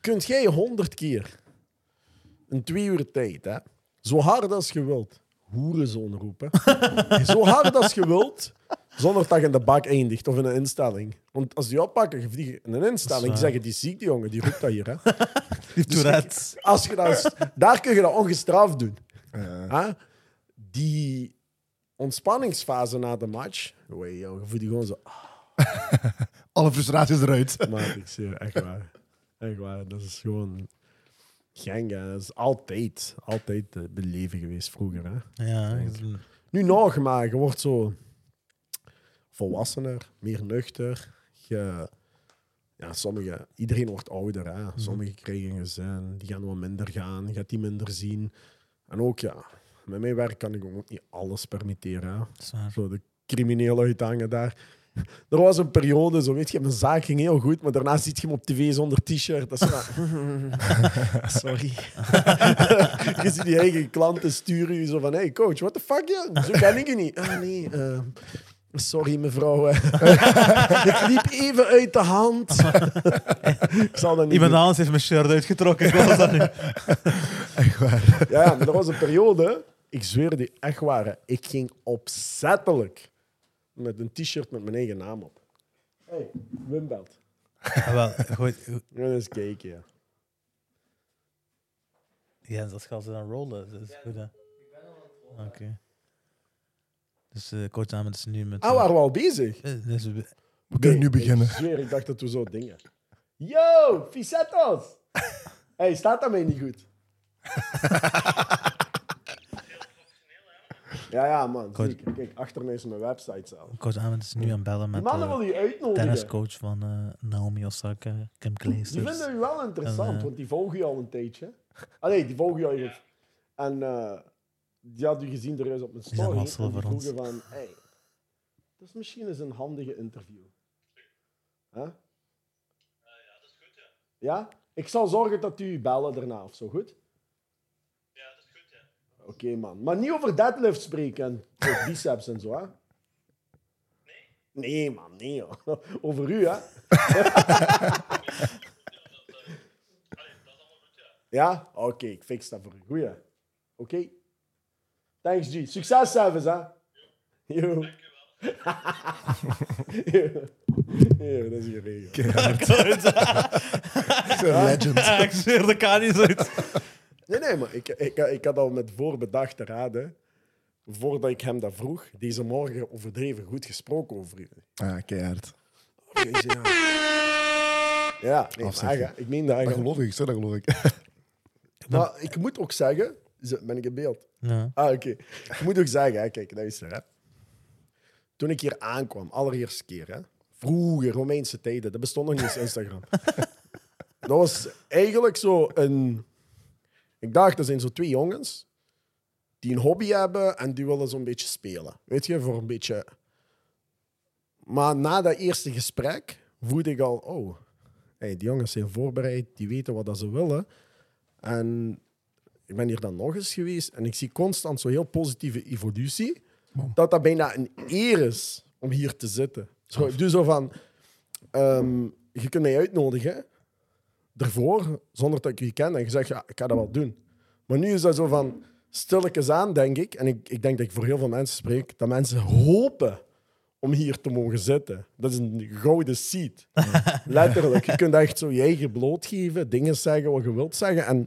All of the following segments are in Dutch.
kunt jij honderd keer in twee uur tijd, hè, zo hard als je wilt, hoerenzoon roepen. zo hard als je wilt, zonder dat je in de bak eindigt of in een instelling. Want als die oppakken, je vliegt in een instelling, die waar. zeggen die ziek, die jongen, die roept dat hier. Hè. Die Tourette. Als je dat, daar kun je dat ongestraft doen. Hè? Die ontspanningsfase na de match, joh, je voelt die gewoon zo. Alle frustraties eruit. Maar ik zie echt waar. Echt waar. Dat is gewoon gang. Hè. Dat is altijd, altijd beleven geweest vroeger. Hè. Ja, Nu nog, maar je wordt zo volwassener, meer nuchter. Je, ja, sommige, iedereen wordt ouder. Hè. Sommigen krijgen gezin, die gaan wat minder gaan, gaat die minder zien. En ook, ja, met mijn werk kan ik ook niet alles permitteren. Hè. Zo de crimineel uithangen daar. Er was een periode, zo weet je, mijn zaak ging heel goed, maar daarna ziet je hem op tv zonder t-shirt. Dat is van, sorry. je ziet die eigen klanten sturen je zo van, hey coach, what the fuck, ja? Zo ken ik je niet. Ah nee, eh, sorry mevrouw. Het liep even uit de hand. ik zal dat niet Iemand doen. anders heeft mijn shirt uitgetrokken. Wat was dat nu? Echt waar. Ja, maar er was een periode, ik zweer die echt waar, ik ging opzettelijk met een t-shirt met mijn eigen naam op. hey, Wim belt. Ah, wel, goed. Ja, eens kijken, ja. Ja, dat gaat ze dan rollen. Dat is goed, hè? Oké. Dus eh coach Ahmed is nu met... Ah, waren we al bezig? eh, dus we- We kunnen nu beginnen. Ik zweer, ik dacht dat we zo dingen. Yo, Fisettos! hey, staat dat mij niet goed? ja, ja, man. Goed. Zeker. Kijk, achter mij is mijn website zelf. coach Ahmed is nu aan het bellen Die met mannen de wil je uitnodigen. tenniscoach van eh, Naomi Osaka, Kim Die vinden u wel interessant, En, eh, want die volgen je al een tijdje. Ah nee, die volgen je al even. En eh, die had u gezien er eens op mijn Die zijn story. En die voor ons. vroegen van, hey, dat is misschien eens een handige interview. Huh? Ja? Ik zal zorgen dat u bellen daarna of zo, goed? Ja, ja. Oké, man. Maar niet over deadlift spreken en over biceps en zo, hè? Nee? Nee, man, nee, hoor. Over u, hè? Ja? Oké, ik fix dat voor u. Goeie. Oké? Thanks, G. Succes, Savas, hè? Yo. Yo. Yo, dat is geregeld. Een legend. ik zweer de kanis uit. Nee, nee, maar ik, ik, ik had al met voorbedachte raden, voordat ik hem dat vroeg, deze morgen overdreven goed gesproken over u. Ah, keihard. Ja. Ja, nee, maar ik meen dat Dat geloof ik, ik zeg dat geloof ik. Maar ik moet ook zeggen, Zo, ben ik in beeld? Ja. Ah, oké. Ik moet ook zeggen, hè, kijk, luister. Hè. Toen ik hier aankwam, allereerste keer, hè, vroeger, Romeinse tijden, dat bestond nog niet eens Instagram. dat was eigenlijk zo een... Ik dacht, er zijn zo twee jongens die een hobby hebben en die willen zo'n beetje spelen. Weet je, voor een beetje... Maar na dat eerste gesprek voelde ik al, oh, hey, die jongens zijn voorbereid, die weten wat dat ze willen. En ik ben hier dan nog eens geweest en ik zie constant zo'n heel positieve evolutie. Dat dat bijna een eer is om hier te zitten. Zo, ik doe zo van, ehm, je kunt mij uitnodigen ervoor, zonder dat ik je ken. En je zegt, ja, ik ga dat wel doen. Maar nu is dat zo van, stilletjes aan, denk ik. En ik, ik denk dat ik voor heel veel mensen spreek, dat mensen hopen om hier te mogen zitten. Dat is een gouden seat. Letterlijk. Je kunt echt zo je eigen blootgeven, dingen zeggen wat je wilt zeggen. En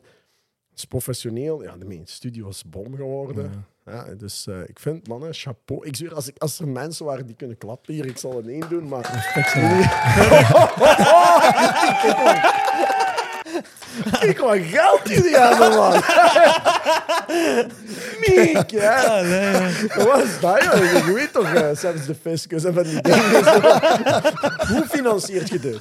het is professioneel. Ja, de studio is bom geworden. Ja. dus eh, ik vind, mannen, chapeau. Ik zweer, als, ik, als er mensen waren die kunnen klappen hier, ik zal het één doen, maar... Kijk wat geld jullie hebben, man. Miek, ja. Wat is dat, joh? Je weet toch, uh, zelfs de fiscus en van die dingen. Hoe financiert je dit?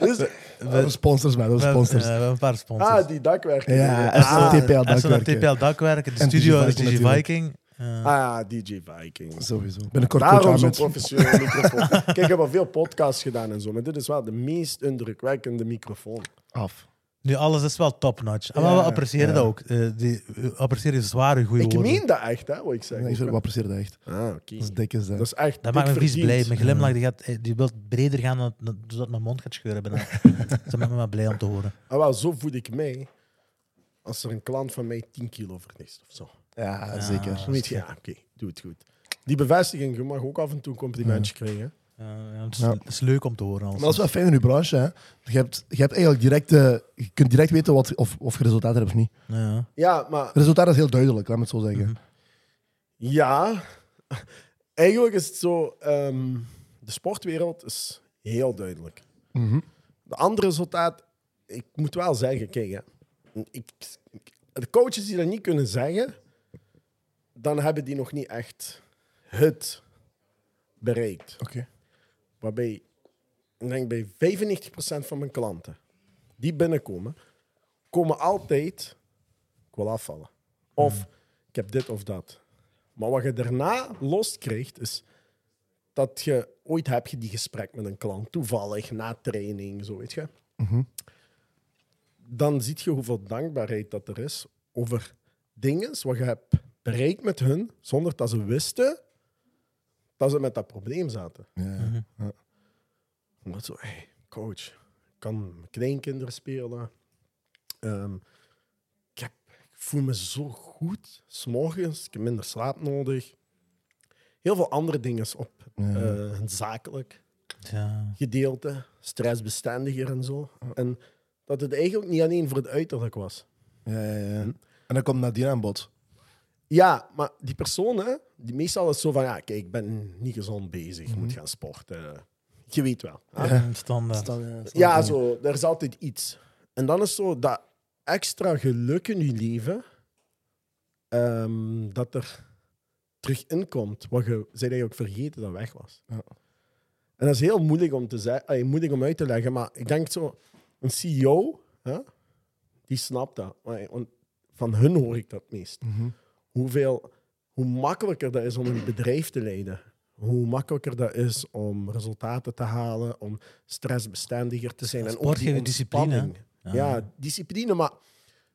Dus, We hebben sponsors, man. We hebben sponsors. eh, we hebben een paar sponsors. ah, die dakwerken. Ja, ah, zijn dakwerken. TPL dakwerken, de En studio DJ is Viking DJ. Viking. Eh, ah ja, DJ Viking. Sowieso. Binnenkort Daarom zo'n Ahmed. professionele microfoon. Kijk, ik heb al veel podcasts gedaan en zo, maar dit is wel de meest indrukwekkende microfoon. Af. Nu, alles is wel top-notch. En Ja, we appreciëren ja. dat ook. Eh, die we appreciëren zware goede Ik woorden. meen dat echt, hè, wat ik zeg. Nee, ik hè. apprecieer dat echt. Ah, oké. Dat is dik is dat. Dat is echt Dat maakt me vies blij. Mijn glimlach die, gaat, eh, die wil breder gaan dan, dan- zodat mijn mond gaat scheuren. bijna. dat maakt me wel blij om te horen. Ah, wel, zo voed ik mij als er een klant van mij 10 kilo verliest of zo. Ja, Ja. zeker. Dan weet je, ja, oké, doe het goed. Die bevestiging, je mag ook af en toe een complimentje krijgen. Ja, ja, het, is, Ja. het is leuk om te horen. Maar dat is wel fijn in uw branche. Hè? Je, hebt, je, hebt eigenlijk direct, eh, je kunt direct weten wat, of, of je resultaat hebt of niet. Ja. Ja, maar Het resultaat is heel duidelijk, laat me het zo zeggen. Mhm. ja, eigenlijk is het zo, ehm, de sportwereld is heel duidelijk. Mhm. De andere resultaat, ik moet wel zeggen, kijk, hè, ik, ik- de coaches die dat niet kunnen zeggen, dan hebben die nog niet echt het bereikt. Oké. Waarbij, ik denk bij 95% van mijn klanten die binnenkomen, komen altijd, ik wil afvallen. Of ik heb dit of dat. Maar wat je daarna los krijgt, is dat je ooit heb je die gesprek met een klant, toevallig, na training, zo weet je. Mhm. Dan zie je hoeveel dankbaarheid dat er is over dingen wat je hebt bereikt met hun, zonder dat ze wisten dat ze met dat probleem zaten. Ja, ja. Omdat zo, hey, coach, ik kan met kleinkinderen spelen. Ehm, ik, heb, ik voel me zo goed, s'morgens. Ik heb minder slaap nodig. Heel veel andere dingen op Ja. eh, zakelijk Ja. gedeelte, stressbestendiger en zo. En dat het eigenlijk niet alleen voor het uiterlijk was. Ja, ja, ja. En dan komt Nadine aan bod. Ja, maar die personen, die meestal is zo van, ja, kijk, ik ben niet gezond bezig, ik moet gaan sporten. Je weet wel. hè? Ja, standaard. Ja, zo, er is altijd iets. En dan is zo dat extra geluk in je leven, ehm, dat er terug inkomt, wat je zei dat je ook vergeten dat weg was. Ja. En dat is heel moeilijk om, te zeggen, ay, moeilijk om uit te leggen, maar ik denk zo, een CEO, hè, die snapt dat. Maar- Want van hun hoor ik dat het meest. Mhm. Hoeveel, hoe makkelijker dat is om een bedrijf te leiden. Hoe makkelijker dat is om resultaten te halen, om stressbestendiger te zijn. En ook die discipline. Ja. Ja. discipline, maar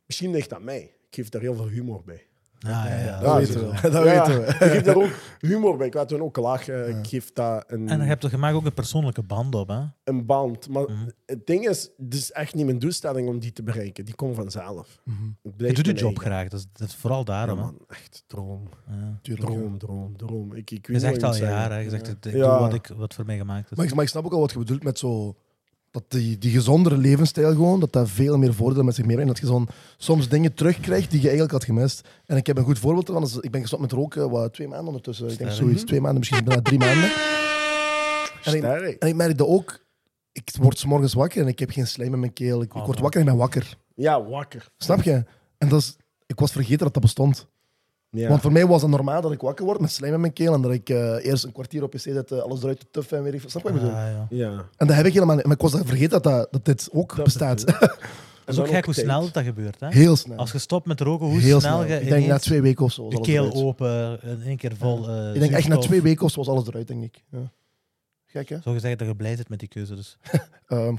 misschien ligt dat mij. Ik geef daar heel veel humor bij. Ja, ja, ja. Dat Ja, weten we. Dat Ja, weten we. Ik geef daar ook humor bij. Ik laat hun ook lachen. Ik geef dat een, En je hebt toch gemaakt ook een persoonlijke band op, hè? een band. Maar Mhm. het ding is, het is echt niet mijn doelstelling om die te bereiken. Die komt vanzelf. Mhm. Ik blijf Je doet je mijn job eigen. graag, dat is, dat is vooral Ja, daarom. hè. man, echt droom. Ja. Tuurlijk. ja. Droom, droom, droom. Ik, ik Je weet zegt al wat ik moet jaren, hè. je zegt, ik Ja. doe wat, ik, wat voor mij gemaakt is. Maar ik, maar ik snap ook al wat je bedoelt met zo... Dat die, die gezondere levensstijl gewoon, dat dat veel meer voordelen met zich meebrengt. Dat je zo'n, soms dingen terugkrijgt die je eigenlijk had gemist. En ik heb een goed voorbeeld ervan. Dus ik ben gestopt met roken wat, twee maanden ondertussen. Ik denk zoiets, twee maanden, misschien bijna drie maanden. En ik, en ik merk dat ook... Ik word 's morgens wakker en ik heb geen slijm in mijn keel. Ik, ik Oh, word wakker en ik ben wakker. Ja, wakker. Snap je? En dat is, ik was vergeten dat dat bestond. Ja. Want voor mij was het normaal dat ik wakker word met slijm in mijn keel en dat ik eh, eerst een kwartier op pc zet, eh, alles eruit te tuffen en weer even... Snap je wat ik bedoel? Ah, ja. ja. En dat heb ik helemaal niet. Maar ik was vergeten dat, dat, dat dit ook Dat bestaat. bedoel Dat is ook gek hoe tijd. snel dat gebeurt. Hè? Heel snel. Als je stopt met roken, hoe Heel snel snel. je Ik denk na twee weken of zo. je alles keel eruit. open, in één keer vol eh, Ik denk echt na twee weken of zo was alles eruit, denk ik. Ja. Gek, hè? Zou je zeggen dat je blij zit met die keuze? Dus. Ehm,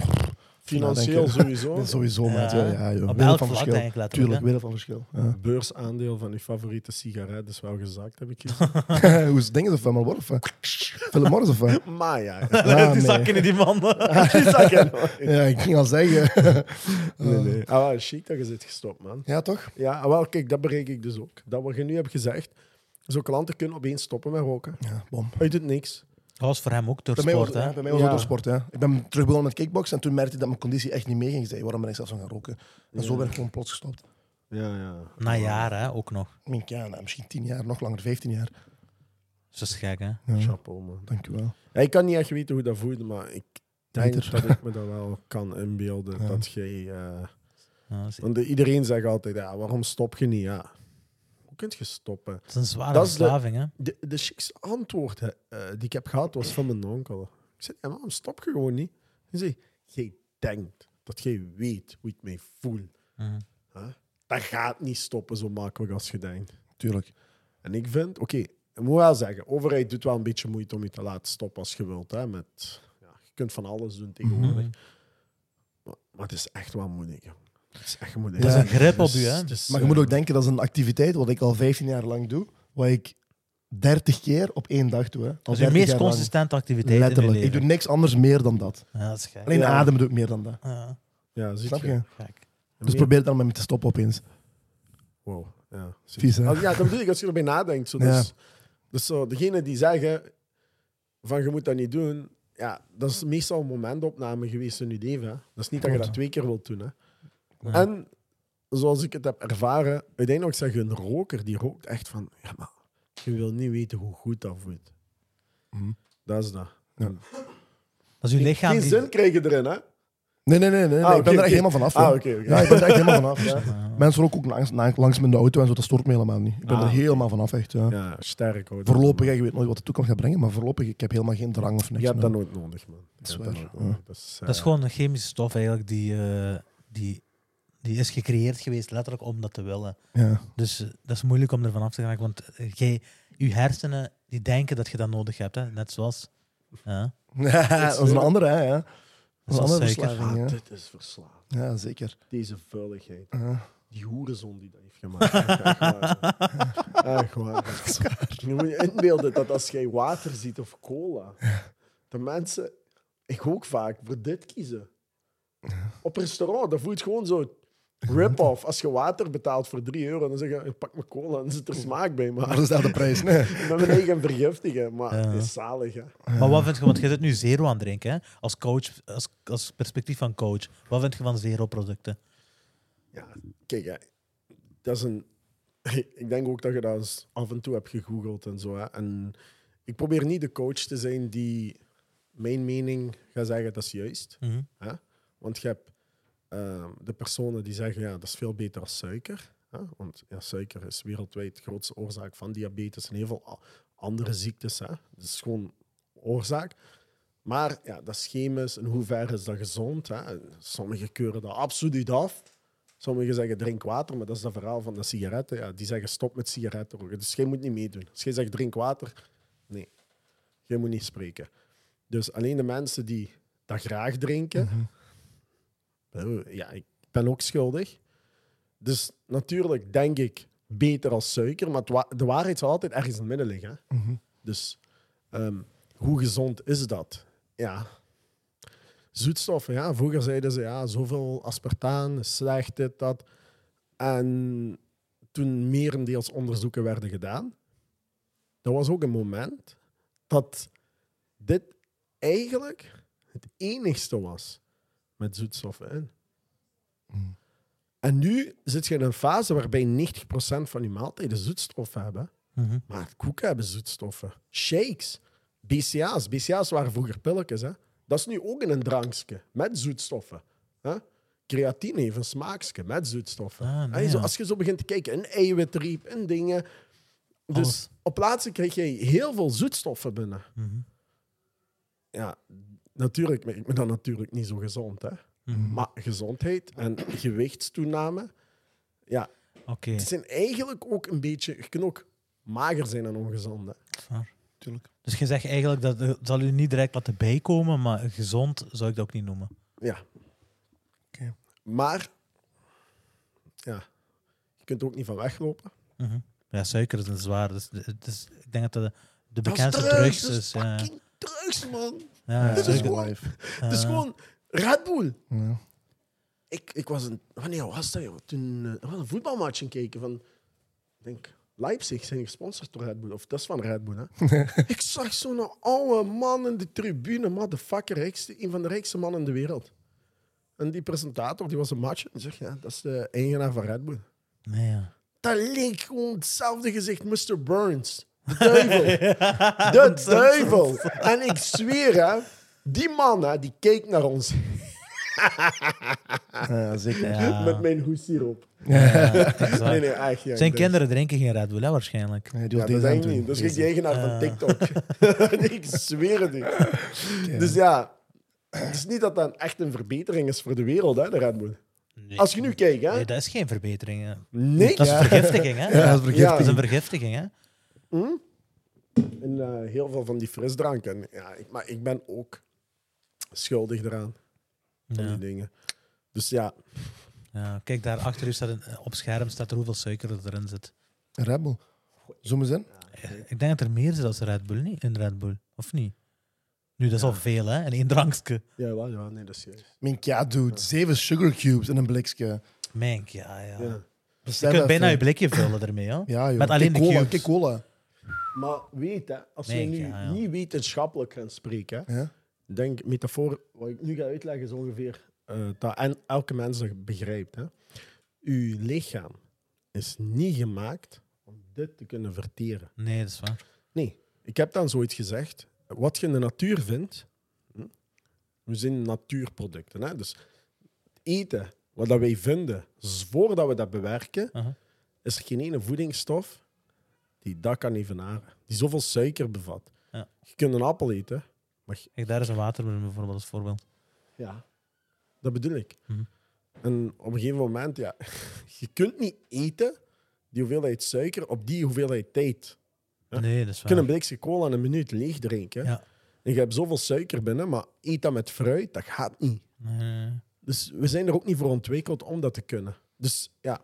Financieel Ja, sowieso. sowieso. Ja, ja, joh. Op Wereld elk van vlak verschil. letterlijk. Tuurlijk, wereld van verschil. Ja. Beursaandeel van je favoriete sigaret is wel gezakt, heb ik gezien. Hoe is het dingen of van Marlboro of wat? Philip Morris of wat? maar ja. Ja, die nee. zakken in die man. Die nooit. Ja, ik ging al zeggen. Nee, nee. Ah, wel, chic dat je zit gestopt, man. Ja, toch? Ja, ah, wel, kijk, dat bereik ik dus ook. Dat wat je nu hebt gezegd. Zo klanten kunnen opeens stoppen met roken. Ja, bom. Uit het niks. Dat was voor hem ook door Bij mij was, sport. hè? bij mij was Ja. het door sport. Ja. Ik ben terug begonnen met kickboksen en toen merkte ik dat mijn conditie echt niet meeging. Ik zei, waarom ben ik zelfs gaan roken? En zo ben ik gewoon plots gestopt. Ja, ja. Na jaren hè, ook nog. Ik denk, ja, nou, misschien tien jaar, nog langer, vijftien jaar. Dat is gek, hè? Ja, Chapeau, man. dank u wel. Ja, ik kan niet echt weten hoe dat voelde, maar ik denk Beter. dat ik me dat wel kan inbeelden. Ja. Dat jij... eh, Ja, want iedereen zegt altijd, ja, waarom stop je niet? Ja. Hoe kun je stoppen? dat is een zware Dat verslaving, hè? De, de chicste antwoord hè, eh, die ik heb gehad was van mijn onkel. Ik zei, waarom stop je gewoon niet? Hij zei, jij denkt dat jij weet hoe ik mij voel. Mhm. Dat gaat niet stoppen zo makkelijk als je denkt. Tuurlijk. En ik vind, oké, ik moet wel zeggen, overheid doet wel een beetje moeite om je te laten stoppen als je wilt. Hè, met, ja, je kunt van alles doen tegenwoordig. Mhm. maar, maar het is echt wel moeilijk. Dat is echt, Ja. Dat is een grip op Dus- u, hè? dus, Maar je moet eh, ook denken, dat is een activiteit wat ik al 15 jaar lang doe, wat ik 30 keer op één dag doe. Hè. Al Dat is de 30 meest consistente activiteit Letterlijk. in Ik doe niks anders meer dan dat. Ja, dat is gek. Alleen Ja. ademen doe ik meer dan dat. Ja, Ja, zie Snap je? je? gek. Dus probeer dan met me te stoppen opeens. Wow. Ja, zie Vies, hè? Al- Ja, dat bedoel ik als je erbij nadenkt. Zo, Ja. dus, dus zo, degene die zeggen van je moet dat niet doen, ja, dat is meestal een momentopname geweest in je leven. Hè. Dat is niet dat je dat twee keer wilt doen. Hè. En zoals ik het heb ervaren, uiteindelijk zeg je een roker die rookt echt van, ja, maar je wil niet weten hoe goed dat voelt. Mhm. Dat is dat. Ja. Dat is uw lichaam Geen die... zin krijgen erin, hè? Nee, nee, nee. nee, nee. Ah, ik ben er echt helemaal vanaf. Ah, oké. Ja, ik ben er echt helemaal vanaf. Ja. Mensen roken ook langs, langs met de auto en zo, dat stoort me helemaal niet. Ik ben Ah, er helemaal vanaf, echt. Ja. Ja, sterk hoor. Voorlopig, je weet nooit wat de toekomst gaat brengen, maar voorlopig, ik heb helemaal geen drang of niks. Je hebt dat nooit nodig, man. Dat is waar. Dat is, Dat is eh, gewoon een chemische stof eigenlijk die, eh, die, die is gecreëerd geweest letterlijk om dat te willen. Ja. Dus eh, dat is moeilijk om ervan af te geraken, want eh, jij, je hersenen die denken dat je dat nodig hebt, hè? net zoals... Ja. dat is een andere, hè. Ja. Dat is een andere verslaving, Ah, ja. dit is verslaafd. Ja, zeker. Deze vuiligheid. Ja. Die hoerenzon die dat heeft gemaakt. Echt waar. Echt waar. Je moet je inbeelden dat als jij water ziet of cola, de mensen, ik ook vaak, voor dit kiezen. Op restaurant, dat voelt gewoon zo rip-off. Als je water betaalt voor 3 euro, dan zeg je, ik pak mijn cola en zit er smaak bij. Maar dat is daar de prijs. Nee. met mijn eigen vergiftigen. Maar Ja. het is zalig, hè. Maar wat vind je, want je zit nu zero aan het drinken, hè? Als coach, als, als perspectief van coach. Wat vind je van zero-producten? Ja, kijk, hè, dat is een. Ik denk ook dat je dat eens af en toe hebt gegoogeld en zo. Hè. En ik probeer niet de coach te zijn die mijn mening gaat zeggen dat is juist. Mhm. Hè. Want je hebt ehm, de personen die zeggen ja, dat is veel beter als suiker. Hè. Want suiker is wereldwijd de grootste oorzaak van diabetes en heel veel andere ziektes. Hè. Dat is gewoon oorzaak. Maar ja, dat is chemisch. In hoeverre is dat gezond? Hè? Sommigen keuren dat absoluut af. Sommigen zeggen drink water, maar dat is dat verhaal van de sigaretten. Ja, die zeggen stop met sigaretten roken. Dus jij moet niet meedoen. Als jij zegt drink water, nee. Jij moet niet spreken. Dus alleen de mensen die dat graag drinken, wel, ja, ik ben ook schuldig. Dus natuurlijk denk ik beter als suiker, maar wa- de waarheid zal altijd ergens in het midden liggen. hè. Mhm. Dus ehm, hoe gezond is dat? Ja. Zoetstoffen, ja. Vroeger zeiden ze, ja, zoveel aspartaan slecht, dit, dat. En toen merendeels onderzoeken werden gedaan, dat was ook een moment dat dit eigenlijk het enigste was met zoetstoffen in. Mm. En nu zit je in een fase waarbij 90% van je maaltijden zoetstoffen hebben. Mhm. Maar koeken hebben zoetstoffen. Shakes. BCA's. BCA's waren vroeger pilletjes. Hè? Dat is nu ook in een drankje met zoetstoffen. Hè? Creatine heeft een smaakje met zoetstoffen. Ah, nee, zo, als je zo begint te kijken, een eiwitriep en dingen. Dus Alles. op plaatsen krijg je heel veel zoetstoffen binnen. Mhm. Ja, natuurlijk, maar ik ben dan natuurlijk niet zo gezond. Hè? Mhm. Maar gezondheid en gewichtstoename, ja, Oké, het zijn eigenlijk ook een beetje... Je kunt ook mager zijn en ongezond. Hè? zwaar. Tuurlijk. Dus je zegt eigenlijk dat het zal u niet direct laten bijkomen, maar gezond zou ik dat ook niet noemen. Ja. Oké. Maar, ja, je kunt er ook niet van weglopen. Mhm. Ja, suiker is een zwaar. Dus, het is, ik denk dat de, de Dat is bekendste drugs, dat is. ja. drugs, man. Ja, is gewoon-. Het is gewoon Red Bull. Ja. Ik, ik was een... Wanneer was dat, joh? Toen eh, er was een voetbalmatch gekeken van... Ik denk, Leipzig zijn gesponsord door Red Bull. Of dat is van Red Bull, hè? ik zag zo'n oude man in de tribune. Motherfucker, rijkste, een van de rijkste mannen in de wereld. En die presentator, die was een match. En zegt, ja, dat is de eigenaar van Red Bull. Nee, ja. Dat leek gewoon hetzelfde gezicht, Mr. Burns. De duivel. De duivel. En ik zweer, hè, die man hè, die keek naar ons Ja, zeker. Ja. met mijn hoes hierop. Ja, exact. Nee, nee, echt. Ja, Zijn ik kinderen drinken geen Red Bull, hè, waarschijnlijk. Nee, die Ja, dat denk ik niet. Dat is de eigenaar van. TikTok. ik zweer het niet. Dus ja, het is niet dat dat echt een verbetering is voor de wereld, hè, de Red Bull. Nee. Als je nu kijkt, hè. Nee, dat is geen verbetering. Hè. Nee. Dat is vergiftiging, hè? Ja, dat is Ja. Dat is een vergiftiging, hè? En eh, heel veel van die frisdranken. Ja, ik, maar ik ben ook schuldig eraan. Van Ja. die dingen. Dus ja, Ja, kijk, daar achter u staat een, eh, op scherm staat er hoeveel suiker er erin zit. Een Red Bull. Zoom eens in. Ik denk dat er meer zit als Red Bull, niet? In Red Bull, of niet? Nu, dat is al veel, hè? In één drankje. Ja, wel, ja, nee, dat is juist. Mink, ja, dude. Zeven sugar cubes in een blikje. Mink, ja, ja. Ja. Je kunt bijna je blikje vullen ermee, hoor. Ja, joh. Met alleen de cubes. Cola. Maar weet, hè, als we Nee, nu ja, ja. niet wetenschappelijk gaan spreken, hè, Ja? denk metafoor, wat ik nu ga uitleggen, is ongeveer eh, dat en elke mens dat begrijpt. Hè. Uw lichaam is niet gemaakt om dit te kunnen verteren. Nee, dat is waar. Nee, ik heb dan zoiets gezegd. Wat je in de natuur vindt, hm, we zijn natuurproducten. Hè? Dus het eten, wat dat wij vinden, z- voordat we dat bewerken, Uh-huh. is er geen ene voedingsstof die dat kan evenaren. Die zoveel suiker bevat. Ja. Je kunt een appel eten, maar je- Kijk, daar is een watermeloen bijvoorbeeld als voorbeeld. ja, dat bedoel ik. Mhm. En op een gegeven moment, ja, je kunt niet eten die hoeveelheid suiker op die hoeveelheid tijd. Ja. Nee, dat is Je kunt een waar. blikje cola in een minuut leeg drinken. Ja. En je hebt zoveel suiker binnen, maar eet dat met fruit, dat gaat niet. Nee. Dus we zijn er ook niet voor ontwikkeld om dat te kunnen. Dus ja,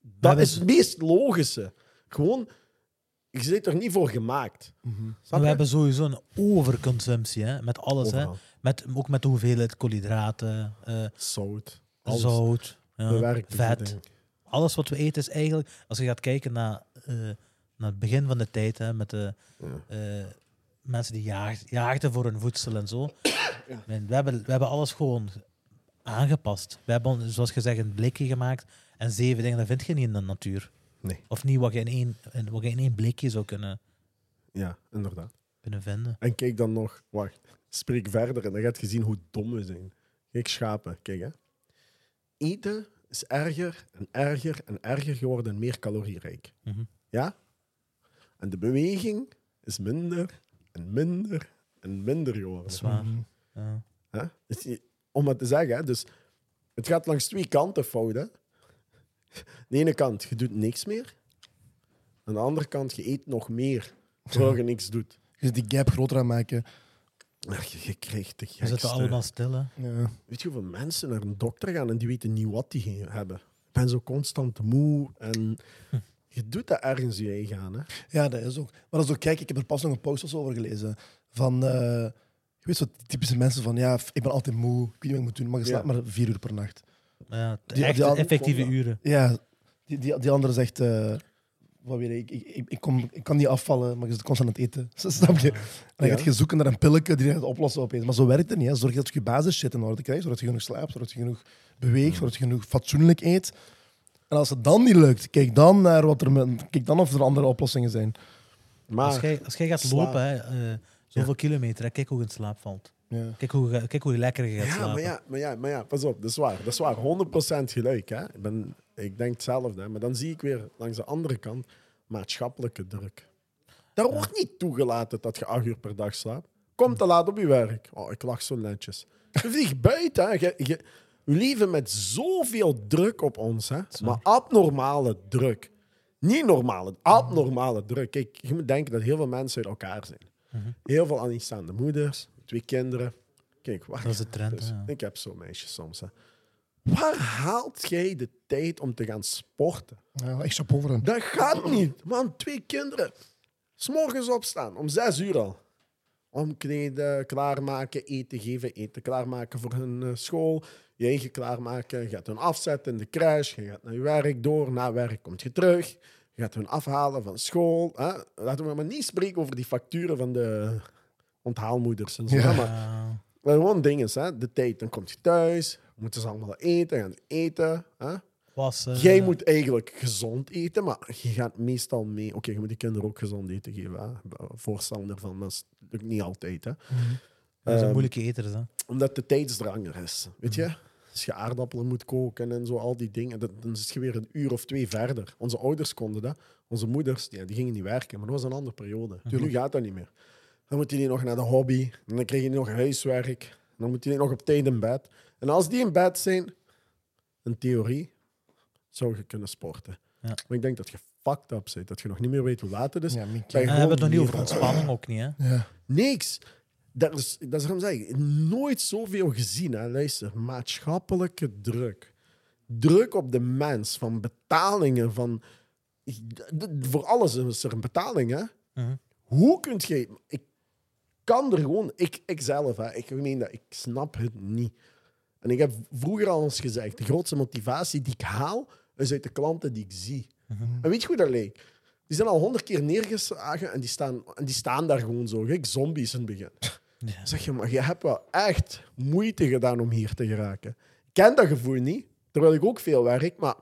dat hebben is het meest logische. Gewoon, je zit er niet voor gemaakt. Mhm. Maar we hebben sowieso een overconsumptie, hè? Met alles, hè? Met, ook met de hoeveelheid koolhydraten, eh, Zout, alles. zout, ja, vet. Alles wat we eten is eigenlijk, als je gaat kijken naar, eh, naar het begin van de tijd, hè, met de Ja. eh, mensen die jaagd, jaagden voor hun voedsel en zo. We, hebben, we hebben alles gewoon aangepast. We hebben, zoals gezegd, een blikje gemaakt en zeven dingen, dat vind je niet in de natuur. Nee. Of niet wat je in één, in- wat je in één blikje zou kunnen, Ja, inderdaad. kunnen vinden. En kijk dan nog, wacht, spreek verder en dan gaat je zien hoe dom we zijn. Kijk, schapen, kijk hè. Eten is erger en erger en erger geworden en meer calorierijk. Mhm. Ja? En de beweging is minder en minder en minder geworden. Dat is waar. Mhm. Ja. Hè? Dus je- om het te zeggen, hè, dus het gaat langs twee kanten fout. Hè? De ene kant, je doet niks meer. Aan de andere kant, je eet nog meer, terwijl je niks doet. Dus die gap groter aan maken. Ach, je, je krijgt de We zitten gekste... allemaal stil, hè. Ja. Weet je hoeveel mensen naar een dokter gaan en die weten niet wat die hebben? Ik ben zo constant moe en je doet dat ergens je eigen aan. Hè? ja, dat is ook. Maar dat is ook, kijk, ik heb er pas nog een post of zo over gelezen. Van, eh, je weet zo, die typische mensen van, ja, ik ben altijd moe, ik weet niet wat ik moet doen, maar je slaapt Ja. maar vier uur per nacht. Ja, Die- echt die effectieve Kom, uren. Ja, die, die, die andere zegt, eh, wat weet ik, ik, ik, ik, kom, ik kan niet afvallen, maar je zit constant aan het eten. Snap je? En dan Ja. gaat je zoeken naar een pilletje die het oplossen opeens. Maar zo werkt het niet. Hè. Zorg dat je je basis shit in orde krijgt, zodat je genoeg slaapt, zodat je genoeg beweegt, zodat je genoeg fatsoenlijk eet. En als het dan niet lukt, kijk dan naar wat er kijk dan of er andere oplossingen zijn. Maar Als jij, als jij gaat lopen, hè, eh, zoveel kilometer, hè, kijk hoe je in slaap valt. Ja. Kijk hoe, kijk hoe lekker je gaat ja, slapen. maar ja, maar ja, maar ja, pas op, dat is waar. Dat is waar, 100% gelijk. Hè? Ik, ben, ik denk hetzelfde, hè? maar dan zie ik weer langs de andere kant maatschappelijke druk. Daar wordt niet toegelaten dat je acht uur per dag slaapt. Kom te laat op je werk. Oh, ik lach zo netjes. Je vliegt buiten. Hè? Je, je, we leven met zoveel druk op ons, hè? maar abnormale druk. Niet normale, abnormale druk. Kijk, je moet denken dat heel veel mensen uit elkaar zijn. Heel veel alleenstaande moeders, twee kinderen. Kijk, wacht. Dat is de trend, Dus ja. Ik heb zo'n meisje soms. Hè. Waar haalt jij de tijd om te gaan sporten? Ja, chapeau voor hen. Dat gaat niet. Man, twee kinderen. S'morgens opstaan, om zes uur al. Omkleden, klaarmaken, eten geven, eten klaarmaken voor hun eh, school. Je eigen klaarmaken, je gaat hun afzetten in de crash. Je gaat naar je werk door, na werk komt je terug. Je gaat hun afhalen van school. Hè. Laten we maar niet spreken over die facturen van de onthaalmoeders en zo. Ja. Maar maar gewoon dingen, hè. de tijd. Dan komt je thuis, moeten ze allemaal eten, gaan ze eten. Hè. wassen. Jij moet eigenlijk gezond eten, maar je gaat meestal mee. Oké, je moet de kinderen ook gezond eten geven. Hè. Voorstander van, dat is natuurlijk niet altijd. Hè. Dat zijn Ehm, moeilijke eters, hè. Omdat de tijdsdrang er is. Weet je? Als je aardappelen moet koken en zo, al die dingen, dat- dan zit je weer een uur of twee verder. Onze ouders konden dat. Onze moeders, ja, die gingen niet werken, maar dat was een andere periode. Nu gaat dat niet meer. Dan moet je nog naar de hobby, en dan krijg je nog huiswerk, en dan moet je nog op tijd in bed. En als die in bed zijn, in theorie, zou je kunnen sporten. Ja. Maar ik denk dat je fucked up bent, dat je nog niet meer weet hoe laat het is. Ja, we hebben het nog niet over ontspanning ook niet, hè. Ja. Niks. Dat is, dat is waarom zeg ik, nooit zoveel gezien. Hè. Luister, maatschappelijke druk. druk op de mens van betalingen, van... Voor alles is er een betaling, hè? Mhm. Hoe kunt je... Ik kan er gewoon... Ik, ik zelf, hè, ik meen dat, ik snap het niet. En ik heb vroeger al eens gezegd, de grootste motivatie die ik haal, is uit de klanten die ik zie. En weet je hoe dat leek? Die zijn al honderd keer neergeslagen en die staan, en die staan daar gewoon zo, gek zombies in het begin. Ja. Zeg je, maar je hebt wel echt moeite gedaan om hier te geraken. Ik ken dat gevoel niet, terwijl ik ook veel werk, maar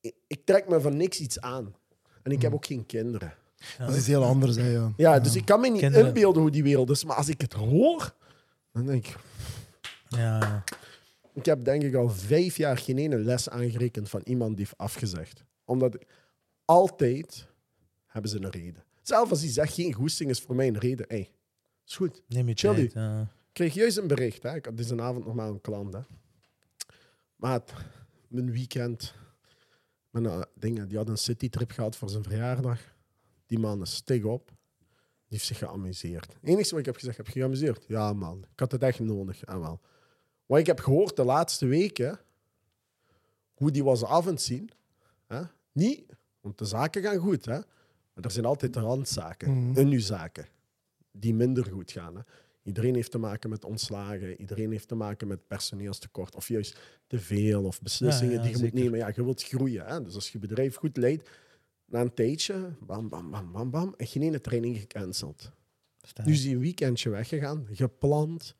ik, ik trek me van niks iets aan. En ik heb ook geen kinderen. Dat is iets heel anders, hè, ja. Ja, dus ik kan me niet Kinderen. inbeelden hoe die wereld is, maar als ik het hoor, dan denk ik... Ja. Ik heb denk ik al vijf jaar geen ene les aangerekend van iemand die heeft afgezegd. Omdat altijd hebben ze een reden. Zelfs als hij zegt geen goesting is voor mij een reden. Hé, is goed. Neem je Chill tijd. ja. Ik kreeg juist een bericht. Hè. Ik had deze avond nog maar een klant. Hè. Maar het- mijn weekend... Mijn eh, dingen, die had een citytrip gehad voor zijn verjaardag. Die man is stig op. Die heeft zich geamuseerd. Het enige wat ik heb gezegd, heb je geamuseerd? Ja, man. Ik had het echt nodig. En wel. Wat ik heb gehoord de laatste weken, hoe die was af en zien. Hè? Niet, want de zaken gaan goed. Hè? Maar er zijn altijd randzaken, in uw zaken, die minder goed gaan. Hè? Iedereen heeft te maken met ontslagen, iedereen heeft te maken met personeelstekort, of juist te veel, of beslissingen Ja, ja, die je moet nemen. Ja, je wilt groeien. Hè? Dus als je bedrijf goed leidt, na een tijdje, bam, bam, bam, bam, bam, en geen ene training gecanceld. Sterk. Nu is hij een weekendje weggegaan, gepland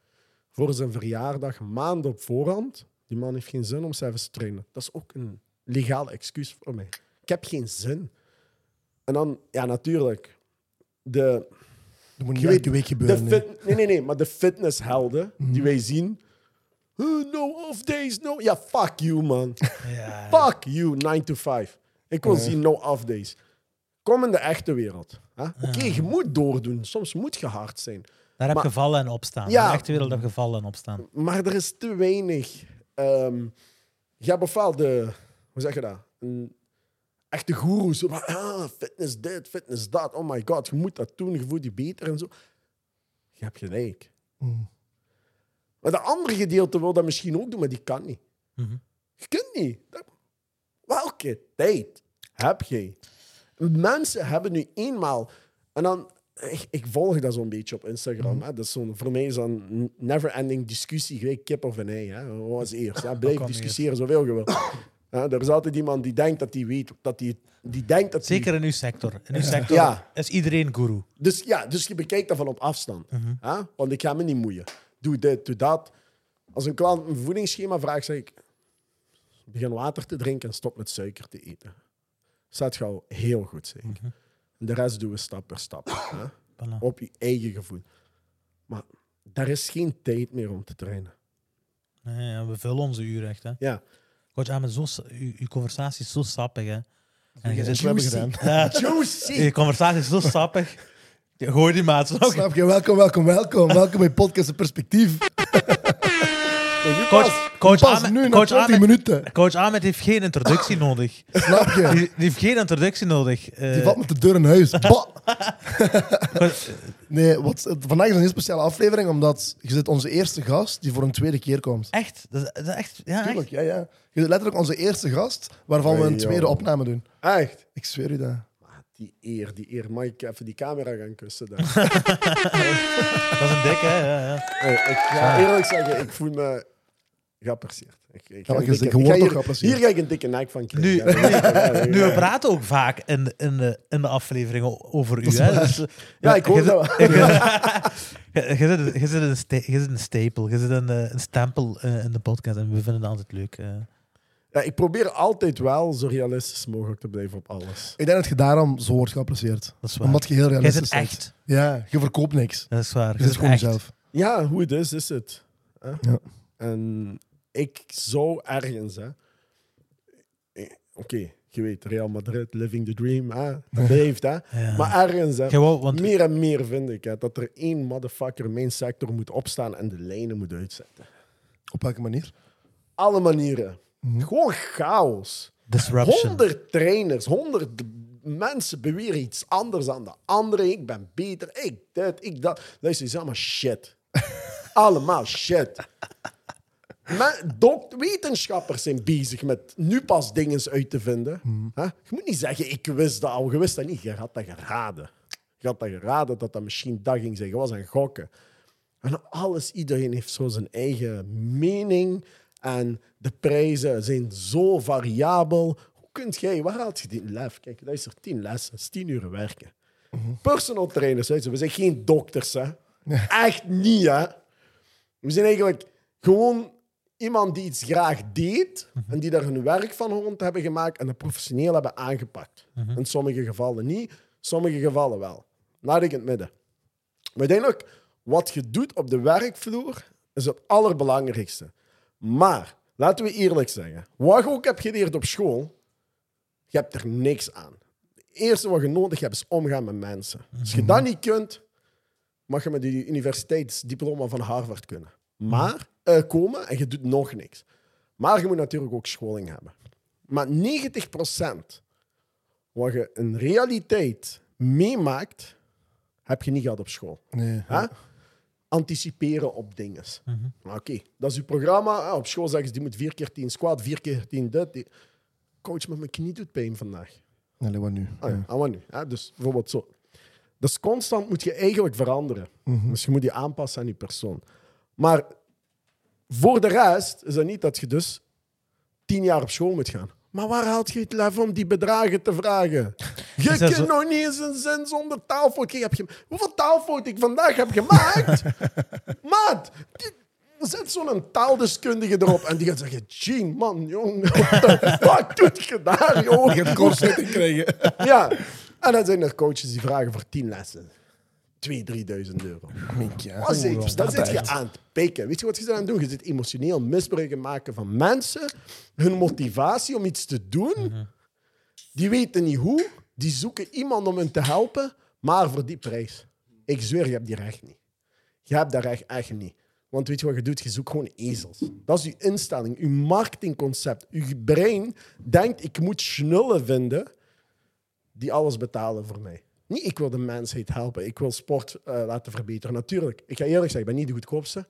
voor zijn verjaardag, maanden op voorhand. Die man heeft geen zin om zelfs te trainen. Dat is ook een legaal excuus voor mij. Ik heb geen zin. En dan, ja, natuurlijk, de, Dat moet niet elke week de gebeuren. nee. fit, nee, nee, nee, maar de fitnesshelden die wij zien. "Oh, no off days, no. Ja, fuck you, man. Ja. Fuck you, 9 to 5. Ik wil zien no off days. Kom in de echte wereld. hè. Oké, je moet doordoen. Soms moet je hard zijn. Daar heb Maar- je vallen en opstaan. Ja. In de echte wereld heb je vallen en opstaan. Maar er is te weinig. ehm je hebt de, hoe zeg je dat? Een echte goeroes. zo van, Ah, fitness dit, fitness dat. Oh my god, je moet dat doen, je voelt je beter en zo. Je hebt gelijk. Mm. Maar de andere gedeelte wil dat misschien ook doen, maar die kan niet. Mhm. Je kunt niet. Dat- Welke tijd heb jij? Mensen hebben nu eenmaal... En dan... Ik, ik volg dat zo'n beetje op Instagram. Hè. Dat is zo'n, voor mij is dat een never-ending discussie. Gelijk kip of een ei. Hè. Wat was eerst? Hè. Blijf discussiëren zoveel je wil. Hè, er is altijd iemand die denkt dat hij weet... Dat die, die denkt dat die- Zeker in uw sector. In uw sector Ja. is iedereen guru. dus ja, dus je bekijkt dat van op afstand. Hè? Want ik ga me niet moeien. Doe dit, doe dat. Als een klant een voedingsschema vraagt, zeg ik... Begin water te drinken en stop met suiker te eten. Staat gauw heel goed, zeg ik. En de rest doen we stap per stap. Hè? Voilà. Op je eigen gevoel. Maar daar is geen tijd meer om te trainen. Nee, ja, we vullen onze uur echt. Hè. Ja. Coach Ahmed, zo, sa- uw, uw conversatie is zo sappig. Hè. En je zit, dat Juicy. gedaan. Ja, Juicy! je conversatie is zo sappig. Ja, Gooi die maat. Snap je? Snap je? Welkom, welkom, welkom. Welkom bij Podcast Perspectief. Coach, coach, Pas Ahmed, nu, na coach, 20 Ahmed, minuten. coach Ahmed heeft geen introductie nodig. Snap je? Die, die heeft geen introductie nodig. Eh, Die valt met de deur in huis. Bah! Nee, wat, vandaag is een heel speciale aflevering, omdat je zit onze eerste gast die voor een tweede keer komt. echt? Dat is, dat is echt? Ja, echt? Tuurlijk, ja, ja. Je bent letterlijk onze eerste gast, waarvan we een tweede joh. opname doen. Echt? Ik zweer u dat. Maar Die eer, die eer. Mag ik even die camera gaan kussen? Daar? Dat is een dikke, hè? Ja, ja. Hey, ik ga eerlijk zeggen, ik voel me geapprecieerd. Ik, ik Ja, dikke- ik ga hier, hier ga ik een dikke nek van Nu, krijgen. Ja, ja, nu, ja. we praten ook vaak in, in, de, in de afleveringen over u. is Hè? Dus, eh, Ja, ik hoor dat. je, je zit, een stapel, je zit een, eh, een stempel eh, in de podcast en we vinden het altijd leuk. eh. Ja, ik probeer altijd wel zo realistisch mogelijk te blijven op alles. Ik denk dat je daarom zo wordt geapprecieerd. Dat is waar. Omdat je heel realistisch bent. echt. Ja, je verkoopt niks. Dat is waar. Je Je zit zit gewoon echt. jezelf. Ja, hoe het is, is het. Ja. En ik zou ergens, hè. eh, Oké, je weet, Real Madrid, living the dream, hè. dat blijft, hè. Ja. Maar ergens, hè, Jij wou- want meer en meer vind ik hè, dat er één motherfucker in mijn sector moet opstaan en de lijnen moet uitzetten. Op welke manier? Alle manieren. Gewoon chaos. disruption. Honderd trainers, honderd mensen beweren iets anders dan de andere. Ik ben beter, ik dit, ik dat. Luister, is allemaal shit. allemaal shit. Wetenschappers zijn bezig met nu pas dingen uit te vinden. Hè? Je moet niet zeggen, ik wist dat al. Je wist dat niet. Je had dat geraden. Je had dat geraden dat dat misschien dat ging zijn. Je was aan gokken. En alles, iedereen heeft zo zijn eigen mening. En de prijzen zijn zo variabel. Hoe kunt jij, waar haalt je die les? Kijk, dat is er tien lessen, dat is tien uur werken. Personal trainers, we zijn geen dokters, hè? Echt niet, hè? We zijn eigenlijk gewoon iemand die iets graag deed en die daar hun werk van rond hebben gemaakt en dat professioneel hebben aangepakt. In sommige gevallen niet, sommige gevallen wel. Laat ik in het midden. Maar uiteindelijk, wat je doet op de werkvloer, is het allerbelangrijkste. Maar, laten we eerlijk zeggen, wat je ook hebt geleerd op school, je hebt er niks aan. Het eerste wat je nodig hebt, is omgaan met mensen. Als je dat niet kunt, mag je met die universiteitsdiploma van Harvard kunnen. Maar eh, komen en je doet nog niks. Maar je moet natuurlijk ook scholing hebben. Maar 90% wat je in realiteit meemaakt, heb je niet gehad op school. Nee. Hè? Anticiperen op dingen. Maar Oké, dat is uw programma. Ah, Op school zeggen ze, die moet vier keer tien squat, vier keer tien dit. Die- Coach, maar mijn knie doet pijn vandaag. Nee, wat nu? Ah ja, ah, wat nu? Dus bijvoorbeeld zo. Dus constant moet je eigenlijk veranderen. Dus je moet je aanpassen aan je persoon. Maar voor de rest is dat niet dat je dus tien jaar op school moet gaan. Maar waar haalt je het lef om die bedragen te vragen? Je kunt zo- nog niet eens een zin zonder taalfout. Kijk, heb je, hoeveel taalfout ik vandaag heb gemaakt? Maat, die- zit zo'n taaldeskundige erop en die gaat zeggen: Gene, man, jong, wat doet je daar, joh? Je hebt kortsluiting krijgen. Ja, en dan zijn er coaches die vragen voor 10 lessen. 2.000, 3.000 euro. Minkje. Wat zit, dan zit je aan het pikken. Weet je wat je dan aan het doen? Je zit emotioneel misbruik maken van mensen. Hun motivatie om iets te doen. Die weten niet hoe. Die zoeken iemand om hen te helpen. Maar voor die prijs. Ik zweer, je hebt die recht niet. Je hebt dat recht echt niet. Want weet je wat je doet? Je zoekt gewoon ezels. Dat is je instelling, je marketingconcept. Je brein denkt, ik moet schnullen vinden die alles betalen voor mij. Niet ik wil de mensheid helpen, ik wil sport eh, laten verbeteren. Natuurlijk, ik ga eerlijk zeggen, ik ben niet de goedkoopste,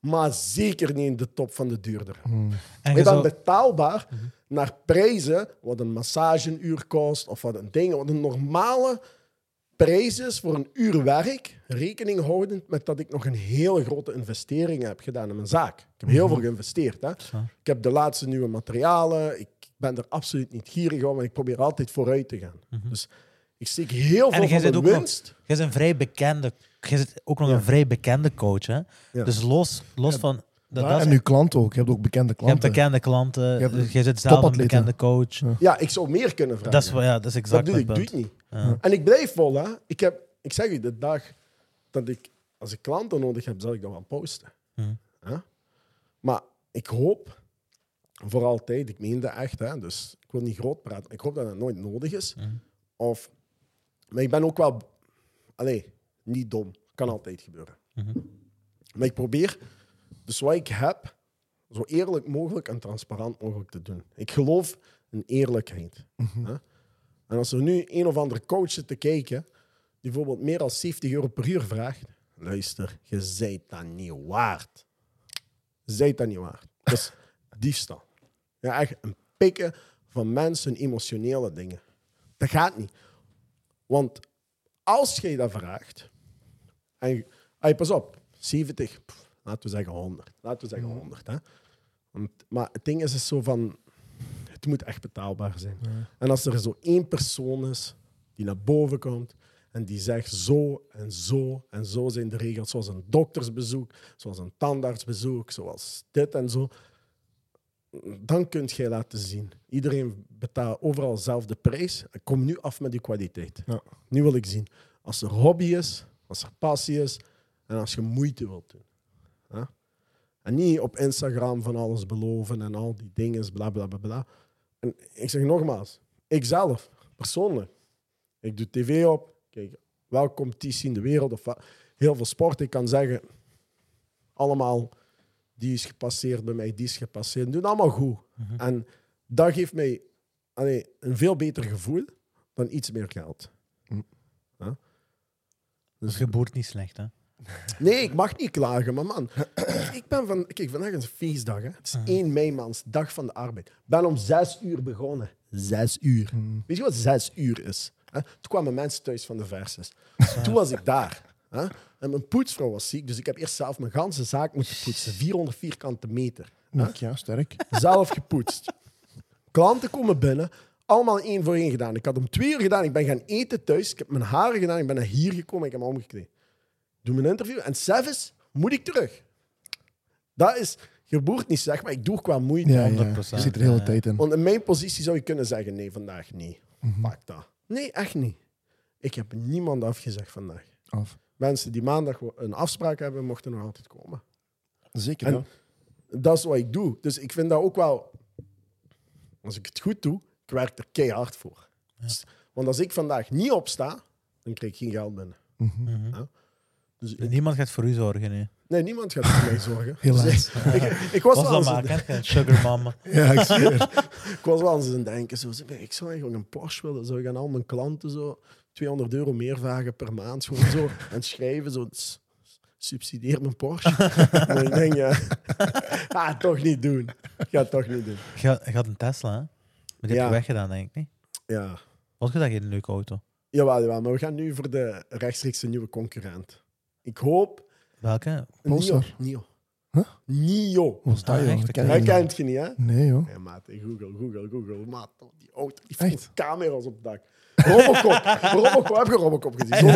maar zeker niet in de top van de duurder. En Ik je ben betaalbaar naar prijzen wat een massage een uur kost of wat een ding, wat een normale prijs is voor een uur werk, rekening houdend met dat ik nog een hele grote investering heb gedaan in mijn zaak. Ik heb heel veel geïnvesteerd. Hè? Ik heb de laatste nieuwe materialen. Ik ben er absoluut niet gierig om en ik probeer altijd vooruit te gaan. Dus ik steek heel veel jij van de ook nog- winst. Je bent een vrij bekende, je zit ook nog Ja. een vrij bekende coach. Hè? Ja. Dus los, los van. Dat, dat En uw klant ook. Je hebt ook bekende je hebt klanten. bekende klanten, Je hebt dus jij zit zelf een bekende coach. Ja, ik zou meer kunnen vragen. Dat is, wel- ja, dat is exact dat doe ik, doe punt. ik niet. En ik blijf vol. Hè. Ik, heb, ik zeg u, de dag dat ik, als ik klanten nodig heb, zal ik dat wel posten. Hè? Maar ik hoop voor altijd, ik meen dat echt, hè, dus ik wil niet groot praten, ik hoop dat het nooit nodig is. Mhm. Of, maar ik ben ook wel, allee, niet dom, kan altijd gebeuren. Mhm. Maar ik probeer, dus wat ik heb, zo eerlijk mogelijk en transparant mogelijk te doen. Ik geloof in eerlijkheid. hè. En als er nu een of andere coach zit te kijken, die bijvoorbeeld meer dan 70 euro per uur vraagt, luister, je zijt dat niet waard. Je zijt dat niet waard. Dat is diefstal. Ja, echt een pikken van mensen emotionele dingen. Dat gaat niet. Want als je dat vraagt, en hey, pas op, 70, pff, laten we zeggen 100. Laten we zeggen 100. Hè? Want, maar het ding is, is zo van, het moet echt betaalbaar zijn. En als er zo één persoon is die naar boven komt en die zegt zo en zo en zo zijn de regels, zoals een doktersbezoek, zoals een tandartsbezoek, zoals dit en zo, dan kun je laten zien. Iedereen betaalt overal zelf de prijs. Kom nu af met die kwaliteit. Ja. Nu wil ik zien. Als er hobby is, als er passie is en als je moeite wilt doen. En niet op Instagram van alles beloven en al die dingen, bla bla bla bla. En ik zeg nogmaals, ik zelf, persoonlijk, ik doe tv op, kijk, welke competitie in de wereld of heel veel sport. Ik kan zeggen, allemaal, die is gepasseerd bij mij, die is gepasseerd. Doe het allemaal goed. En dat geeft mij allee, een veel beter gevoel dan iets meer geld. Hm. Ja? Dus je boert niet slecht, hè? Nee, ik mag niet klagen, maar man. Ik ben van... Kijk, vandaag is een feestdag, hè. Het is 1 mei, man. Het is dag van de arbeid. Ik ben om zes uur begonnen. Zes uur. Weet je wat zes uur is? Hè? Toen kwamen mensen thuis van de verses. Toen was ik daar. Hè? En mijn poetsvrouw was ziek, dus ik heb eerst zelf mijn ganse zaak moeten poetsen. 400 vierkante meter. Ja, sterk. Zelf gepoetst. Klanten komen binnen, allemaal één voor één gedaan. Ik had om twee uur gedaan, ik ben gaan eten thuis. Ik heb mijn haren gedaan, ik ben naar hier gekomen, ik heb me omgekleed. Doe mijn interview en zelfs moet ik terug. Dat is geboerd niet zeg, maar ik doe qua moeite. Ja, ja. 100%, Je zit er de hele ja. tijd in. Want in mijn positie zou je kunnen zeggen, nee, vandaag niet. Fuck dat. Nee, echt niet. Ik heb niemand afgezegd vandaag. Af. Mensen die maandag een afspraak hebben, mochten nog altijd komen. Zeker, En-. Dat is wat ik doe. Dus ik vind dat ook wel... Als ik het goed doe, ik werk er keihard voor. Dus- Want als ik vandaag niet opsta, dan krijg ik geen geld binnen. Mhm. Ja. Dus ik- Niemand gaat voor u zorgen, nee. nee, niemand gaat voor mij zorgen. Helaas. Dus ik, ik, ik was Was wel eens aan-? Sugar mama. Ja, ik zweer. ik was wel eens aan het denken. Zo, ik zou eigenlijk een Porsche willen. Zou ik aan al mijn klanten zo 200 euro meer vragen per maand. Gewoon zo. En schrijven zo. "S- Subsidieer mijn Porsche. maar ik denk, ja, ah, toch niet doen. Ik ga het toch niet doen. Je had, je had een Tesla, hè? Maar die heb Ja. je weggedaan, denk ik niet. Ja. Vond je dat geen leuke auto? Jawel, jawel, maar we gaan nu voor de rechtstreeks een nieuwe concurrent. Ik hoop... Welke? Polestar. Nio. Huh? Nio. Wat is dat, Ah, joh? Dat ken kent je niet, hè? Nee, joh. Nee, maat. Google, Google, Google. Maat, die auto die Echt? heeft camera's op het dak. Robocop. Robocop. Heb je Robocop gezien?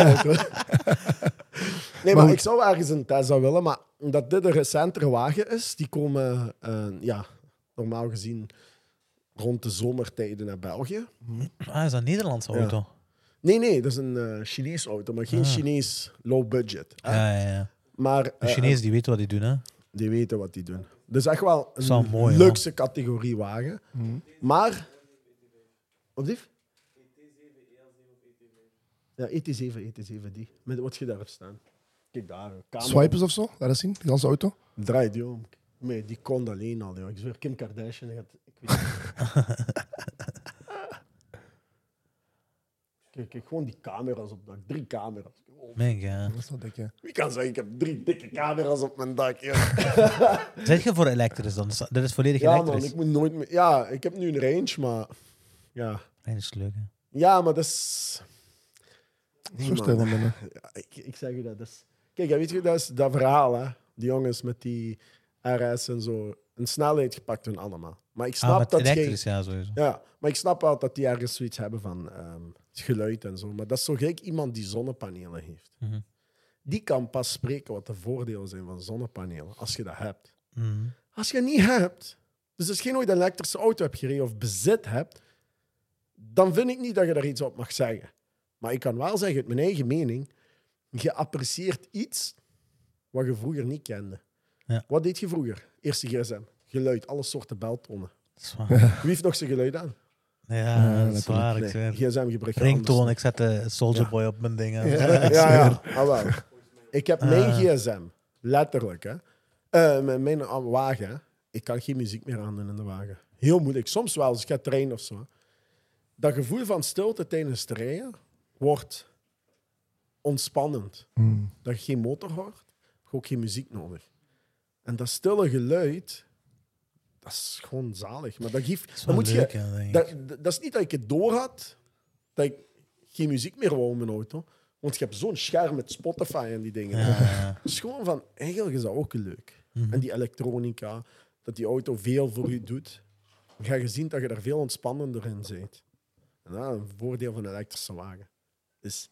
Nee, maar ik zou ergens een Tesla willen, maar omdat dit een recentere wagen is, die komen, eh, ja, normaal gezien rond de zomertijden naar België. Ah, is dat een Nederlandse Ja. auto? Nee, nee, dat is een eh Chinees auto, maar geen Ah. Chinees low budget. hè. Ja, ja, ja. Maar De eh, Chinezen die weten wat die doen, hè? Die weten wat die doen. Dus echt wel wel een mooi, luxe categorie wagen. Maar... Wat lief? Ja, ET7, ET7, die. Met wat je daar hebt staan. Kijk daar. Camera. Swipers of zo? Laat eens zien. Die ganse auto. Draai die om. Nee, die kon alleen al. Joh. Ik zweer, Kim Kardashian. Gaat, ik weet kijk, kijk, gewoon die camera's op dat. Drie camera's. Oh. Dat is wel dik, ja. Wie kan zeggen, ik heb drie dikke camera's op mijn dak. Ja, Zeg je voor elektrisch dan? Dit is volledig ja man, elektrisch. ik moet nooit meer... Ja, ik heb nu een range, maar... Ja, dat is leuk, hè? ja maar dat is... Nee, Zo man. stil van binnen. Ja, ik, ik zeg je dat. dat is... Kijk, weet je, dat is dat verhaal, hè. Die jongens met die RS en zo. Een snelheid gepakt hun allemaal. Maar ik snap Ah, met dat jij- elektrisch, ja, sowieso. Ja, maar ik snap wel dat die ergens zoiets hebben van geluid en zo. Maar dat is zo gek iemand die zonnepanelen heeft. Mhm. Die kan pas spreken wat de voordelen zijn van zonnepanelen, als je dat hebt. Mhm. Als je het niet hebt, dus als je nooit een elektrische auto hebt gereden of bezit hebt, dan vind ik niet dat je daar iets op mag zeggen. Maar ik kan wel zeggen, uit mijn eigen mening, je apprecieert iets wat je vroeger niet kende. Ja. Wat deed je vroeger? Eerste gsm, geluid, alle soorten waar. Wie heeft nog zijn geluid aan? Ja, dat is waar, ik Nee, gsm gebruik je Ringtoon, anders. ik zette Soldier Ja. Boy op mijn dingen. Ja, ja. Ah, wel. Ik heb mijn Ah. gsm, letterlijk, hè. Eh, mijn, mijn ah, wagen. Ik kan geen muziek meer aandoen in de wagen. Heel moeilijk. Soms wel, als ik ga trainen of zo. Dat gevoel van stilte tijdens het rijden wordt ontspannend. Hmm. Dat je geen motor hoort, heb je ook geen muziek nodig. En dat stille geluid, dat is gewoon zalig. Maar dat geeft... Dat moet leuk, je, ja, dat, dat is niet dat ik het door had, dat ik geen muziek meer wou in mijn auto. Want je hebt zo'n scherm met Spotify en die dingen. Ja, gewoon van, eigenlijk is dat ook leuk. Mhm. En die elektronica, dat die auto veel voor u doet. Dan ga je zien dat je daar veel ontspannender in bent. En dat is een voordeel van een elektrische wagen. is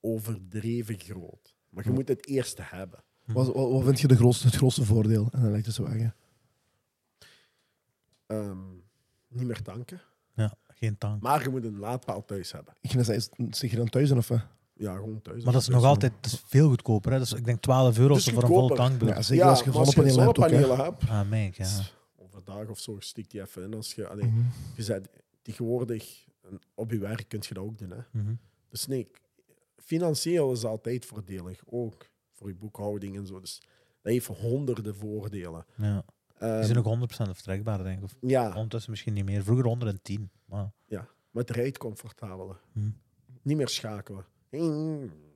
overdreven groot. Maar je moet het eerst hebben. Wat, wat, wat vind je de grootste, het grootste voordeel aan een elektrische wagen? Ehm, niet meer tanken. ja, geen tank. Maar je moet een laadpaal thuis hebben. Ik ging zeggen, is- zeg je dan thuis of wat? Ja, gewoon thuis. Maar dat is nog altijd dat is veel goedkoper. Hè? Dus ik denk 12 euro is voor een volle goedkoper. tankbeurt. Ja, zeker ja, als je maar als je zonnepanelen hebt ook. hebt, Ah, mink, ja. overdag of zo, stikt die even in. Als je, allee, Mhm. je zei, tegenwoordig en op je werk kun je dat ook doen. Hè? Mhm. Dus nee, financieel is altijd voordelig. Ook voor je boekhouding en zo. Dus dat heeft honderden voordelen. ja. Ehm, Die zijn ook 100% vertrekbaar, denk ik. Of ja, ondertussen misschien niet meer. Vroeger 110. Maar ja, maar het rijdt comfortabeler. Hm. Niet meer schakelen.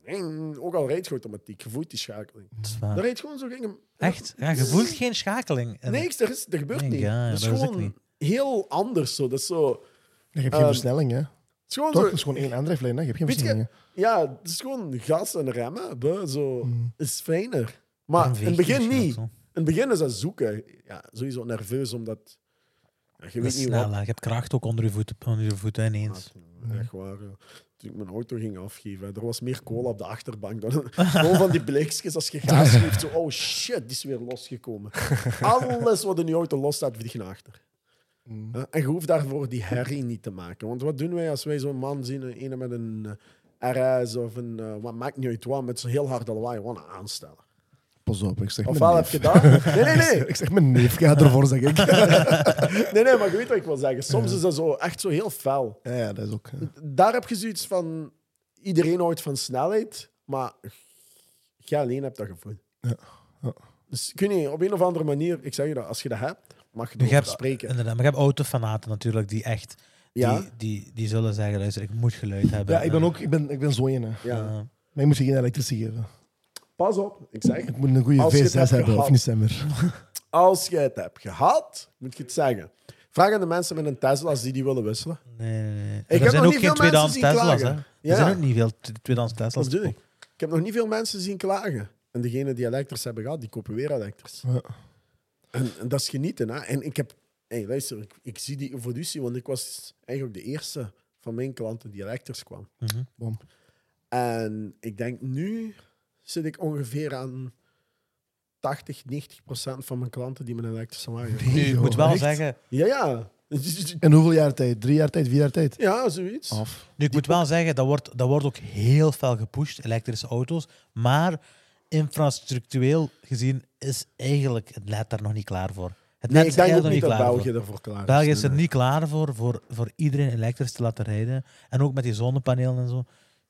En ook al rijdt je automatiek, je voelt die schakeling. Dat is Dat waar. rijdt gewoon zo... Ging Echt? Ja, je voelt geen schakeling. Niks, er, is, er gebeurt Nee, niet. ja, dat is dat is ook gewoon niet. heel anders. Zo. Dat is zo... Je hebt geen Ehm, versnelling, hè? Het is gewoon Toch? zo... Het is gewoon één aandrijflijn, hè? Je hebt geen je- versnelling. Ja, het is gewoon gas en remmen. Zo Mm. is fijner. Maar in het begin niet. zo. In het begin is dat zoeken. Ja, sowieso nerveus, omdat... Ja, je weet niet snel, wat... hè. Je hebt kracht ook onder je voeten, onder je voeten ineens. Ja, Echt waar. ja. Toen ik mijn auto ging afgeven, er was meer cola op de achterbank dan gewoon van die blikjes als je gas geeft. Zo, oh shit, die is weer losgekomen. Alles wat in je auto los staat, vliegt naar achter. Mm. Ja, En je hoeft daarvoor die herrie niet te maken. Want wat doen wij als wij zo'n man zien, een met een eh, RS of een, eh, wat maakt niet uit wat, met zo'n heel harde lawaai, gewoon aanstellen. Pas op, ik zeg Ofwel heb je dat. Nee, nee, nee. Ik zeg mijn neef, ga ervoor, zeg ik. Nee, nee, maar je weet wat ik wil zeggen. Soms is dat zo, echt zo heel fel. Ja, ja, dat is ook... ja. daar heb je zoiets van... Iedereen houdt van snelheid, maar jij alleen hebt dat gevoel. Ja, ja. Dus ik weet niet, op een of andere manier, ik zeg je dat, als je dat hebt, mag je erover spreken. inderdaad, maar je hebt autofanaten natuurlijk die echt... Ja, Die, die, die zullen zeggen, luister, ik moet geluid hebben. Ja, ik ben En, ook ik ben, ik ben zo hè. ja. eh, Maar je moet je geen elektrici geven. Pas op, ik zeg, Ik moet een goede Als je het V6 hebt hebben, gehad. of niet, Semmer? als je het hebt gehad, moet je het zeggen. Vraag aan de mensen met een Tesla als die die willen wisselen. nee, nee, nee. heb er zijn nog ook niet geen veel tweedehands mensen zien Tesla's, hè. klagen. Er Ja. zijn ook niet veel tweedehands Dat Tesla's. bedoel ik. Ik heb nog niet veel mensen zien klagen. En degenen die elektrisch hebben gehad, die kopen weer elektrisch. Ja. En, en dat is genieten. Hè? En ik heb... Hey, luister, ik, ik zie die evolutie, want ik was eigenlijk de eerste van mijn klanten die elektrisch kwam. Bom. En ik denk nu zit ik ongeveer aan 80, 90 procent van mijn klanten die met een elektrische wagen hebben. Nu, ik moet wel echt? zeggen, Ja, ja. En hoeveel jaar tijd? Drie jaar tijd? Vier jaar tijd? Ja, zoiets. Af. nu, ik moet wel zeggen dat wordt, dat wordt ook heel fel gepusht, elektrische auto's. Maar infrastructureel gezien is eigenlijk het net daar nog niet klaar voor. Het Nee, net ik is denk ook eigenlijk niet dat België voor. ervoor klaar is. België is er Nee, niet klaar voor, voor, voor iedereen elektrisch te laten rijden. En ook met die zonnepanelen en zo.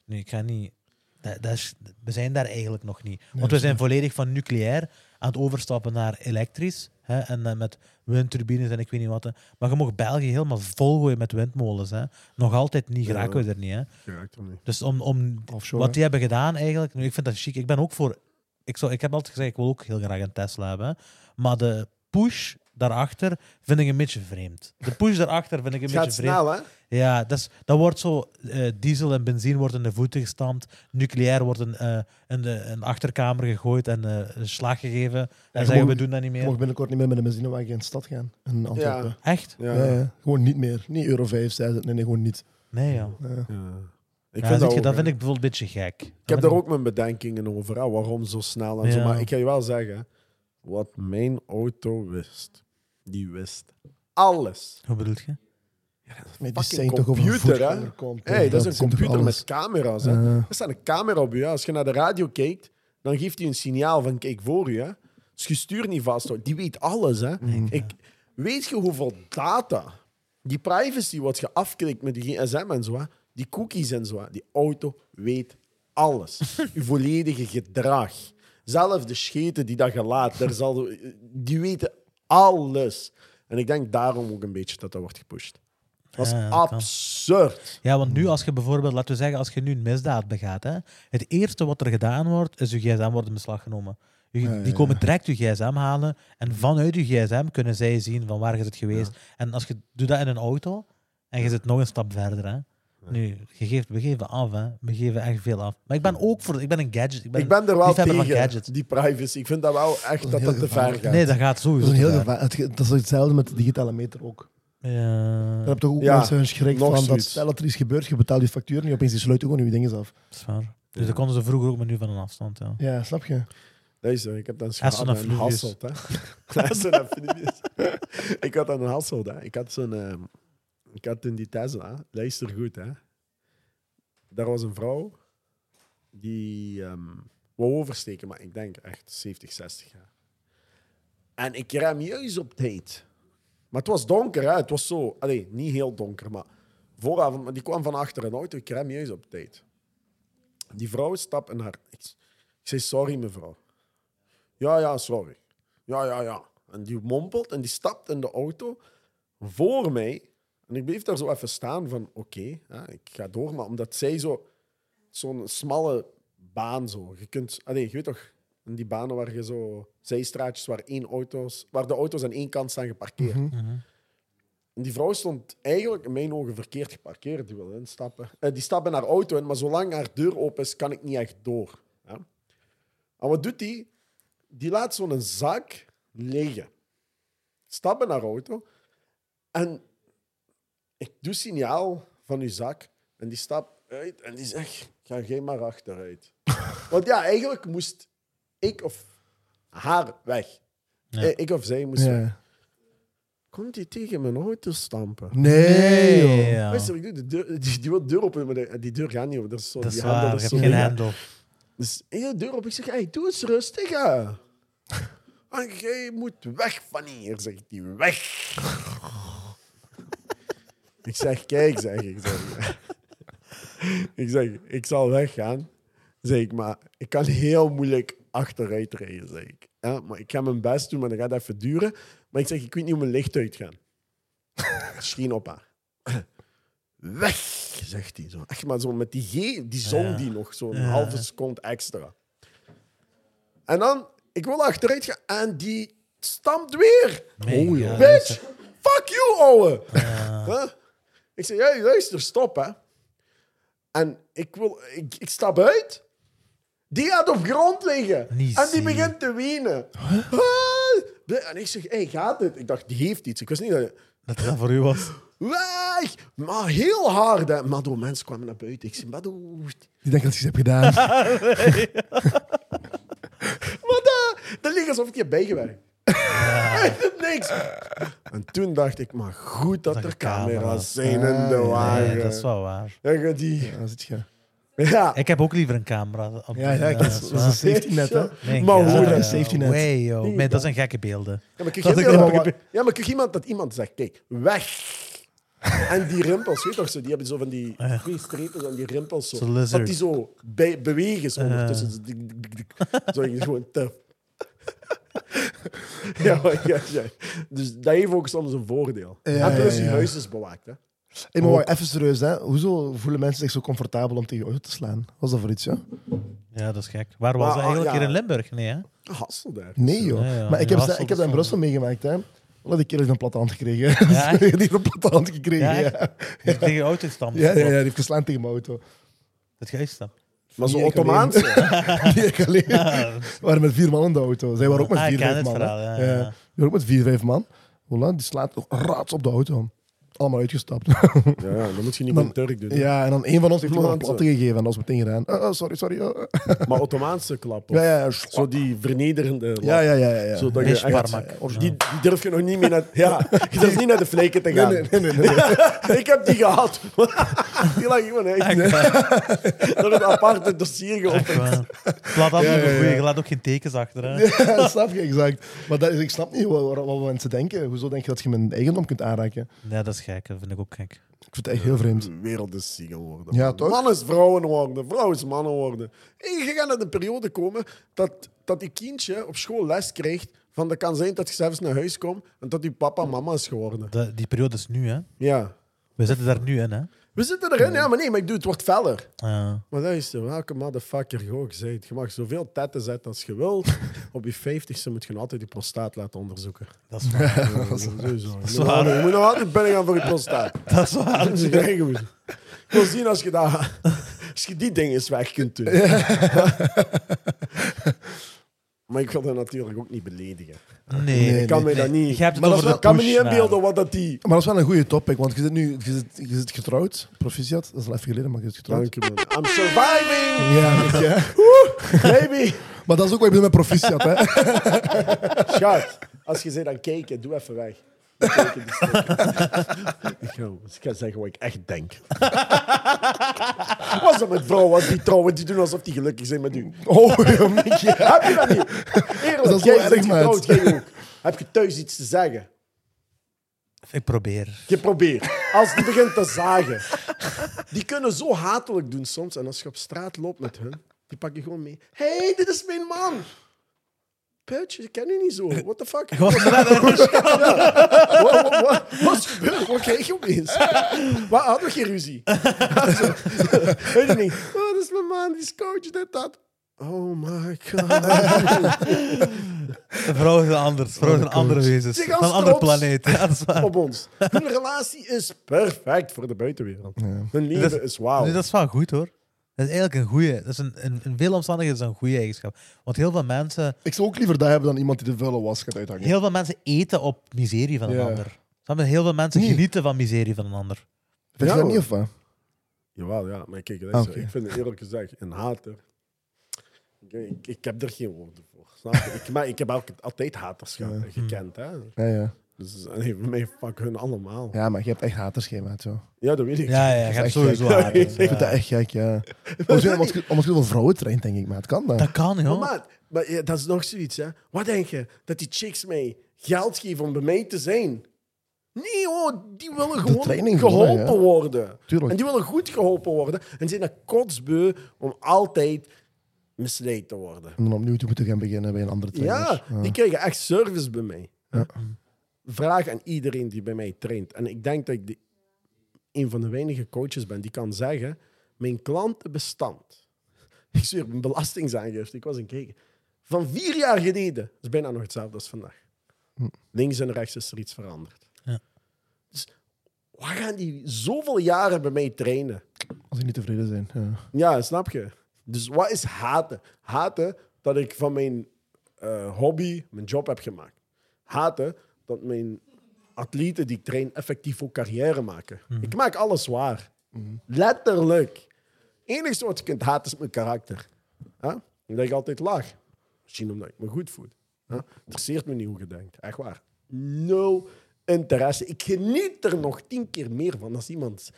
Nu, ik ga niet... Dat, dat is, we zijn daar eigenlijk nog niet. Want we zijn volledig van nucleair aan het overstappen naar elektrisch. Hè, en eh, met windturbines en ik weet niet wat. hè. Maar je mag België helemaal volgooien met windmolens. Hè. Nog altijd niet Ja. geraken we er niet. Hè. Geraakt er niet. Dus om, om Offshore. wat die hebben gedaan eigenlijk, nu, ik vind dat chic. Ik ben ook voor. Ik, zou, ik heb altijd gezegd, ik wil ook heel graag een Tesla hebben. hè. Maar de push daarachter vind ik een beetje vreemd. De push daarachter vind ik een beetje vreemd. snel, hè? Ja, dat, is, dat wordt zo. eh, diesel en benzine worden in de voeten gestampt. Nucleair worden eh, in de een achterkamer gegooid en eh, een slag gegeven. En je zeggen mag- we doen dat niet Je meer. mag binnenkort niet meer met een benzinewagen in de stad gaan. In Antwerpen. Echt? Ja. Ja. Ja, Gewoon niet meer. Niet euro 5, 6. Nee, nee, gewoon niet. Nee, ja. Ja. Ja. Ik Ja, vind dat, je, ook, dat hè. vind ik bijvoorbeeld een beetje gek. Ik heb daar ook mijn bedenkingen over, hè, waarom zo snel en zo. Ja. Maar ik ga je wel zeggen, wat mijn auto wist, die wist alles. Hoe bedoel je? Maar die Fucking zijn toch over computer, komt, Hey, dat is een computer met camera's. Hè? Ja. Er staat een camera op je. Als je naar de radio kijkt, dan geeft hij een signaal van kijk voor je. Hè? Dus je stuurt niet vast. hoor. Die weet alles. Hè? Ik, weet je hoeveel data, die privacy wat je afklikt met die gsm en zo, hè? die cookies en zo, hè? die auto weet alles. je volledige gedrag. Zelf de scheten die dat je laat, daar zal, die weten alles. En ik denk daarom ook een beetje dat dat wordt gepusht. Dat is Ja, dat kan. absurd. Ja, want nu als je bijvoorbeeld, laten we zeggen, als je nu een misdaad begaat, hè, het eerste wat er gedaan wordt, is je gsm wordt in beslag genomen. Ja, Die komen direct je gsm halen en vanuit je gsm kunnen zij zien van waar je het geweest. En als je doet dat in een auto en je zit nog een stap verder, hè. Nu, je geeft, we geven af, hè. We geven echt veel af. Maar ik ben ook voor, ik ben een gadget. Ik ben, Ik ben er wel tegen, gadgets. die privacy. Ik vind dat wel echt dat dat te ver gaat. Nee, dat gaat Dat sowieso. is, een heel gevaar. het, dat is hetzelfde met de digitale meter ook. Ja. Je hebt toch ook Ja, mensen hun schrik nog van dat zoiets. stel dat er iets gebeurt, je betaalt je factuur niet, opeens die sluiten gewoon je dingen af. Dat is waar. Dus dat konden ze vroeger ook, maar nu van een afstand. Ja. Ja, snap je? Deze, ik heb dan gehad en een. Hasselt. hè. Ik had dan een Hasselt. Hè. Ik had zo'n... ehm, ik had in die Tesla... Luister goed, hè. Daar was een vrouw die ehm wou oversteken, maar ik denk echt 70, 60 jaar. En ik rem juist op tijd. Maar het was donker, hè. Het was zo... Allee, niet heel donker, maar... Vooravond, maar die kwam van achter een auto. Ik rem juist op tijd. Die vrouw stapt in haar... Ik, ik zei, sorry mevrouw. Ja, ja, sorry. Ja, ja, ja. En die mompelt en die stapt in de auto voor mij. En ik bleef daar zo even staan van, oké, ik ga door. Maar omdat zij zo zo'n smalle baan zo. Je kunt, nee, je weet toch, in die banen waar je zo zijstraatjes waar één auto's, waar de auto's aan één kant staan geparkeerd. Mhm. En die vrouw stond eigenlijk in mijn ogen verkeerd geparkeerd. Die wil instappen. Eh, die stapt in haar auto in, maar zolang haar deur open is, kan ik niet echt door. Ja? En wat doet die? Die laat zo'n zak liggen. Stap in haar auto. En ik doe signaal van uw zak. En die stapt uit en die zegt: Ga jij maar achteruit. Want ja, eigenlijk moest ik of haar weg. Ja. Eh, Ik of zij moest weg. Komt die tegen mijn auto stampen? Nee, joh. ja. Ik doe de deur, die, die wil de deur open, maar de- die deur gaat niet open. Dat is zo, Dat is die hendel waar, je is hebt zo geen hendel. Dus ik doe de deur op. Ik zeg, hey, doe eens rustig. Hè. En jij moet weg van hier, zegt hij. Weg. ik zeg, kijk, zeg ik. Zeg. ik zeg, ik zal weggaan. Zeg ik, maar ik kan heel moeilijk achteruit rijden, zeg ik. Ja, maar ik ga mijn best doen, maar dat gaat even duren. Maar ik zeg, ik weet niet hoe mijn licht uitgaan. Schrien op haar. Weg, zegt hij zo. Echt maar zo met die G, die zon Ja. die nog zo'n Ja. halve seconde extra. En dan, ik wil achteruit gaan en die stampt weer. Mega, Oh, ja, Bitch, fuck you, ouwe. Ja. Huh? Ik zeg, hey, luister, stop, hè. En ik, wil, ik, ik stap uit. Die gaat op grond liggen. Niet en die zien. begint te wenen. Ah. En ik zeg, hey, gaat het? Ik dacht, die heeft iets. Ik wist niet dat... Dat dat voor u was. Weg! Maar heel hard, hè. Maar door mensen kwamen naar buiten. Ik zeg, maar doe... Die denkt dat je iets hebt gedaan. Maar daar liggen alsof ik je bijgewerkt. Niks. En toen dacht ik, maar goed dat Dat er er camera's. zijn in de ja. wagen. Nee, dat is wel waar. En die... Ja, dan zit je. Ja. Ik heb ook liever een camera. Op Ja, ja, dat is, dat is een safety net, hè. Nee, Maar ja, hoe ja, dan? Safety net. Way, joh. Nee, Nee, dat zijn gekke beelden. Ja, maar kijk, Dat ja, maar iemand dat iemand zegt, kijk, weg. En die rimpels, weet je toch, zo, die hebben zo van die twee strepen en die rimpels zo. Dat die zo bij, bewegen zo ondertussen. Zo, dik. zo je gewoon te. ja, ja, ja. Dus dat heeft ook soms een voordeel. En plus, je huis is bewaakt. Hè. Hey, maar wacht, even serieus, hè. Hoezo voelen mensen zich zo comfortabel om tegen je auto te slaan? Wat was dat voor iets, ja? Ja, dat is gek. Waar was Maar, dat eigenlijk? ja. Hier in Limburg? Nee, hè? Hassel daar. Nee, joh. Ja, ja, maar ik ja, heb, ik heb dat in Brussel meegemaakt, hè. Wel, die kerel heeft een platte hand gekregen. Ja, echt? die heeft een platte hand gekregen, Ja, ja. echt? Die tegen je auto stampt. Ja, ja, ja, die heeft geslaan tegen mijn auto. Het uitstapt. Maar zo Nee, ik automaat. Die ik alleen. We waren met vier man in de auto. Zij waren ook met Ah, ik vier, ken vijf het man. verhaal, hè. ja, ja. Die waren ook met vier, vijf man. Voilà, die slaat nog raads op de auto. Allemaal uitgestapt. Ja, ja, dan moet je niet Dan- met Turk doen. ja, en dan een van ons heeft iemand een platte gegeven en dat was meteen gedaan. Oh, sorry, sorry. oh, oh. Maar automatische klap. of Ja, ja, ja. Zo die vernederende lap. Ja, ja, ja. ja, ja. Zodat je echt- die, die durf je nog niet meer naar... Ja, je durft niet naar de vleken te gaan. Nee, nee, nee. nee, nee. Ik heb die gehad. die lag gewoon echt door een aparte dossier geopend. Laat dat Ja, niet ja, ja. Je laat ook geen tekens achter. Hè? Ja, dat snap je exact. Maar dat is, ik snap niet wat, wat mensen denken. Hoezo denk je dat je mijn eigendom kunt aanraken? Nee, dat is gek. Dat vind ik ook gek. Ik vind het echt heel vreemd. De wereld is ziek geworden. Ja, man. toch? Man is vrouwen worden, vrouw is mannen worden. En je gaat naar de periode komen dat, dat je kindje op school les krijgt van dat kan zijn dat je zelfs naar huis komt en dat je papa mama is geworden. De- die periode is nu, hè? Ja. We zitten daar nu in, hè? We zitten erin, ja, maar nee, maar ik doe het wordt feller. Ja. Maar luister, welke motherfucker je ook bent. Je mag zoveel tetten zetten als je wil. Op je vijftigste moet je nog altijd je prostaat laten onderzoeken. dat is waar. Ja, sowieso. Moet, is waar. altijd- je moet nog altijd binnen gaan voor je prostaat. Dat is waar. Dat is wil zien als je, dat, als je die dingen eens weg kunt doen. Maar ik wil dat natuurlijk ook niet beledigen. Nee. Nee, Ik kan nee, me dat niet... Je hebt het Maar dat over de kan me niet inbeelden wat dat die... Maar dat is wel een goede topic, want je zit nu je zit, je zit getrouwd. Proficiat, dat is al even geleden, maar je zit getrouwd. Dank je, man. I'm surviving, Ja, je. baby. Maar dat is ook wat ik bedoel met proficiat, hè. Schat, als je zei dan kijken, doe even weg. Ik, ga, ik ga zeggen wat ik echt denk. Was dat met vrouwen als die trouwen, die doen alsof die gelukkig zijn met u? Oh, Mickey. Heb je dat niet? Eerlijk, Dat is jij bent getrouwd, jij ook. Heb je thuis iets te zeggen? Ik probeer. Je probeert. Als die begint te zagen. Die kunnen zo hatelijk doen soms. En als je op straat loopt met hun, die pak je gewoon mee. Hé, hey, dit is mijn man. Putje, ik ken u niet zo. What the fuck? Was net ergens- Wat, wat, wat, wat is gebeurd? Wat krijg je opeens? Waar hadden we geen ruzie? Weet je niet? Oh, dat is mijn man, die is coach, dit, dat. Oh my god. Vrouwen zijn anders. Vrouwen zijn coach. andere wezens. Van een andere planeet. Ja, dat is waar. Op ons. Hun relatie is perfect voor de buitenwereld. Ja. Hun leven is, is- wauw. Nee, dat is wel goed hoor. Dat is eigenlijk een goede. Dat is een, in, in veel omstandigheden is dat een goede eigenschap. Want heel veel mensen, Ik zou ook liever dat hebben dan iemand die de vuile was gaat uithangen. heel veel mensen eten op miserie van een Ja. ander. Snap je? Heel veel mensen Nee. genieten van miserie van een ander. Vind je Ja, dat niet of wat? Jawel, ja. Maar kijk, Ah, luister, oké. ik vind het eerlijk gezegd een hater. Ik, ik, ik heb er geen woorden voor. Snap je? Ik, maar ik heb ook altijd haters gekend. Hè? Ja, ja. Dus nee, voor mij fuck hun allemaal. Ja, ja, maar je hebt echt haters, zo. dat weet ik. Ja, ja, je hebt echt sowieso gek. haten. Ik vind dat echt gek, ja. Omdat je, wel vrouwen traint, denk ik, maat. Kan dat? Dat kan, Maar, joh. maat, maar ja, dat is nog zoiets, hè. Wat denk je? Dat die chicks mij geld geven om bij mij te zijn? Nee, hoor. Die willen gewoon geholpen ja. worden. Tuurlijk. En die willen goed geholpen worden. En zijn er kotsbeu om altijd misleid te worden. En dan opnieuw te moeten gaan beginnen bij een andere trainer. Ja, die krijgen echt service bij mij. Ja. Vraag aan iedereen die bij mij traint. En ik denk dat ik de, een van de weinige coaches ben die kan zeggen: Mijn klantenbestand. Ik zweer, mijn belastingsaangifte, ik was een kijken. Van vier jaar geleden is bijna nog hetzelfde als vandaag. Hm. Links en rechts is er iets veranderd. Ja. Dus wat gaan die zoveel jaren bij mij trainen? Als die niet tevreden zijn. Ja. Ja, snap je? Dus wat is haten? Haten dat ik van mijn eh, hobby mijn job heb gemaakt. Haten dat mijn atleten die ik train effectief ook carrière maken. Ik maak alles waar. Letterlijk. Het enige wat je kunt haten is mijn karakter. Huh? Ik altijd lach. Misschien omdat ik me goed voel. Huh? Interesseert me niet hoe je denkt. Echt waar. Nul interesse. Ik geniet er nog tien keer meer van als iemand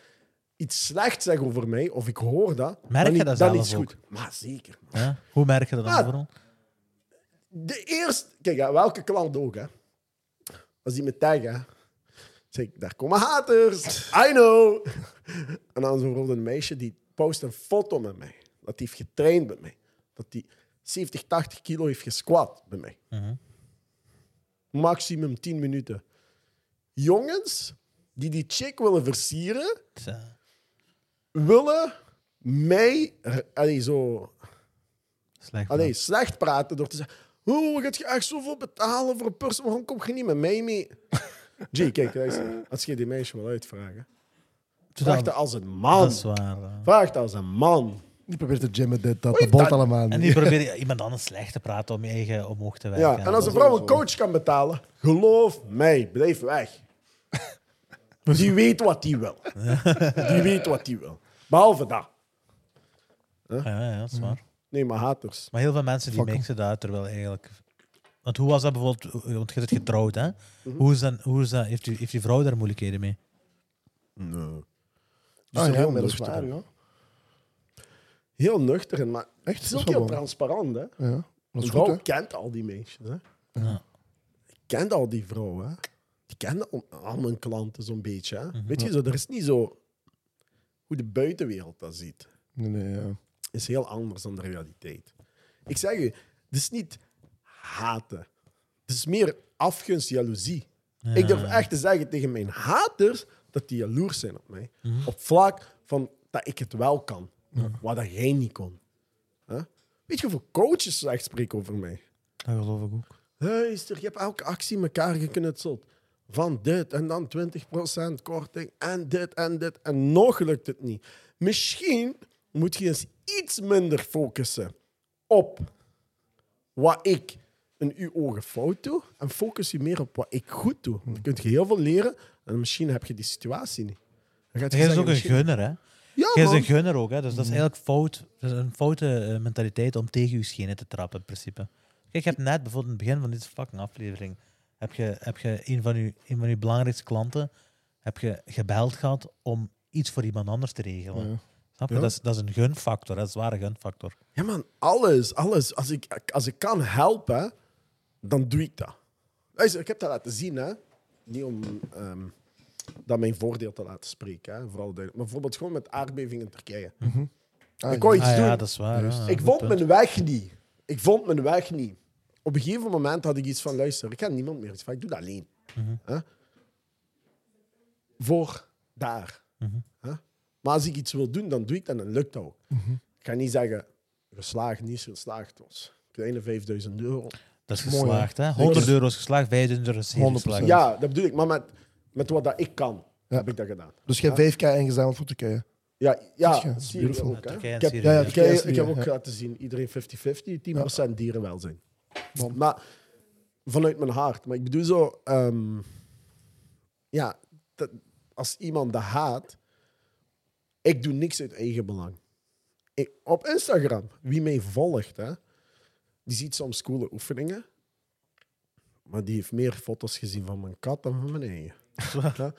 iets slecht zegt over mij, of ik hoor dat, Merk dan, je dat dan is ook? goed. Maar zeker. Ja? Hoe merk je dat dan vooral? De eerste... Kijk, welke klant ook, hè. Als die me taggen, zeg ik, daar komen haters. I know. En dan bijvoorbeeld een meisje die post een foto met mij. Dat die heeft getraind met mij. Dat die 70, 80 kilo heeft gesquat bij mij. Mhm. Maximum 10 minuten. Jongens die die chick willen versieren, willen mij er- allee, zo Slecht. Allee, slecht praten door te zeggen... Oh, gaat je echt zoveel betalen voor een persoon? Waarom kom je niet met mij mee? G, kijk, luister. Als je die meisje wil uitvragen... Vraag dat- als een man. Dat is waar. ja. Vraag dat als een man. Die probeert te gymmen, dit, dat, de dat- allemaal. En die probeer je iemand anders slecht te praten om je eigen omhoog te werken. Ja, en als een vrouw een coach kan betalen... Geloof mij, blijf weg. Die weet wat die wil. Die weet wat die wil. Behalve dat. Ja, ja, dat is waar. Nee, maar haters. Maar heel veel mensen die Fuck mixen dat uit, terwijl eigenlijk... Want hoe was dat bijvoorbeeld... Want je bent getrouwd, hè? Mhm. Hoe is dat... Hoe is dat heeft, u, heeft die vrouw daar moeilijkheden mee? Nee. Ah, ja, heel dat is waar, ja. Heel nuchter, en maar Echt, het is ook wel heel wel. transparant. Hè? Ja, dat is vrouw goed, hè. kent al die meisjes. Hè? Ja. kent al die vrouwen. hè. Die kennen al, al mijn klanten zo'n beetje. Hè. Mhm. Weet je, zo, er is niet zo hoe de buitenwereld dat ziet. Nee, nee, ja. Is heel anders dan de realiteit. Ik zeg u, het is niet haten. Het is meer afgunst, jaloezie. Ik durf echt te zeggen tegen mijn haters dat die jaloers zijn op mij. Mhm. Op vlak van dat ik het wel kan, wat dat jij niet kon. Weet je hoeveel coaches slecht spreken over mij? Dat geloof ik ook. Luister, je hebt elke actie elkaar geknutseld. Van dit en dan 20% korting en dit en dit. En nog lukt het niet. Misschien moet je eens iets minder focussen op wat ik in uw ogen fout doe. En focus je meer op wat ik goed doe. Dan kun je heel veel leren en misschien heb je die situatie niet. Dan gaat je Jij is zeggen, ook een misschien- gunner, hè? Ja, Jij is man. een gunner ook, hè? Dus dat is eigenlijk fout. Dat is een foute eh, mentaliteit om tegen je schenen te trappen, in principe. Kijk, je hebt net bijvoorbeeld in het begin van deze fucking aflevering... heb je, heb je een, van je, een van je belangrijkste klanten heb je gebeld gehad om iets voor iemand anders te regelen. Ja. Snap je? Ja. Dat, is, dat is een gunfactor, dat is een zware gunfactor. Ja, man, alles, alles. Als ik, als ik kan helpen, dan doe ik dat. Luister, ik heb dat laten zien, hè. Niet om ehm, dat mijn voordeel te laten spreken, hè. Vooral duidelijk. Maar bijvoorbeeld gewoon met aardbeving in Turkije. Ah, ik wou iets Ah doen. ja, dat is waar. Ik vond punt. mijn weg niet. Ik vond mijn weg niet. Op een gegeven moment had ik iets van, luister, ik ken niemand meer. iets van, Ik doe dat alleen. Mhm. Hè? Voor daar. Mhm. Hè? Maar als ik iets wil doen, dan doe ik dat en lukt dat ook. Ik ga niet zeggen, geslaagd, niet geslaagd was. Kleine 5000 euro. Dat is Mooi, geslaagd, hè? Zeker. 100 euro is geslaagd, 5000 euro is zeer 100%. geslaagd. Ja, dat bedoel ik. Maar met, met wat dat ik kan, Ja. heb ik dat gedaan. Dus je hebt 5k ingezameld voor Turkije. Ja, ja Zie je? Syrië ook. Hè. Ik heb, Syrië. Ja, ja, Turkije, ik heb ook laten zien, iedereen 50-50, 10% dierenwelzijn. Bom. Maar vanuit mijn hart. Maar ik bedoel zo, ehm, ja, dat- als iemand dat haat, ik doe niks uit eigen belang. Ik- op Instagram, wie mij volgt, hè, die ziet soms coole oefeningen, maar die heeft meer foto's gezien van mijn kat dan van mijn eigen. Ja.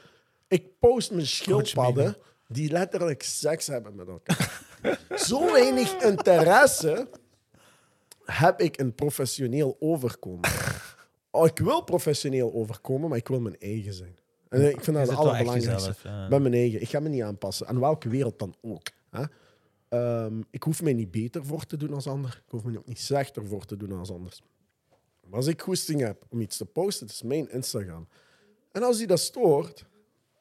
Ik post mijn schildpadden die letterlijk seks hebben met elkaar. Zo weinig interesse heb ik een professioneel overkomen. Oh, ik wil professioneel overkomen, maar ik wil mijn eigen zijn. En ik vind dat het allerbelangrijkste. jezelf, ja. Bij mijn eigen. Ik ga me niet aanpassen. Aan welke wereld dan ook. Hè? Ehm, ik hoef mij niet beter voor te doen als ander. Ik hoef me ook niet slechter voor te doen als anders. Maar als ik goesting heb om iets te posten, het is mijn Instagram. En als die dat stoort,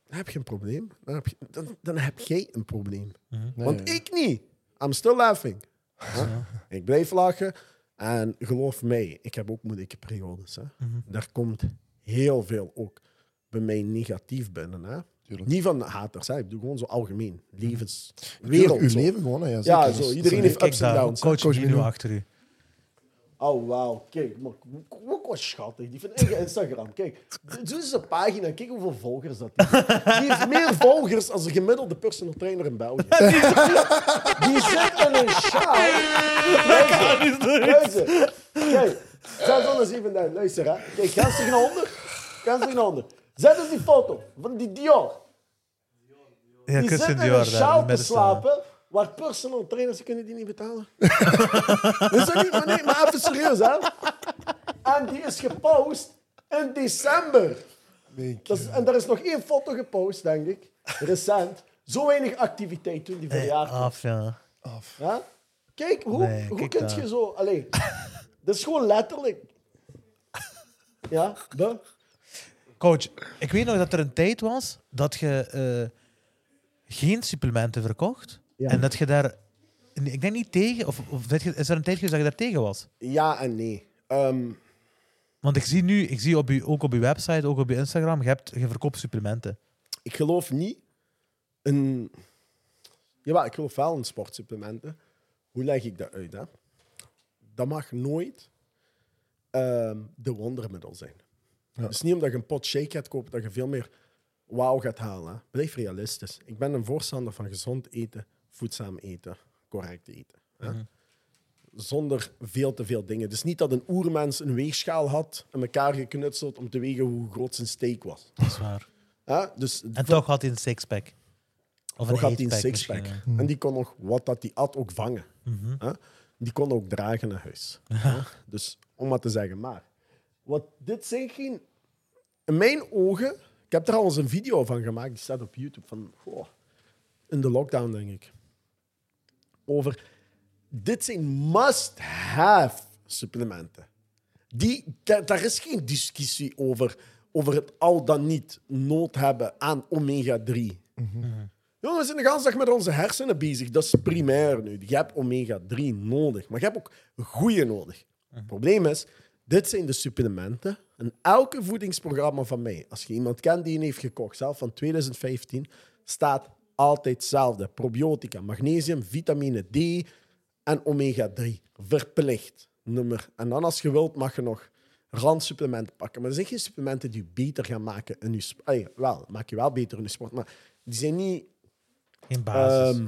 dan heb je een probleem. Dan heb, je, dan, dan heb jij een probleem. Nee, Want nee. ik niet. I'm still laughing. Huh? Ik blijf lachen. En geloof mij, ik heb ook moeilijke periodes. Hè. Daar komt heel veel ook bij mij negatief binnen. Hè. Tuurlijk. Niet van haters, hè. ik bedoel gewoon zo algemeen. Levens, wereld. uw zo. leven gewoon. Hè, ja, Ja, zo, iedereen heeft ups en daar, downs. coach Coach Mino Mino. achter u. Oh, wauw. Kijk, maar ook wat schattig. Die van eigen Instagram. Kijk, doe eens een pagina. Kijk hoeveel volgers dat heeft. Die heeft meer volgers als een gemiddelde personal trainer in België. Die zit in een sjaal. Luister. Luister. Kijk, zet eens even daar. Luister, hè. Kijk, ga eens naar onder. Ga eens naar onder. Zet eens die foto van die Dior. Ja, Die zit in Dior een sjaal te slapen, waar personal trainers ze kunnen die niet betalen. dat is ook niet, maar, nee, maar even serieus, hè. En die is gepost in december. Nee, Dat is, en er is nog één foto gepost, denk ik, recent. Zo weinig activiteit toen die verjaard was. Af, ja. af. Ja? Kijk, hoe, Nee, hoe kun je zo... Allee, dat is gewoon letterlijk... Ja, de... Coach, ik weet nog dat er een tijd was dat je eh, geen supplementen verkocht. Ja. En dat je daar... Ik denk niet tegen, of, of is er een tijd geweest dat je daar tegen was? Ja en nee. Ehm, Want ik zie nu, ik zie op ook op je website, ook op je Instagram, je, hebt, je verkoopt supplementen. ik geloof niet in... Jawel, ik geloof wel in sportsupplementen. Hoe leg ik dat uit? Hè? Dat mag nooit ehm, de wondermiddel zijn. Het is niet omdat je een pot shake gaat kopen dat je veel meer wauw gaat halen. Hè? Blijf realistisch. Ik ben een voorstander van gezond eten, voedzaam eten, correct eten. Hè? Zonder veel te veel dingen. Dus niet dat een oermens een weegschaal had en elkaar geknutseld om te wegen hoe groot zijn steak was. Dat is waar. Hè? Dus En toch had hij een sixpack. Of toch een had hij een sixpack. ja. En die kon nog wat dat die at ook vangen. Mhm. Hè? Die kon ook dragen naar huis. Hè? Dus om maar te zeggen, maar. Wat dit zijn geen. In mijn ogen. Ik heb er al eens een video van gemaakt, die staat op YouTube. Van, goh, in de lockdown, denk ik. Over. Dit zijn must-have supplementen. Die, da- daar is geen discussie over, over het al dan niet nood hebben aan omega-3. Jongens, we zijn de hele dag met onze hersenen bezig. Dat is primair nu. Je hebt omega-3 nodig, maar je hebt ook goede nodig. Het probleem is, dit zijn de supplementen. En elke voedingsprogramma van mij, als je iemand kent die een heeft gekocht, zelf van 2015, staat altijd hetzelfde. Probiotica, magnesium, vitamine D en omega-3. Verplicht. Nummer. En dan als je wilt, mag je nog randsupplementen pakken. Maar dat zijn geen supplementen die je beter gaan maken in je sport. Wel, maak je wel beter in je sport, maar die zijn niet Geen basis. Ehm,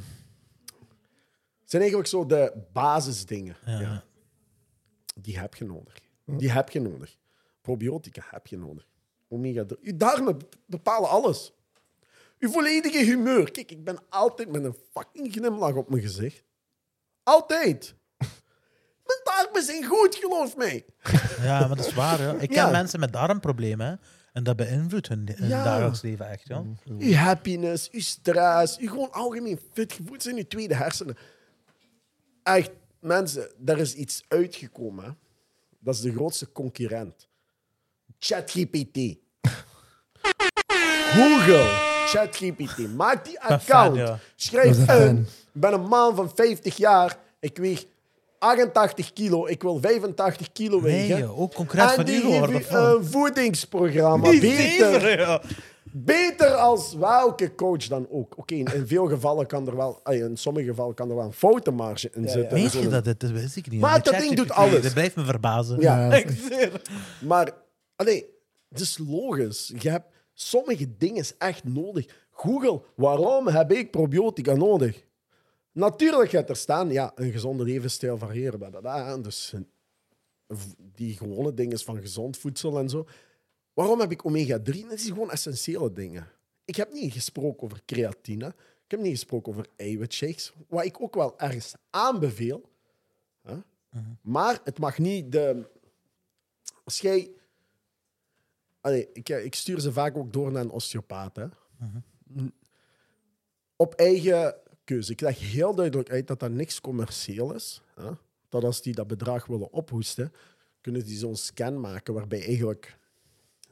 zijn eigenlijk zo de basisdingen. Ja. Ja. Die heb je nodig. Die heb je nodig. Probiotica heb je nodig. Omega 3. Je darmen bepalen alles. Je volledige humeur. Kijk, ik ben altijd met een fucking glimlach op mijn gezicht. Altijd. Mijn darmen zijn goed, geloof mij. Ja, maar dat is waar. Ja. Ik ken Ja. mensen met darmproblemen hè. en dat beïnvloedt hun, hun Ja. dagelijks leven echt. Ja. Je happiness, je stress, je gewoon algemeen fit gevoel zijn je tweede hersenen. Echt, mensen, daar is iets uitgekomen. hè. Dat is de grootste concurrent. ChatGPT. Google. ChatGPT. Maak die fan, account. ja. Schrijf fan. Ik ben een man van 50 jaar. Ik weeg 88 kilo, ik wil 85 kilo Nee, wegen. joh, ook concreet en van die of wat? een voedingsprogramma. Niet Beter, zeven, ja. Beter als welke coach dan ook. Oké, in in veel gevallen kan er wel, in sommige gevallen kan er wel een foutenmarge in Ja, ja. zitten. Weet je dat? Dat wist ik niet. Maar dat ding ChatGPT, doet alles. Dat blijft me verbazen. Ja. Maar, allee, het is logisch. Je hebt sommige dingen echt nodig. Google, waarom heb ik probiotica nodig? Natuurlijk gaat er staan, ja, een gezonde levensstijl variëren. bla, bla, bla. Dus die gewone dingen van gezond voedsel en zo. Waarom heb ik omega-3? Dat zijn gewoon essentiële dingen. Ik heb niet gesproken over creatine. Ik heb niet gesproken over eiwitshakes. Wat ik ook wel ergens aanbeveel. Hè? Maar het mag niet de... Als jij... Allee, ik, eh, ik stuur ze vaak ook door naar een osteopaat. Hè? N- Op eigen keuze. Ik leg heel duidelijk uit dat dat niks commercieel is. Hè? Dat als die dat bedrag willen ophoesten, kunnen die zo'n scan maken waarbij eigenlijk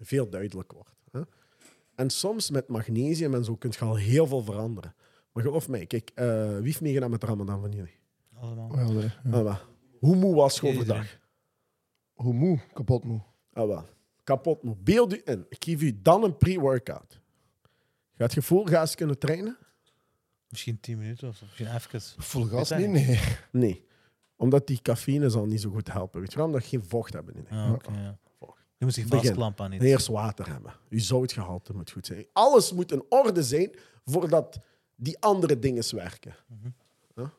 veel duidelijk wordt. Hè? En soms met magnesium en zo kun je al heel veel veranderen. Maar geloof mij, kijk, eh, wie heeft meegedaan met Ramadan van jullie? Allemaal. Ja. Ah. Hoe moe was je overdag? Hoe moe, kapot moe. Ah, wel. Kapot moe. Beeld u in. Ik geef u dan een pre-workout. Gaat je gas kunnen trainen? Misschien 10 minuten of zo. Misschien even. Full gas niet, nee. Nee. Omdat die cafeïne zal niet zo goed helpen. Weet je waarom? Dat je geen vocht hebben in. Ah, oké, ja. Je moet zich vastklampen aan iets. Eerst water hebben. Uw zoutgehalte moet goed zijn. Alles moet in orde zijn voordat die andere dingen werken. Ja?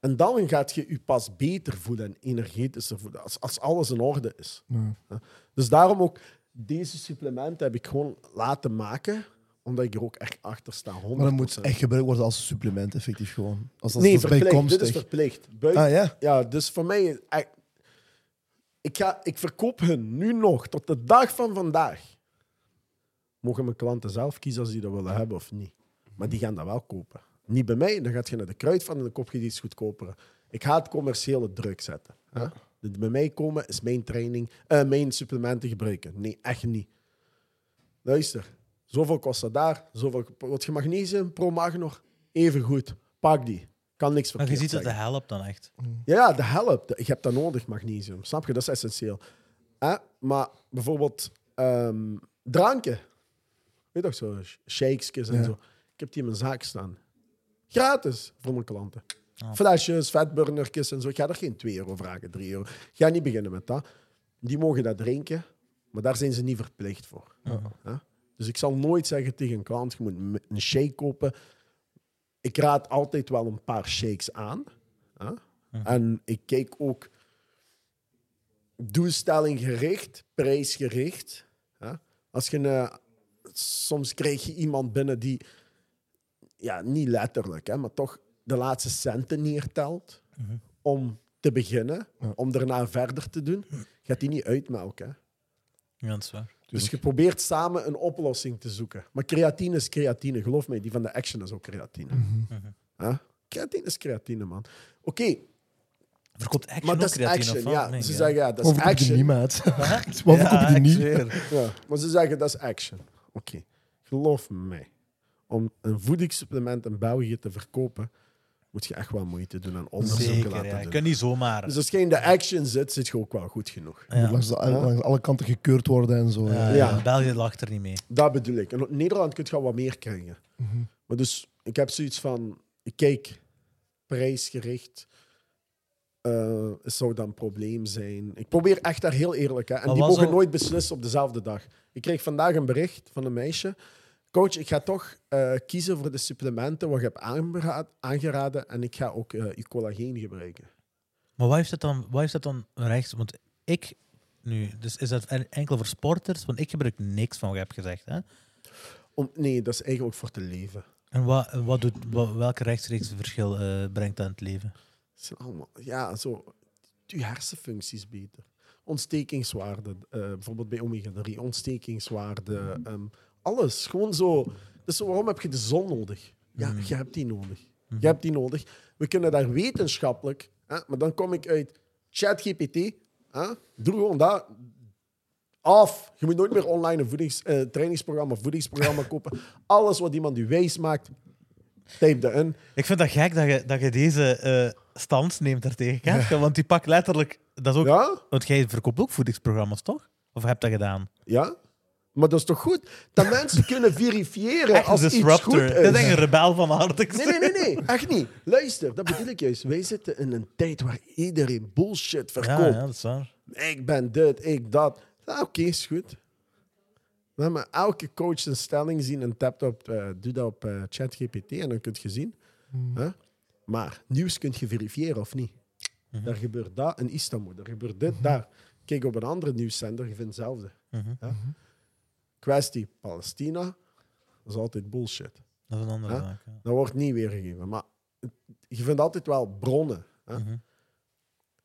En dan gaat je je pas beter voelen en energetischer voelen. Als, als alles in orde is. Ja. Ja. Dus daarom ook deze supplementen heb ik gewoon laten maken. Omdat ik er ook echt achter sta. 100%. Maar dat moet echt gebruikt worden als supplement, effectief gewoon. Als, als Nee, verplicht. Dit is verplicht. Ah ja? Ja, dus voor mij... Ik, ga, ik verkoop hun nu nog, tot de dag van vandaag. Mogen mijn klanten zelf kiezen als die dat willen hebben of niet. Maar die gaan dat wel kopen. Niet bij mij, dan gaat je naar de kruid van en dan koop je die iets goedkoper. Ik ga het commerciële druk zetten. Hè? Dat bij mij komen is mijn training, eh, mijn supplementen gebruiken. Nee, echt niet. Luister, zoveel kost dat daar, zoveel wat je magnesium, pro magnor, even goed. Pak die. Kan niks Maar verkeerd je ziet dat zeggen. dat helpt dan echt. Ja, ja, dat helpt. Je hebt dat nodig, magnesium. Snap je? Dat is essentieel. Hè? Maar bijvoorbeeld ehm, dranken. Weet je toch zo? sh- Shakes en Ja. zo. Ik heb die in mijn zaak staan. Gratis voor mijn klanten. Ah. Flesjes, vetburnertjes en zo. Ik ga er geen 2 euro vragen, 3 euro. Ik ga niet beginnen met dat. Die mogen dat drinken, maar daar zijn ze niet verplicht voor. Hè? Dus ik zal nooit zeggen tegen een klant, je moet een shake kopen. Ik raad altijd wel een paar shakes aan. Hè? En ik kijk ook doelstelling gericht, prijsgericht. Hè? Als je een- soms krijg je iemand binnen die, ja, niet letterlijk, hè, maar toch de laatste centen neertelt om te beginnen, om daarna verder te doen, gaat die niet uitmelken. hè. Ja, dat is waar. Dus je probeert samen een oplossing te zoeken. Maar creatine is creatine, geloof mij, die van de action is ook creatine. Huh? Creatine is creatine, man. Oké, Verkoopt action maar dat is creatine, action. wat? Ja, Nee, ze ja. zeggen, ja, dat is action. niet, maat? Waarom verkoop je niet? zweer. Ja, maar ze zeggen dat is action. Oké, geloof mij. Om een voedingssupplement in België te verkopen, moet je echt wel moeite doen en onderzoeken Zeker, laten ja. Je kunt niet zomaar. Dus als je in de action zit, zit je ook wel goed genoeg. Ja. Langs, de- langs alle kanten gekeurd worden en zo. Ja, Ja. Ja. ja. België lacht er niet mee. Dat bedoel ik. En in Nederland kun je wel wat meer krijgen. Maar dus, ik heb zoiets van, ik kijk prijsgericht. eh zou dat een probleem zijn? Ik probeer echt daar heel eerlijk. Hè? En Maar die mogen nooit beslissen op dezelfde dag. Ik kreeg vandaag een bericht van een meisje. Coach, ik ga toch eh, kiezen voor de supplementen wat je hebt aangeraden. En ik ga ook eh je collageen gebruiken. Maar wat heeft dat dan, wat heeft dat dan rechts? Want ik nu, dus is dat en- enkel voor sporters? Want ik gebruik niks van wat je hebt gezegd. Hè? Om, nee, dat is eigenlijk voor te leven. En wat, wat doet, wat, welke rechtstreeks verschil eh, brengt dat in het leven? Het zijn allemaal, ja, zo. Je hersenfuncties beter. Ontstekingswaarde, eh, bijvoorbeeld bij omega-3, ontstekingswaarde, ehm, alles. Gewoon zo. Dus waarom heb je de zon nodig? Ja, je hebt die nodig. Je hebt die nodig. We kunnen daar wetenschappelijk, hè, maar dan kom ik uit ChatGPT. Doe gewoon dat. Af. Je moet nooit meer online een voedings, eh, trainingsprogramma, voedingsprogramma kopen. Alles wat iemand u wijs maakt, type dat in. Ik vind dat gek dat je, dat je deze, eh, stans neemt daartegen. je? Want die pakt letterlijk... Dat is ook, Ja? Want jij verkoopt ook voedingsprogramma's, toch? Of heb je dat gedaan? Ja? Maar dat is toch goed? Dat mensen kunnen verifiëren Echt als iets disruptor. goed Dat is echt een rebel van harte. Nee, nee, nee, nee. Echt niet. Luister, dat bedoel ik juist. Wij zitten in een tijd waar iedereen bullshit Ja, verkoopt. ja, dat is waar. Ik ben dit, ik dat. Oké, is goed. We hebben elke coach een stelling zien en tapt op, eh, doe dat op eh, ChatGPT en dan kun je zien. Hè? Maar nieuws kun je verifiëren of niet. Daar gebeurt dat in Istanbul, er gebeurt dit daar. Kijk op een andere nieuwszender, je vindt hetzelfde. Mhm. Kwestie Palestina, dat is altijd bullshit. Dat is een andere zaak. ja. Dat wordt niet weergegeven. Maar je vindt altijd wel bronnen. Hè? Mhm.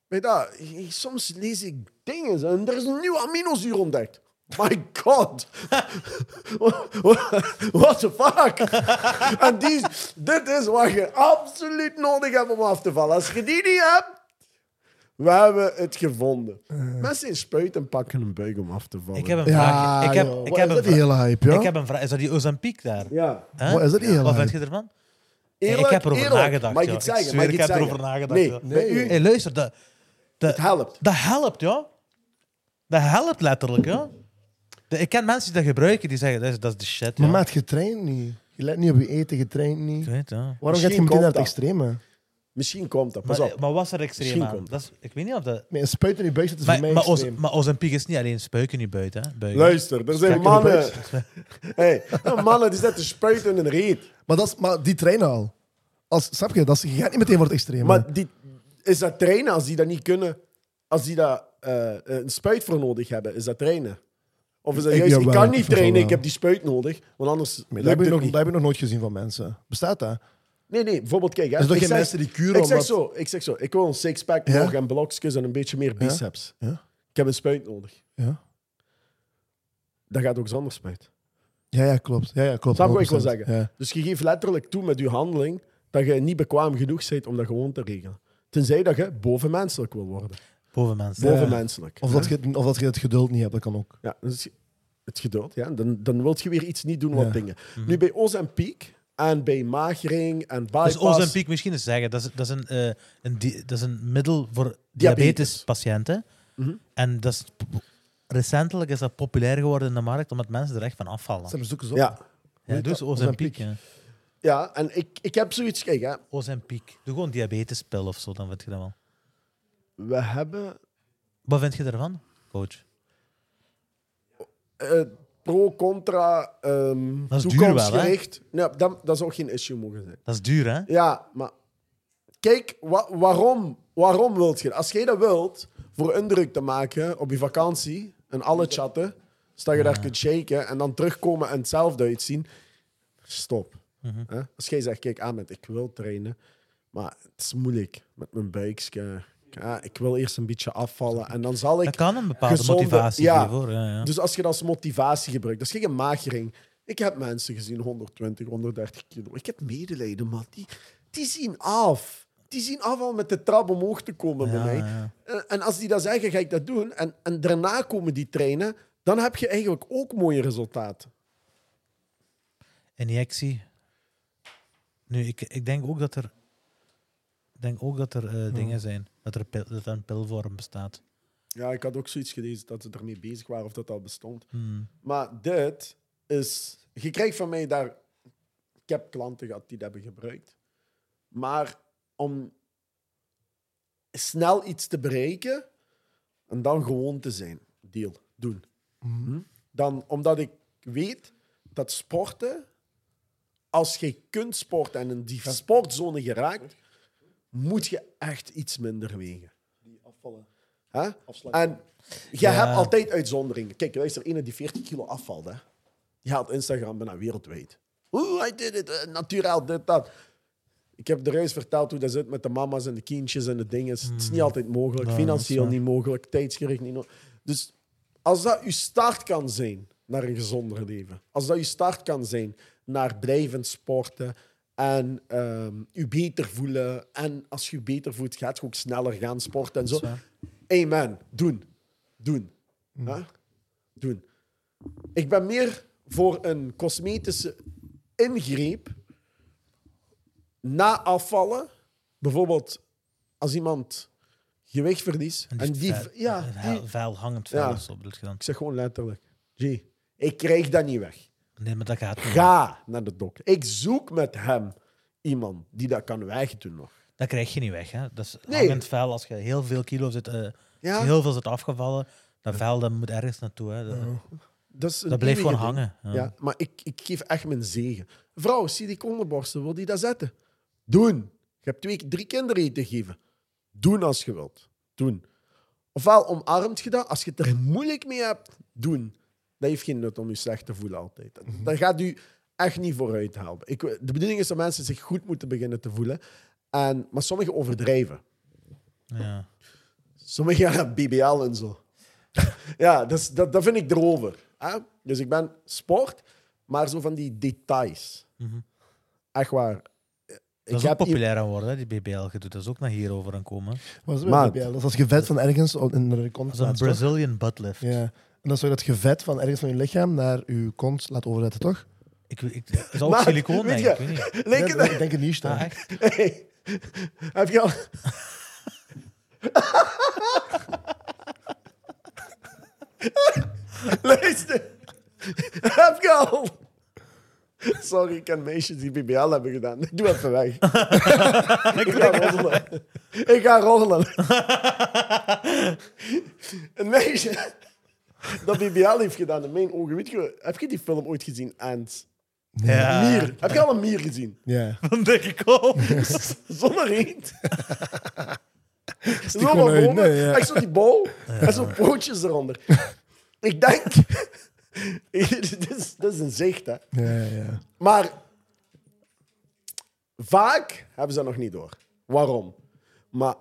Weet je dat? Je- Soms lees ik dingen en er is een nieuwe aminozuur ontdekt. My god. What the fuck? en die, dit is wat je absoluut nodig hebt om af te vallen. Als je die niet hebt, we hebben het gevonden. Mensen in spuiten pakken een buik om af te vallen. Ik heb een Ja, vraag. Ik heb, joh. ik heb is een dat die vraag. hele hype, ja? Ik heb een vraag. Is dat die Ozempiek daar? Ja. Hè? Wat is dat die hele Wat hype? vind je ervan? Eerlijk, ik heb erover eerlijk. nagedacht. Mag ik het zeggen? zweer, Mag ik ik het heb zeggen? erover nagedacht. Nee, ja. bij u, Hey, luister, dat, dat, het helpt. dat helpt, ja. Dat helpt letterlijk, ja. De- Ik ken mensen die dat gebruiken, die zeggen, dat is, dat is de shit, Maar maat, getraind niet. Je let niet op je eten, getraind Ik niet. weet, ja. Waarom gaat je Misschien meteen komt naar het dat. extreme? Misschien komt dat. Pas Maar, op. maar was er extreem Misschien aan? komt Dat is, ik weet niet of dat... Nee, een spuit in je buik zit is Maar, voor mij maar, Oz, extreem. maar Ozempiek is niet alleen spuiken nu buiten, hè. Buiken. Luister, er zijn in mannen. Hey, er mannen die zetten spuiten in een reet. Maar, dat is, maar die trainen al. Als, snap je? Dat is, je gaat niet meteen voor het extreme. Maar die, is dat trainen als die dat niet kunnen? Als die daar eh, een spuit voor nodig hebben, is dat trainen? Of is dat Ik- juist, ik, jawel, kan ik niet vind wel trainen, ik heb die spuit nodig, want anders Maar lukt dat, heb het nog, niet. dat heb je nog nooit gezien van mensen. Bestaat dat? Nee, nee, bijvoorbeeld, kijk. Hè, Er zijn toch ik geen zeg- mensen die kuren ik zeg, omdat- zo, ik zeg zo, ik wil een sixpack Ja? nog en blokjes en een beetje meer biceps. Ja? Ik heb een spuit nodig. Ja, Dat gaat ook zonder spuit. ja, ja klopt. Ja, ja, klopt. Snap je wat ik wil 100%. zeggen? Ja. Dus je geeft letterlijk toe met je handeling dat je niet bekwaam genoeg bent om dat gewoon te regelen. Tenzij dat je bovenmenselijk wil worden. Boven mensen. Bovenmenselijk. Of, dat je, of dat je het geduld niet hebt, dat kan ook. Ja, dus het geduld. Ja. Dan, dan wil je weer iets niet doen wat Ja. dingen. Nu bij Ozempic en bij magering en bypass... Dus Ozempiek misschien eens zeggen, dat is, dat, is een, eh, een, di- dat is een middel voor Diabetes. diabetespatiënten. Mhm. En dat is, recentelijk is dat populair geworden in de markt, omdat mensen er echt van afvallen. Ze zoeken ze op. Ja, dus. Ozempic. Ja. ja, en ik, ik heb zoiets... Kijk, hè. Ozempiek. Doe gewoon diabetespil of zo, dan vind je dat wel. we hebben Wat vind je ervan, coach? eh, pro, contra, ehm Dat is duur wel, hè? toekomstgericht. Ja, dat, dat zou geen issue mogen zijn. Dat is duur, hè? Ja, maar kijk, wa- waarom, waarom wilt je dat? Als jij dat wilt, voor indruk te maken op je vakantie en alle chatten, zodat je daar kunt shaken en dan terugkomen en hetzelfde uitzien, stop. Mhm. Als jij zegt, kijk, Ahmed, ik wil trainen, maar het is moeilijk met mijn buikje. Ja, ik wil eerst een beetje afvallen en dan zal ik... Dat kan een bepaalde gezonde- motivatie ja. Ja, ja. Dus als je dat als motivatie gebruikt, dat is geen magering. Ik heb mensen gezien, 120, 130 kilo. Ik heb medelijden, maar die, die zien af. Die zien af al met de trap omhoog te komen bij mij. ja. En, en als die dat zeggen, ga ik dat doen. En, en daarna komen die trainen. Dan heb je eigenlijk ook mooie resultaten. Injectie. Nu, ik, ik denk ook dat er, denk ook dat er eh, dingen zijn. Dat er, pil, dat er een pilvorm bestaat. Ja, ik had ook zoiets gelezen dat ze ermee bezig waren of dat al bestond. Hmm. Maar dit is... Je krijgt van mij daar... Ik heb klanten gehad die dat hebben gebruikt. Maar om snel iets te bereiken en dan gewoon te zijn. Deal. Doen. Hm? Dan omdat ik weet dat sporten... Als je kunt sporten en in die sportzone geraakt, moet je echt iets minder wegen. Die afvallen. Hè? En je Ja. hebt altijd uitzonderingen. Kijk, luister, een die 40 kilo afvalt, hè. die haalt Instagram bijna wereldwijd. Oeh, hij did it, uh, naturaal, dit, dat. Ik heb er eens verteld hoe dat zit met de mama's en de kindjes en de dingen. Het is niet altijd mogelijk, Ja, financieel niet mogelijk, tijdsgericht niet mogelijk. Dus als dat uw start kan zijn naar een gezonder leven, als dat uw start kan zijn naar blijvend sporten en ehm u beter voelen, en als je je beter voelt, gaat je ook sneller gaan sporten en zo. Amen. Doen. Doen. Hè? Doen. Ik ben meer voor een cosmetische ingreep na afvallen. Bijvoorbeeld als iemand gewicht verliest en die, vuil- ja, vuil- vuil hangend vuil Ja. je dan? ik zeg gewoon letterlijk, G, ik krijg dat niet weg. Nee, maar dat gaat niet. Ga naar de dokter. Ik zoek met hem iemand die dat kan wegdoen nog. Dat krijg je niet weg. Hè? Dat is Nee. hangend vuil. Als je heel veel kilo zit, eh, Ja, heel veel zit afgevallen, dat vuil dat moet ergens naartoe. Hè? Dat, dat blijft gewoon ding. hangen. Ja. Ja, maar ik, ik geef echt mijn zegen. Vrouw, siliconenborsten, wil die dat zetten? Doen. Je hebt twee, drie kinderen eten gegeven. Doen als je wilt. Doen. Ofwel omarmt je dat, als je het er moeilijk mee hebt, doen. Dat heeft geen nut om je slecht te voelen altijd. Dat- Dat gaat u echt niet vooruit helpen. Ik, de bedoeling is dat mensen zich goed moeten beginnen te voelen. En, maar sommigen overdrijven. Ja. Sommigen gaan BBL en zo. ja, dus, dat, dat vind ik erover. Hè? Dus ik ben sport, maar zo van die details. Mhm. Echt waar. Dat is ook populair aan worden, hè, die BBL-gedoe. Dat is ook naar hier over aan komen. Wat is het Maat. BBL? Dat is als je vet van ergens in de kont Dat is een? Brazilian buttlift. Ja. En dan zou je dat je vet van ergens van je lichaam naar je kont laten overzetten, toch? Ik, ik, het is ook weet denk ik. je- Ik weet niet. Leek Ja, het- ik denk het niet staan. Ah, echt? Hey, heb je al... Luister. heb je al... Sorry, ik ken meisjes die BBL hebben gedaan. Doe even weg. ik ga rollen. Ik ga rollen. Een meisje dat BBL heeft gedaan in mijn ogen. Weet je, heb je die film ooit gezien, Ants? Ja. Mier. Heb je al een mier gezien? Ja. Dan denk ik ook. Zonder eend. Zo gewoon van uit, nee, ja. Echt zo die bol. En zo pootjes eronder. Ik denk... dit, is, dit is een zicht, hè. Ja, ja, ja. Maar vaak hebben ze dat nog niet door. Waarom? Maar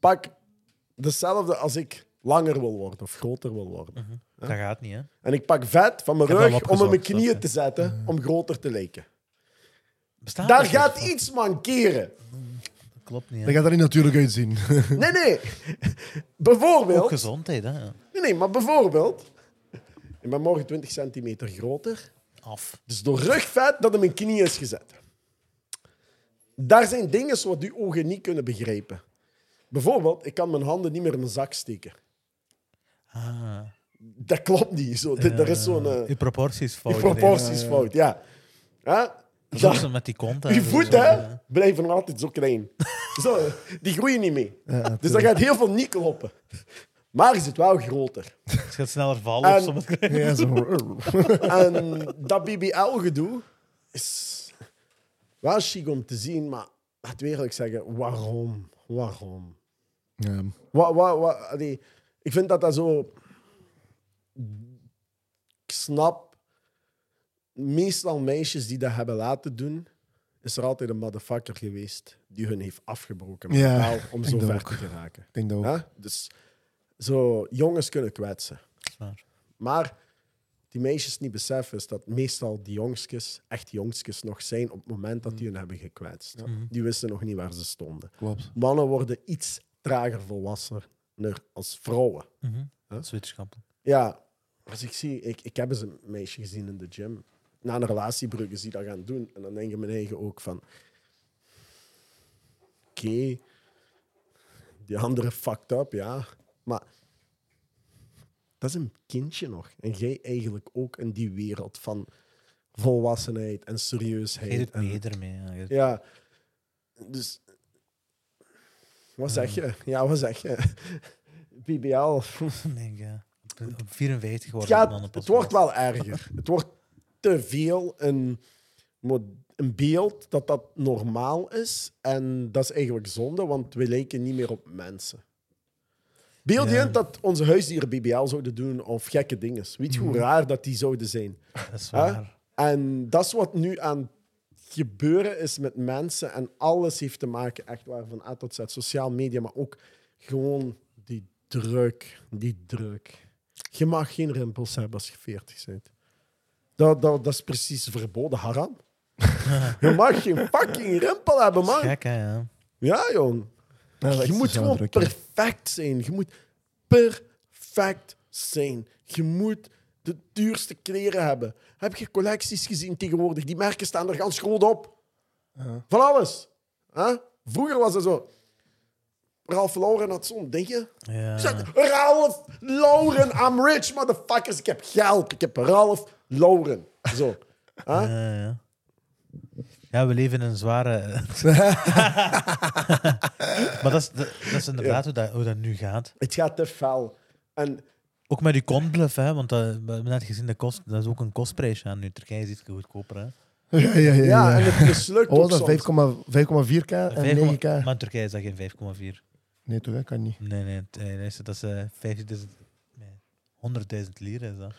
pak dezelfde als ik langer wil worden of groter wil worden. Dat gaat niet, hè? En ik pak vet van mijn Ik heb rug om in mijn opgezocht, knieën snap te zetten om groter te lijken. Bestaat Daar dat gaat iets mankeren. klopt niet, Dat gaat er niet natuurlijk uitzien. Nee, nee. Ook Bijvoorbeeld... gezondheid, hè? Nee, nee, maar bijvoorbeeld... Ik ben morgen 20 centimeter groter. Af. Dus door rugvet dat in mijn knie is gezet. Daar zijn dingen wat uw ogen niet kunnen begrijpen. Bijvoorbeeld, ik kan mijn handen niet meer in mijn zak steken. Ah. Dat klopt niet. Zo, dit- er is zo'n... eh, proporties die fout. proporties fout, ja. ja? Met die kont. hè. je zo, hè, eh, blijven nog altijd zo klein. zo, die groeien niet mee. Ja, Dus dat gaat heel veel niet kloppen. Maar is het wel groter. Het gaat sneller vallen of En- zo. met- ja, zo. En dat BBL-gedoe is wel chic om te zien, maar laat we eerlijk zeggen, waarom? Waarom? Ja. Wat, wat, wat, allee, ik vind dat dat zo... Ik snap, meestal meisjes die dat hebben laten doen, is er altijd een motherfucker geweest die hun heeft afgebroken met Ja, taal om zo ver te geraken. Ik denk dat ook. Dus zo, jongens kunnen kwetsen. Maar die meisjes niet beseffen is dat meestal die jongskes echt jongskes nog zijn op het moment dat die hun hebben gekwetst. Die wisten nog niet waar ze stonden. Klopt. Mannen worden iets trager volwassener als vrouwen. Huh? Zwitserskamp. Ja, als ik zie, ik, ik heb eens een meisje gezien in de gym. Na een relatiebreuk is die dat gaan doen. En dan denk ik mijn eigen ook van... Oké, die andere fucked up, ja. Maar dat is een kindje nog. En jij eigenlijk ook in die wereld van volwassenheid en serieusheid. Jij doet en- mee ermee. Ja. Je- Ja, dus... Wat zeg je? Ja, wat zeg je? BBL... Nee, ja. Ben op 54 Het, geworden. gaat, dan pas het wordt wel erger. Het wordt te veel een, een beeld dat dat normaal is. En dat is eigenlijk zonde, want we lijken niet meer op mensen. Beeld je Ja. dat onze huisdieren BBL zouden doen of gekke dingen. Weet je hoe raar dat die zouden zijn? Dat is Hè? waar. En dat is wat nu aan het gebeuren is met mensen. En alles heeft te maken, echt waar, van A tot Z. Sociaal media, maar ook gewoon die druk. Die druk. Je mag geen rimpels hebben als je 40 bent. Dat, dat, dat is precies verboden, haram. je mag geen fucking rimpel hebben, Dat is man. gek, hè? Ja. Ja, jong. Je moet gewoon druk, perfect zijn. Je moet perfect zijn. Je moet de duurste kleren hebben. Heb je collecties gezien tegenwoordig? Die merken staan er ganz groot op. Ja. Van alles. Huh? Vroeger was het zo. Ralph Lauren had zo'n dingetje. Ja. Zeg, Ralph Lauren, I'm rich, motherfuckers. Ik heb geld. Ik heb Ralph Lauren. Zo. Huh? Ja, ja. Ja, we leven in een zware. maar dat is, dat, dat is inderdaad hoe, dat, hoe dat nu gaat. Het gaat te fel. En Ook met die kontbluff, hè, want dat, we hebben net gezien, de kost, dat is ook een kostprijsje aan nu. Turkije is iets goedkoper. Hè. Ja, ja, ja. ja, ja. en het mislukt was dat? soms. 5,4 5,4k en 5,- 9k? Maar in Turkije is dat geen 5,4. Nee, toch? Kan niet. Nee, nee, nee, dat is 50.000. Nee, 100.000 lira is dat.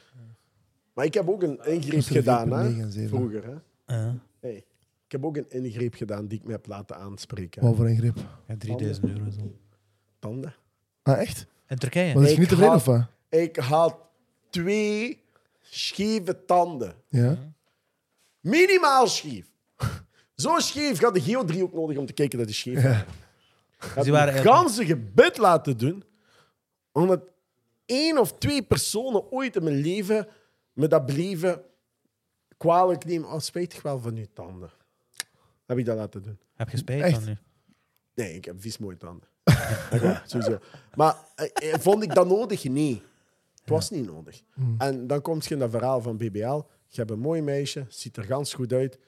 Maar ik heb ook een ingreep Tussen gedaan, 4,9 hè. en 7. Vroeger, hè. Ja, Hey. Ik heb ook een ingreep gedaan die ik me heb laten aanspreken. Wat voor ingreep? ja, 3000 euro zo. Tanden. Ah, echt? In Turkije? Maar is je Ik niet tevreden had- of wat? Ik had twee scheve tanden. Ja? Minimaal scheef. Zo scheef. Ik had de geodriehoek nodig om te kijken dat die scheef was. Ik had die waren een ganse gebit laten doen. Omdat één of twee personen ooit in mijn leven me dat bleven kwalijk nemen. Oh, spijtig wel van uw tanden. Heb ik dat laten doen? Heb je spijt Echt? van nu? Nee, ik heb vies mooie tanden. Sowieso. Maar eh, eh, vond ik dat nodig? Nee. Het was niet nodig. En dan komt je in dat verhaal van BBL. Je hebt een mooi meisje, ziet er gans goed uit.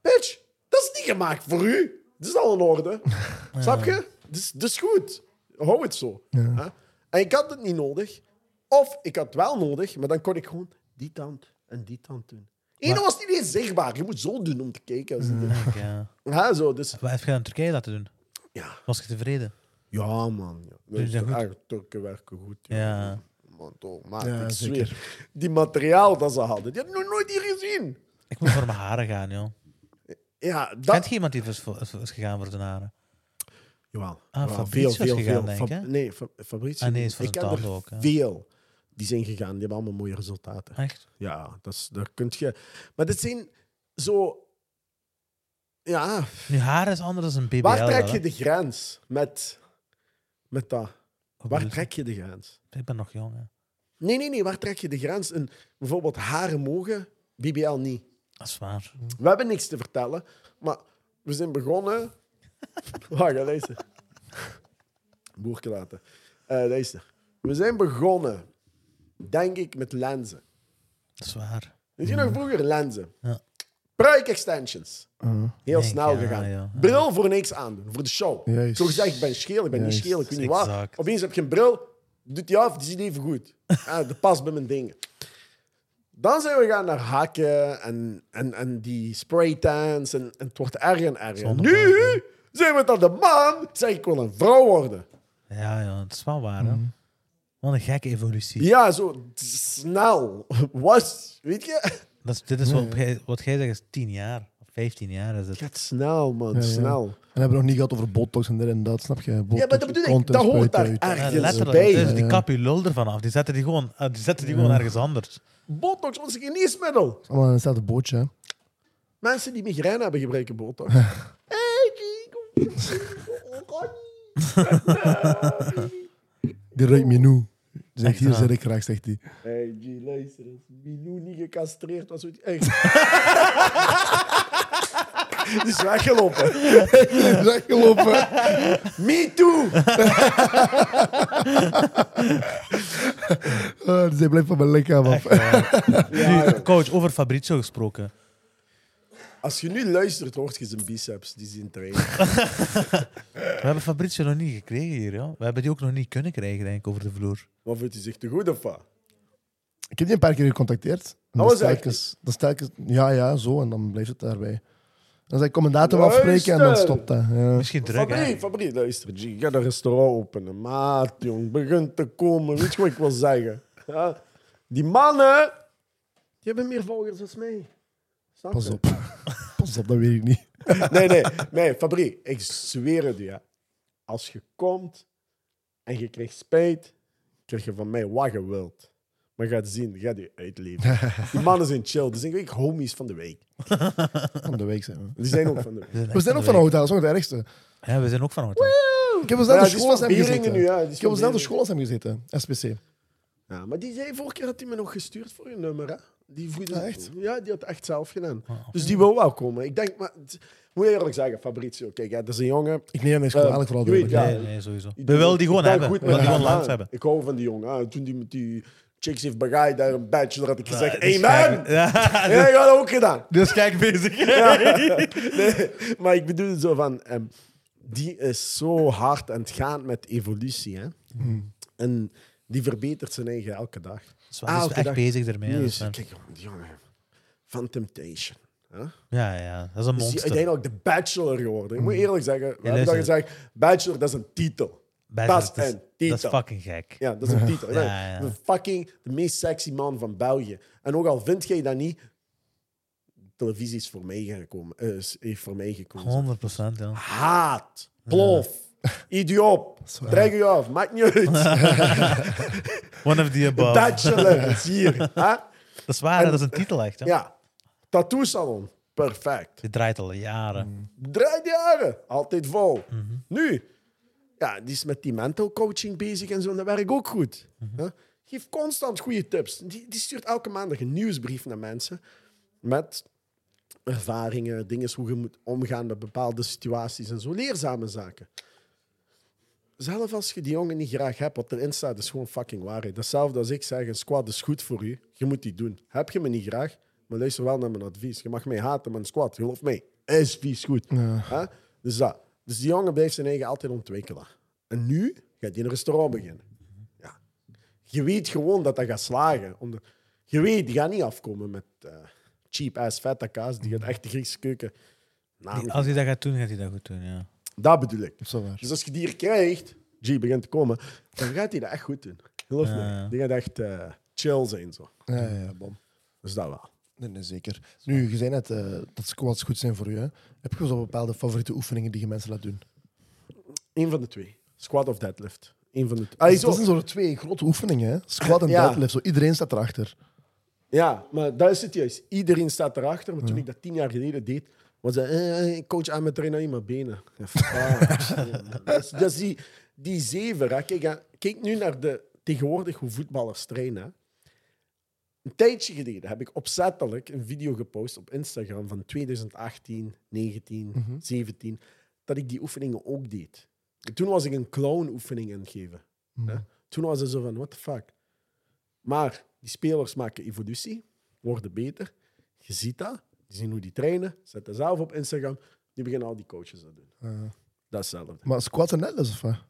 Bitch, dat is niet gemaakt voor u. Dat is al in orde. Snap je? Dus, dat is goed. Hou het zo. Hè? En ik had het niet nodig. Of ik had het wel nodig, maar dan kon ik gewoon die tand en die tand doen. Eén was niet eens zichtbaar. Je moet zo doen om te kijken. Als Denk, ja. Ja, zo. Dus, Wat heb je in Turkije laten doen? ja. Was je tevreden? Ja, man. Ja. Echt, Turken werken goed. Ja. Man, toch, maat, Ja, ik zeker. zweer. Die materiaal dat ze hadden, die had ik nog nooit hier gezien. Ik moet voor mijn haren gaan, joh. Ja, Kent dat... je iemand die is, voor- is, gegaan voor zijn haren? Jawel. Ah, Jawel, Fabrizio is gegaan, denk ik, Fab- hè? Nee, Fa- Fabrizio. Ah, nee, is voor ik zijn ken er tanden ook, hè? veel die zijn gegaan. Die hebben allemaal mooie resultaten. Echt? Ja, dat is, daar kun je... Maar dit zijn zo... Ja, Nu, haar is anders dan een BBL. waar trek je de grens met, met dat? Waar trek je de grens? Ik ben nog jong, hè. Nee, nee, nee. Waar trek je de grens? En bijvoorbeeld haren mogen, BBL niet. Dat is waar. We hebben niks te vertellen, maar we zijn begonnen. Wacht, luister. Boerke laten. Eh, luister. We zijn begonnen, denk ik, met lenzen. Dat is waar. Weet je nog vroeger lenzen? Ja. Pruik extensions. Uh, Heel Denk, snel ja, gegaan. ja. Bril voor niks aandoen, voor de show. Juist. Zo gezegd, ik ben scheel, ik ben niet scheel, ik weet niet wat. Exact. Opeens heb je een bril, doet die af, die ziet even goed. ah, dat past bij mijn dingen. Dan zijn we gaan naar hakken en, en, en die spraytans en, en het wordt erger en erger. Zonder nu zijn we dan de man, zeg ik wil een vrouw worden. Ja, ja, dat is wel waar, hè. Wat een gekke evolutie. Ja, zo snel. Was, weet je? Dat is, dit is wat, jij- wat jij zegt, is 10 jaar. Of 15 jaar is Het het. gaat snel, man, Ja, ja. snel. En we hebben nog niet gehad over botox en dit en dat, snap je? Botox, Ja, maar dat bedoel ik, dat hoort daar ergens bij. Dus die kap je lul ervan af. Die zetten die gewoon, ah, die zetten die gewoon ergens anders. Botox een geneesmiddel. Allemaal in hetzelfde bootje, hè. Mensen die migraine hebben gebruiken botox. hey, kom. Oh, Die ruikt Minou. Zegt Echt hier zit ik graag, zegt hij. Hey, G, luister eens. Milou niet gecastreerd was. Echt. Die is weggelopen. Die is weggelopen. Me too. Ah, dus hij blijft van mijn lichaam af. Ja, coach, over Fabrizio gesproken. Als je nu luistert, hoort je zijn biceps. Die zien trainen. We hebben Fabrizio nog niet gekregen hier, ja. We hebben die ook nog niet kunnen krijgen, denk ik, over de vloer. Maar vindt hij zich te goed of wat? Ik heb die een paar keer gecontacteerd. En Dat dan was stel ik stel ik eens- ja, ja, zo. En dan blijft het daarbij. Dan zeg ik commendator afspreken en dan stopt dat. Ja. Misschien druk, hè. Fabrie, Fabrie, luister. G, ga een restaurant openen. Maat, jong. Begint te komen. Weet je wat ik wil zeggen? Ja? Die mannen, die hebben meer volgers dan mij. Snap Pas je? op. Pas op, dat weet ik niet. Nee, nee, nee, Fabrie, ik zweer het je. Als je komt en je krijgt spijt, krijg je van mij wat je wilt. Maar je gaat zien, je gaat je uitleven. Die mannen zijn chill. Die zijn eigenlijk homies van de week. Van de week zijn we. Die zijn ook van de week. We zijn ook van hout, dat is nog het ergste. Ja, we zijn ook van hotel. Ik heb die is school als hem gezeten. nu, ja. Ik heb dezelfde Beringen. school als hem gezeten, SPC. Ja, maar die zei vorige keer had hij me nog gestuurd voor je nummer, hè? Die voerde, Ah, echt? Ja, die had echt zelf gedaan. Ah. Dus die wil wel komen. Ik denk, maar... Moet je eerlijk zeggen, Fabrizio. Kijk, hè, dat is een jongen... Ik neem hem eens Eh, kwalijk, vooral ja. Nee, nee, sowieso. We willen die gewoon hebben. goed We met willen die gewoon langs hebben. Ik hou van die jongen. Ah, Toen die met die chicks heeft begaaid daar een bachelor had ik gezegd... Ja, Hey dus Ja, Ja, ik had dat ook gedaan. dus kijk bezig. Nee, maar ik bedoel het zo van... ehm, die is zo hard aan het gaan met evolutie. Hè? En die verbetert zijn eigen elke dag. Dus die is Elke echt dag. bezig ermee. Nee, is- dus, kijk, jongen, van Temptation. Ja, ja, dat is een Is die monster. uiteindelijk de bachelor geworden. Ik moet eerlijk zeggen, we hebben gezegd, bachelor, dat is een titel. Bachelor, dat is dat is- titel. Dat is fucking gek. Ja, dat is een titel. Ja, Ja, ja. De fucking de meest sexy man van België. En ook al vind jij dat niet, televisie is voor mij gekomen. eh, is, heeft voor mij gekozen. 100 procent, ja. Haat, plof, waar. dreg je af, maakt niet uit. One of the above. Bachelor is hier. hè? Dat is waar, dat is een titel echt. Hè? Ja, tattoo salon, perfect. Die draait al jaren. Draait jaren, altijd vol. Mhm. Nu, ja, die is met die mental coaching bezig en zo, en dat werkt ook goed. Hè? Geef constant goede tips. Die, die stuurt elke maandag een nieuwsbrief naar mensen met ervaringen, dingen hoe je moet omgaan met bepaalde situaties en zo. Leerzame zaken. Zelf als je die jongen niet graag hebt, wat erin staat, is gewoon fucking waarheid. Hetzelfde als ik zeg, een squad is goed voor u. Je moet die doen. Heb je me niet graag, maar luister wel naar mijn advies. Je mag mij haten, maar een squad, geloof mij, is vies goed. Hè? Dus, dat. dus die jongen blijft zijn eigen altijd ontwikkelen. En nu gaat hij een restaurant beginnen. Ja. Je weet gewoon dat dat gaat slagen. Omdat, je weet, die gaat niet afkomen met eh, cheap-ass feta kaas. Die gaat echt de Griekse keuken... Nou, Als hij dat gaat doen, gaat hij dat goed doen, ja. Dat bedoel ik. Zo waar. Dus als je die hier krijgt, G begint te komen, dan gaat hij dat echt goed doen. Geloof me. Die gaat echt eh, chill zijn. Zo. Ja, ja, ja, bom. Dus dat wel. Nee, nee, zeker. Nu, je zei net eh, dat squats goed zijn voor. Hè? Heb je zo bepaalde favoriete oefeningen die je mensen laat doen? Eén van de twee. Squat of deadlift. Eén van de Ah, dat zijn zo twee grote oefeningen. Hè? Squat en Ja. deadlift. Zo, iedereen staat erachter. Ja, maar dat is het juist. Iedereen staat erachter. Maar toen ik dat tien jaar geleden deed, was dat... eh, ik coach aan mijn trainer in mijn benen. Ja, fuck. dat is, dat is die, die zever. Hè. Kijk, hè, kijk nu naar de, tegenwoordig hoe voetballers trainen. hè. Een tijdje geleden heb ik opzettelijk een video gepost op Instagram van 2018, 19, 17, dat ik die oefeningen ook deed. En toen was ik een clown-oefening aan het geven. hè. Toen was het zo van, what the fuck. Maar die spelers maken evolutie, worden beter. Je ziet dat. Die zien hoe die trainen, zetten zelf op Instagram. Die beginnen al die coaches te doen. Dat is hetzelfde. Maar squat en deadlift of wat?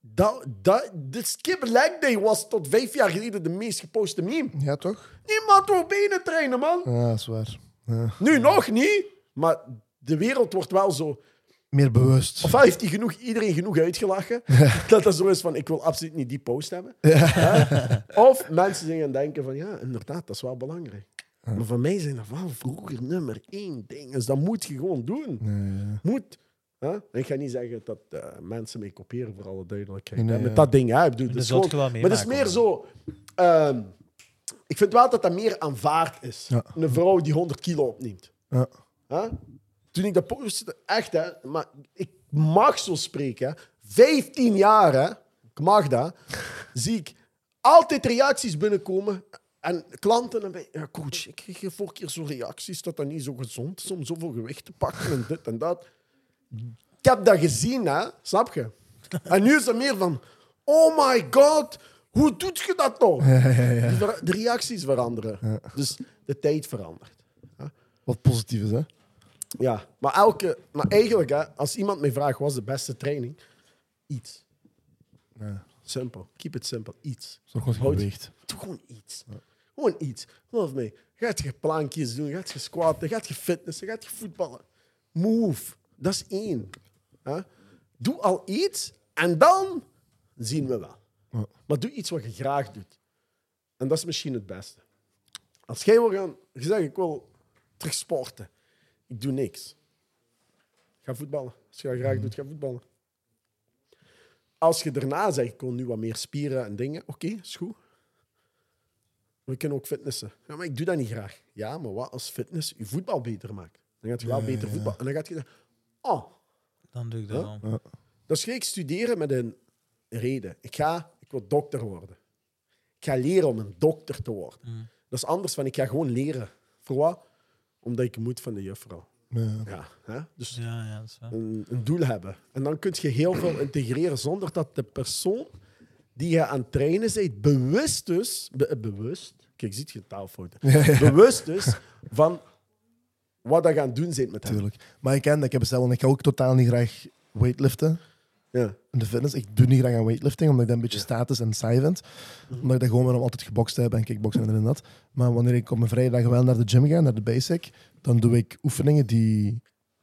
Dat, dat, de skip leg day was tot vijf jaar geleden de meest geposte meme. Ja, toch? Niemand wil benen trainen, man. Ja, dat is waar. Ja. Nu nog niet, maar de wereld wordt wel zo. Meer bewust. Ofwel heeft hij genoeg, iedereen genoeg uitgelachen. dat dat zo is van: ik wil absoluut niet die post hebben. Hè? Of mensen zijn gaan denken: van ja, inderdaad, dat is wel belangrijk. Maar voor mij zijn dat wel vroeger nummer één dingen. Dus dat moet je gewoon doen. Moet. Ik ga niet zeggen dat eh, mensen mij kopiëren, voor alle duidelijkheid. Nee, hè, nee, met ja. dat ding, hè? Ik bedoel, dat is zult gewoon- je wel maar het is meer zo. ehm, ik vind wel dat dat meer aanvaard is. Ja. Een vrouw die 100 kilo opneemt. Ja. Hè? Toen ik dat postte, echt hè, maar ik mag zo spreken. Hè. 15 jaar, hè, ik mag dat, zie ik altijd reacties binnenkomen. En klanten en bij, ja, coach, ik kreeg vorige keer zo'n reacties dat dat niet zo gezond is om zoveel gewicht te pakken en dit en dat. Ik heb dat gezien, hè, snap je? En nu is het meer van, oh my god, hoe doet je dat toch? De reacties veranderen. Dus de tijd verandert. Wat positief is, hè? Ja, maar, elke, maar eigenlijk, hè, als iemand mij vraagt, wat is de beste training? Iets. Simpel. Keep it simple. Iets. Zo gewoon Houd- geweegd. Doe gewoon iets. Gewoon iets. Geloof mij. Gaat je plankjes doen, gaat je squatten, gaat je fitnessen, gaat je voetballen. Move. Dat is één. Doe al iets en dan zien we wel. Ja. Maar doe iets wat je graag doet. En dat is misschien het beste. Als jij wil gaan, je zegt ik wil terug sporten. Ik doe niks. Ga voetballen. Als je dat graag doet, ga voetballen. Als je daarna zegt, ik wil nu wat meer spieren en dingen, oké, is goed. We kunnen ook fitnessen. Ja, maar ik doe dat niet graag. Ja, maar wat als fitness je voetbal beter maakt? Dan gaat je wel beter voetbal. En dan gaat je zeggen, oh, Dan doe ik dat Huh? wel. dus ga ik studeren met een reden. Ik ga, ik wil dokter worden. Ik ga leren om een dokter te worden. Dat is anders van ik ga gewoon leren. Voor wat? Omdat ik moet van de juffrouw. Ja. Ja, hè? Dus Ja, ja, dat is waar. een, een doel hebben. En dan kun je heel veel integreren zonder dat de persoon die je aan het trainen bent, bewust be- bewust, kijk, ziet je taalfouten, bewust is van wat je aan het doen bent met hem. Tuurlijk. Maar ik ken dat. Ik heb hetzelfde. Ik ga ook totaal niet graag weightliften. Ja. In de fitness. Ik doe niet graag aan weightlifting, omdat ik dat een beetje status en saai vind. Omdat ik dat gewoon maar om altijd gebokst heb en kickboksen en dit en dat. Maar wanneer ik op mijn vrije dagen wel naar de gym ga, naar de basic, dan doe ik oefeningen die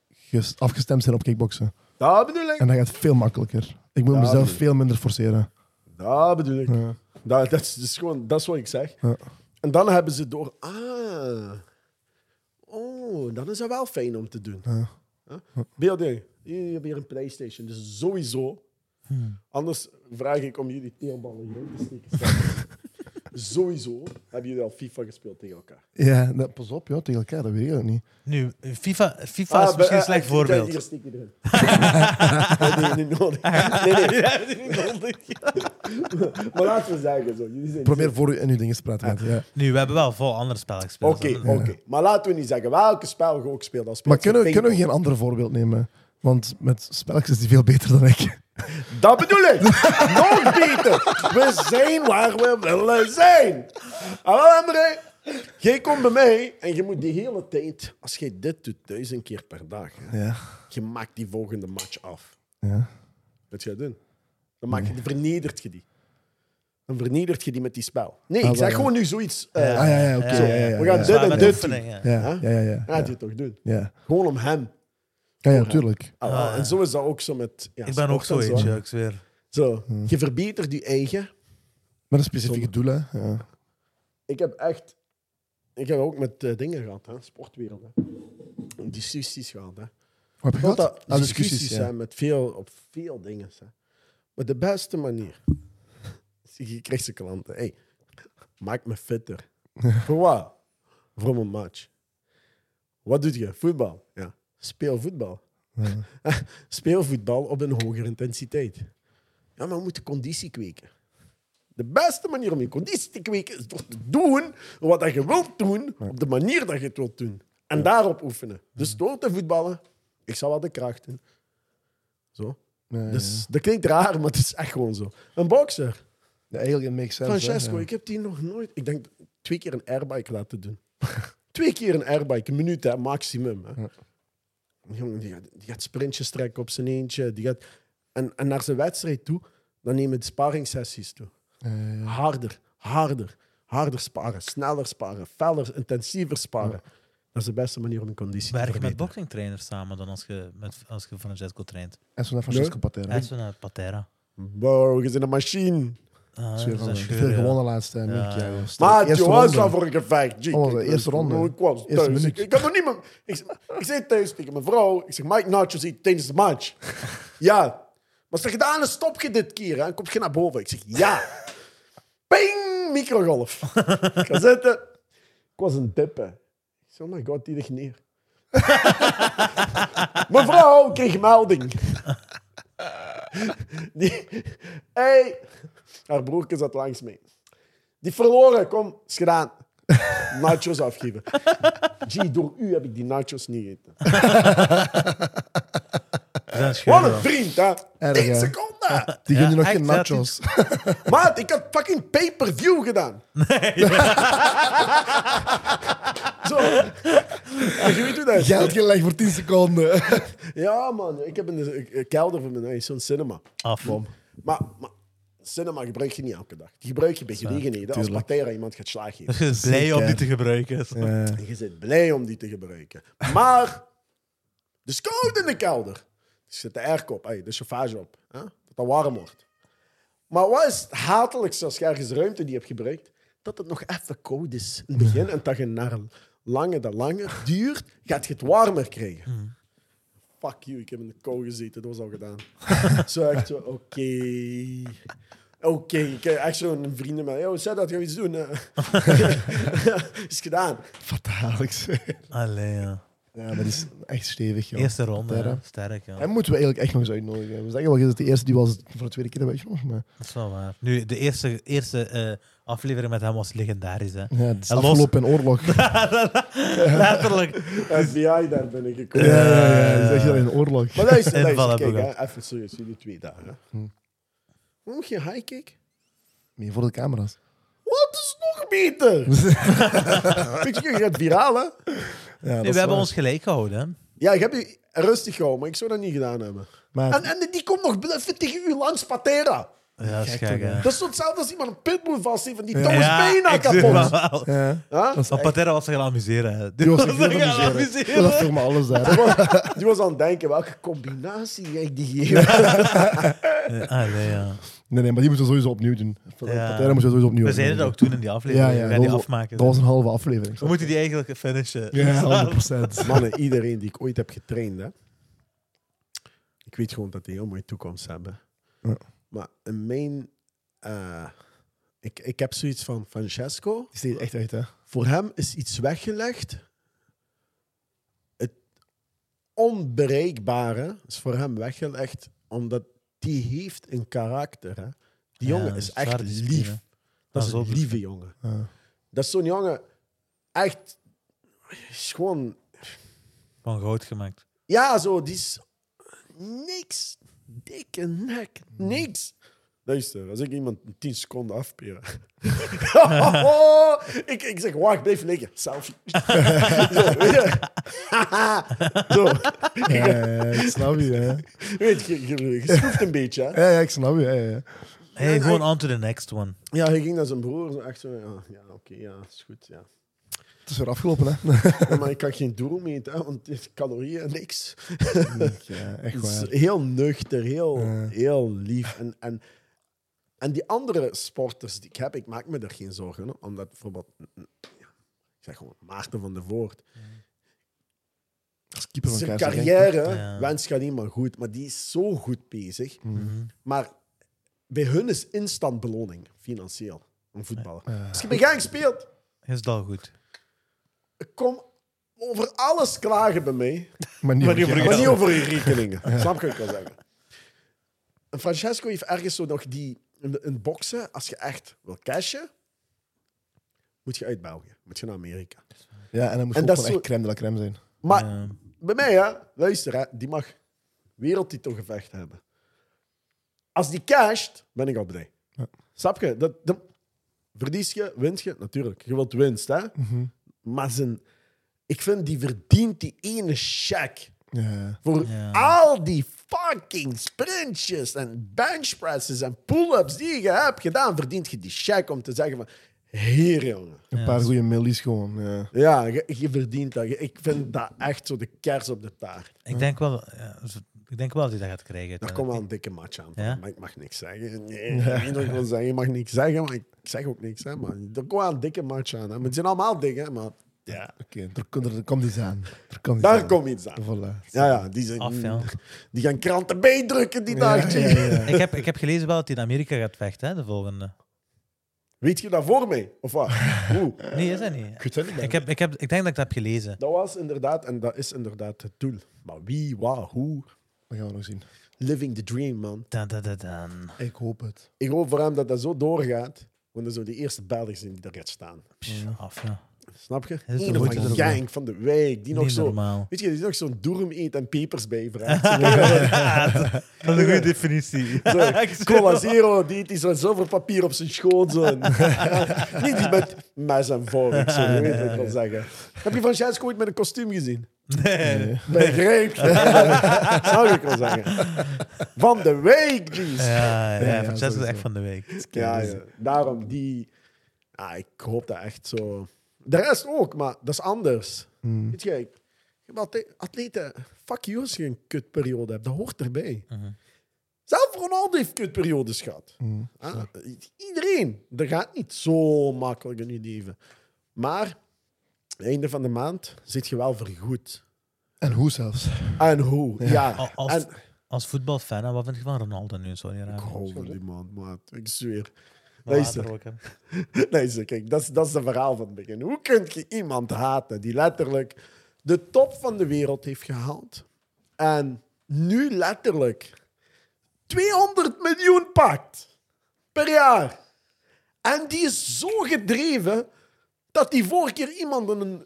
ges- afgestemd zijn op kickboksen. Dat bedoel ik. En dat gaat veel makkelijker. Ik moet mezelf veel minder forceren. Dat bedoel ik. Ja. Dat, dat, is, dat is gewoon, dat is wat ik zeg. Ja. En dan hebben ze door, ah, oh, dan is dat wel fijn om te doen. Ja. Huh? Beelden, je hebt hier een PlayStation, dus sowieso. Anders vraag ik om jullie teelballen hier te steken. sowieso hebben jullie al FIFA gespeeld tegen elkaar. Ja, dat- pas op, ja, tegen elkaar, dat weet ik ook niet. Nu, FIFA, FIFA is Ah, misschien een eh, slecht eh, voorbeeld. Hier je erin. nee, nee, niet nodig. Nee, nee. maar laten we zeggen zo. Jullie zijn Probeer voor u in uw dingen te praten. met, Ja. Nu, we hebben wel vol andere spellen gespeeld. Oké, oké. Maar laten we niet zeggen welke spel je ook speelt. Als Maar kunnen we, kunnen we geen ander voorbeeld nemen? Want met spelletjes is die veel beter dan ik. Dat bedoel ik. Nog beter. We zijn waar we willen zijn. Hallo André. Jij komt bij mij en je moet die hele tijd, als jij dit doet duizend keer per dag, hè, Ja. je maakt die volgende match af. ja. Wat ga je doen? Dan maak je, dan vernedert je die. Dan vernedert je die met die spel. Nee, Ah, ik zeg gewoon nu zoiets. eh, Ah, ja, ja, oké. Ja, ja, ja, ja, We gaan ja. dit en dit oefeningen. Ja, ja, ja, ja. Gaat je toch doen? Ja, Gewoon om hem. Ja, ja tuurlijk. Ah, wel, En zo is dat ook zo met. Ja, Ik ben ook zo eentje, ik zweer. Zo, je verbetert je eigen. Met een specifieke doel, hè. Ja. Ik heb echt. Ik heb ook met eh, dingen gehad, hè, sportwereld. Hè. Discussies gehad. Hè. Wat heb je gehad? dat Ah, discussies discussies, ja. zijn met veel, op veel dingen. Hè. Maar de beste manier. Je krijgt ze klanten. Hey, maak me fitter. Voor wat? Voor mijn match. Wat doe je? Voetbal. Ja. Speel voetbal. Speel voetbal op een hogere intensiteit. Ja, maar we moeten conditie kweken. De beste manier om je conditie te kweken is door te doen wat dat je wilt doen, op de manier dat je het wilt doen. En daarop oefenen. Dus door te voetballen, ik zal wel de kracht doen. Zo. Ja, ja, Dus, dat klinkt raar, maar het is echt gewoon zo. Een bokser, ja. Eigenlijk it makes sense. Francesco, ja. ik heb die nog nooit... Ik denk twee keer een airbike laten doen. twee keer een airbike, een minuut, hè, maximum. Hè. Jongen, die gaat, die gaat sprintjes trekken op zijn eentje. Die gaat, en, en naar zijn wedstrijd toe, dan nemen de sparingssessies toe. Ja. Harder, harder, harder sparen, sneller sparen, feller, intensiever sparen. Dat is de beste manier om een conditie te Werk je met boxingtrainers samen dan als je, met, als je Francesco traint? En zo naar Francesco Patera. Is zo naar Patera. Wow, je bent een machine. Ah, van een Veel gewonnen laatste week. Ja. Ja. Maar is ronde. dat voor een gevecht? Oh, was? Ik- Eerste ronde. Ik was Eerste thuis. minuut. Ik, ik had nog niet meer... Ik, ik zei thuis tegen mijn vrouw. Ik zeg, Mike nachos eten tijdens de match. ja. Maar zeg, gedaan is stop je dit keer. Hè? Kom je naar boven. Ik zeg, ja. Ping! Microgolf. ik ga zitten. Ik was een dippe. Ik zeg, oh my god, die ligt neer. mijn vrouw kreeg melding. die... Hey. Haar broertje zat langs mij. Die verloren, kom, is gedaan. Nachos afgeven. G, door u heb ik die nachos niet gegeten. Dat is Wat een ja. vriend, hè? Erg, 10 hè? seconden. Die Ja, nog echt, geen ja, nachos. Maat, ik had fucking pay-per-view gedaan. Zo. En je weet hoe dat is. Geld gelegd voor 10 seconden. Ja, man. Ik heb een, een kelder van mijn huis, zo'n cinema. Af. Maar, maar cinema gebruik je niet elke dag. Die gebruik je bij gelegenheden. Als. Patera iemand gaat slag geven. Je bent blij om die te gebruiken. Ja. Je bent blij om die te gebruiken. Maar, de is koud in de kelder. Er zit de airco op, hey, de chauffage op. Hè? Dat het warm wordt. Maar wat is het hatelijkste als je ergens ruimte die hebt gebruikt? Dat het nog even koud is in het begin. En dat je naar lange dat langer duurt, gaat je het warmer krijgen. Fuck you, ik heb in de kou gezeten, dat was al gedaan. zo echt zo, oké. Oké, ik heb echt zo'n vrienden met, yo, zeg dat, gaan we iets doen? eh?" is gedaan. Fataallijk. zeg. Allee, ja. Ja, maar die is echt stevig. Ja. Eerste ronde, sterk. Ja. Hem moeten we eigenlijk echt nog eens uitnodigen. We zeggen wel, je is de eerste die was voor de tweede keer hebben uitgenodigd. Maar Dat is wel waar. Nu, de eerste, eerste eh, aflevering met hem was legendarisch. Hè. ja, het is En los- afgelopen in oorlog. Letterlijk. FBI, daar ben ik Ja, gekomen. ja, ja, ja. Zeg je dat in oorlog? Maar kijk, hebben we hè, even serieus, jullie twee dagen. hè. Hm. Hoe moet je high kick? Nee, voor de camera's. Wat is nog beter? Je, je gaat viraal, hè? Ja, dat Nee, is we hebben waar. ons gelijk gehouden. Hè. Ja, ik heb je rustig gehouden, maar ik zou dat niet gedaan hebben. Maar En, en die komt nog bluffen tegen u langs Patera. Ja, dat is Gek hè. Dat is toch hetzelfde als iemand een pitbull vast heeft en die tong is bijna kapot. het wel. ja, Ja? Maar. Patera was zich gaan amuseren. hè. Die was zich amuseren. Dat filmen alles daar. Die was- Die was aan het denken, welke combinatie ga ik die geven? Ah, nee, ja. Nee, nee, maar die moeten we sowieso opnieuw doen. Ja. Patera moeten we sowieso opnieuw We zeiden dat ook toen in die aflevering. Ja, ja, we gaan die dat was- afmaken. Dat was een halve aflevering. We moeten die eigenlijk finishen. Ja, 100 procent. Mannen, iedereen die ik ooit heb getraind, hè, ik weet gewoon dat die een heel mooie toekomst hebben. Ja. Maar in mijn... eh, ik, ik heb zoiets van Francesco. Die echt uit, hè? Voor hem is iets weggelegd. Het onbereikbare is voor hem weggelegd, omdat die heeft een karakter. Hè. Die Ja, jongen is echt lief. Dat Dat is is een lieve jongen. Ja. Dat is zo'n jongen, echt, is gewoon, Van goud gemaakt. ja, zo, die is niks, dikke nek, niks. Luister, als ik iemand in 10 seconden afperen. ik, ik zeg, wacht, blijf liggen. Selfie. zo, weet je. zo, Ja, ja, ik snap je. hè. weet je, je, je schroeft een beetje. Hè? Ja, ja, ik snap je. Ja, ja. Hey, gewoon on to the next one. Ja, hij ging naar zijn broer, zo echt zo, ja, ja oké, ja, is goed, ja. Het is weer afgelopen, hè? Ja, maar ik kan geen doel meten, hè, want het is calorieën, niks. Ja, echt waar. heel nuchter, heel, Ja. heel lief. En, en, en die andere sporters die ik heb, ik maak me er geen zorgen. om, Omdat bijvoorbeeld, ja, ik zeg gewoon Maarten van der Voort. Als keeper van Zijn carrière Ja. wens gaat niet maar goed, maar die is zo goed bezig. Mhm. Maar bij hun is instant beloning, financieel, een voetballer. Ja. Als je bij Genk speelt, Is het al goed? Ik kom over alles klagen bij mij. Maar niet Maar over. Maar niet je rekeningen. Snap je wat ik wil zeggen? En Francesco heeft ergens zo nog die... In, in boksen, als je echt wil cashen, moet je uit België. Moet je naar Amerika. Ja, en dan moet En je ook zo- echt crème de la crème zijn. Maar Ja. bij mij, hè, luister, hè, die mag wereldtitelgevecht hebben. Als die casht, ben ik al blij. Ja. Snap je? Dat, dat, verlies je, wint je, natuurlijk. Je wilt winst, hè? Mhm. Maar zijn, ik vind die verdient die ene check. Ja. Voor Ja. al die fucking sprintjes en benchpresses en pull-ups die je hebt gedaan, verdient je die check om te zeggen van... Heer, jongen. Een paar goede millies gewoon. Ja. Ja, je, je verdient dat. Je- Ik vind dat echt zo de kers op de taart. Ik denk wel, ik denk wel dat hij dat gaat krijgen. Daar komt wel een dikke match aan. Ja? Maar ik mag niks zeggen. Nee, ik wil zeggen. Je mag niks zeggen, maar ik zeg ook niks. Hè, maar er komt wel een dikke match aan. Hè. Maar het zijn allemaal hè, maar ja, Oké, er, er, er komt iets aan. Er komt iets daar aan. komt iets aan. Voilà. Ja, ja, die, zijn, Af, ja. die gaan kranten bijdrukken die Ja, dag. ja, ja. Ik heb, ik heb gelezen wel dat hij in Amerika gaat vechten, hè, de volgende. Weet je dat voor mij? Of wat? Hoe? Nee, is dat niet? Ik niet. Ik, heb, ik, heb, ik denk dat ik dat heb gelezen. Dat was inderdaad, en dat is inderdaad het doel. Maar wie, wat, hoe? Dat gaan we nog zien. Living the dream, man. Dan, dan, dan, dan. Ik hoop het. Ik hoop voor hem dat dat zo doorgaat. Want er zo de eerste Belgen zijn die er gaat staan. Psh, af, ja. Snap je? is Een de van moeite Genk, van de wijk, die nog Niet zo... normaal. Weet je, die nog zo'n doerm eet en pepers bijvraagt. dat is een goede definitie. Zo, Cola Zero, die eet die zo'n zilverpapier op zijn schoot. Zo. Niet die met mes en vork, zo, je weet wat ik wil zeggen. Heb je Francesco ooit met een kostuum gezien? Nee. Begrijp je? Zou ik wel zeggen. Van de week, jeez. Ja, ja, Ja, ja, Francesco is echt van de week. Ja, ja. Daarom die... Ah, ik hoop dat echt zo... De rest ook, maar dat is anders. Mm. Weet je, ik ik heb altijd atleten... Fuck you als je een kutperiode hebt. Dat hoort erbij. Mhm. Zelf Ronaldo heeft kutperiodes gehad. Mm. Ah, iedereen. Dat gaat niet zo makkelijk in je leven. Maar, einde van de maand zit je wel vergoed. En hoe zelfs. En hoe? Ja. Al- Als, En, als voetbalfan, hè, wat vind je van Ronaldo nu in ik hou van die man, maat. Ik zweer. Luister. Luister, kijk, dat is, dat is het verhaal van het begin. Hoe kun je iemand haten die letterlijk de top van de wereld heeft gehaald. En nu letterlijk 200 miljoen pakt per jaar. En die is zo gedreven dat die vorige keer iemand een,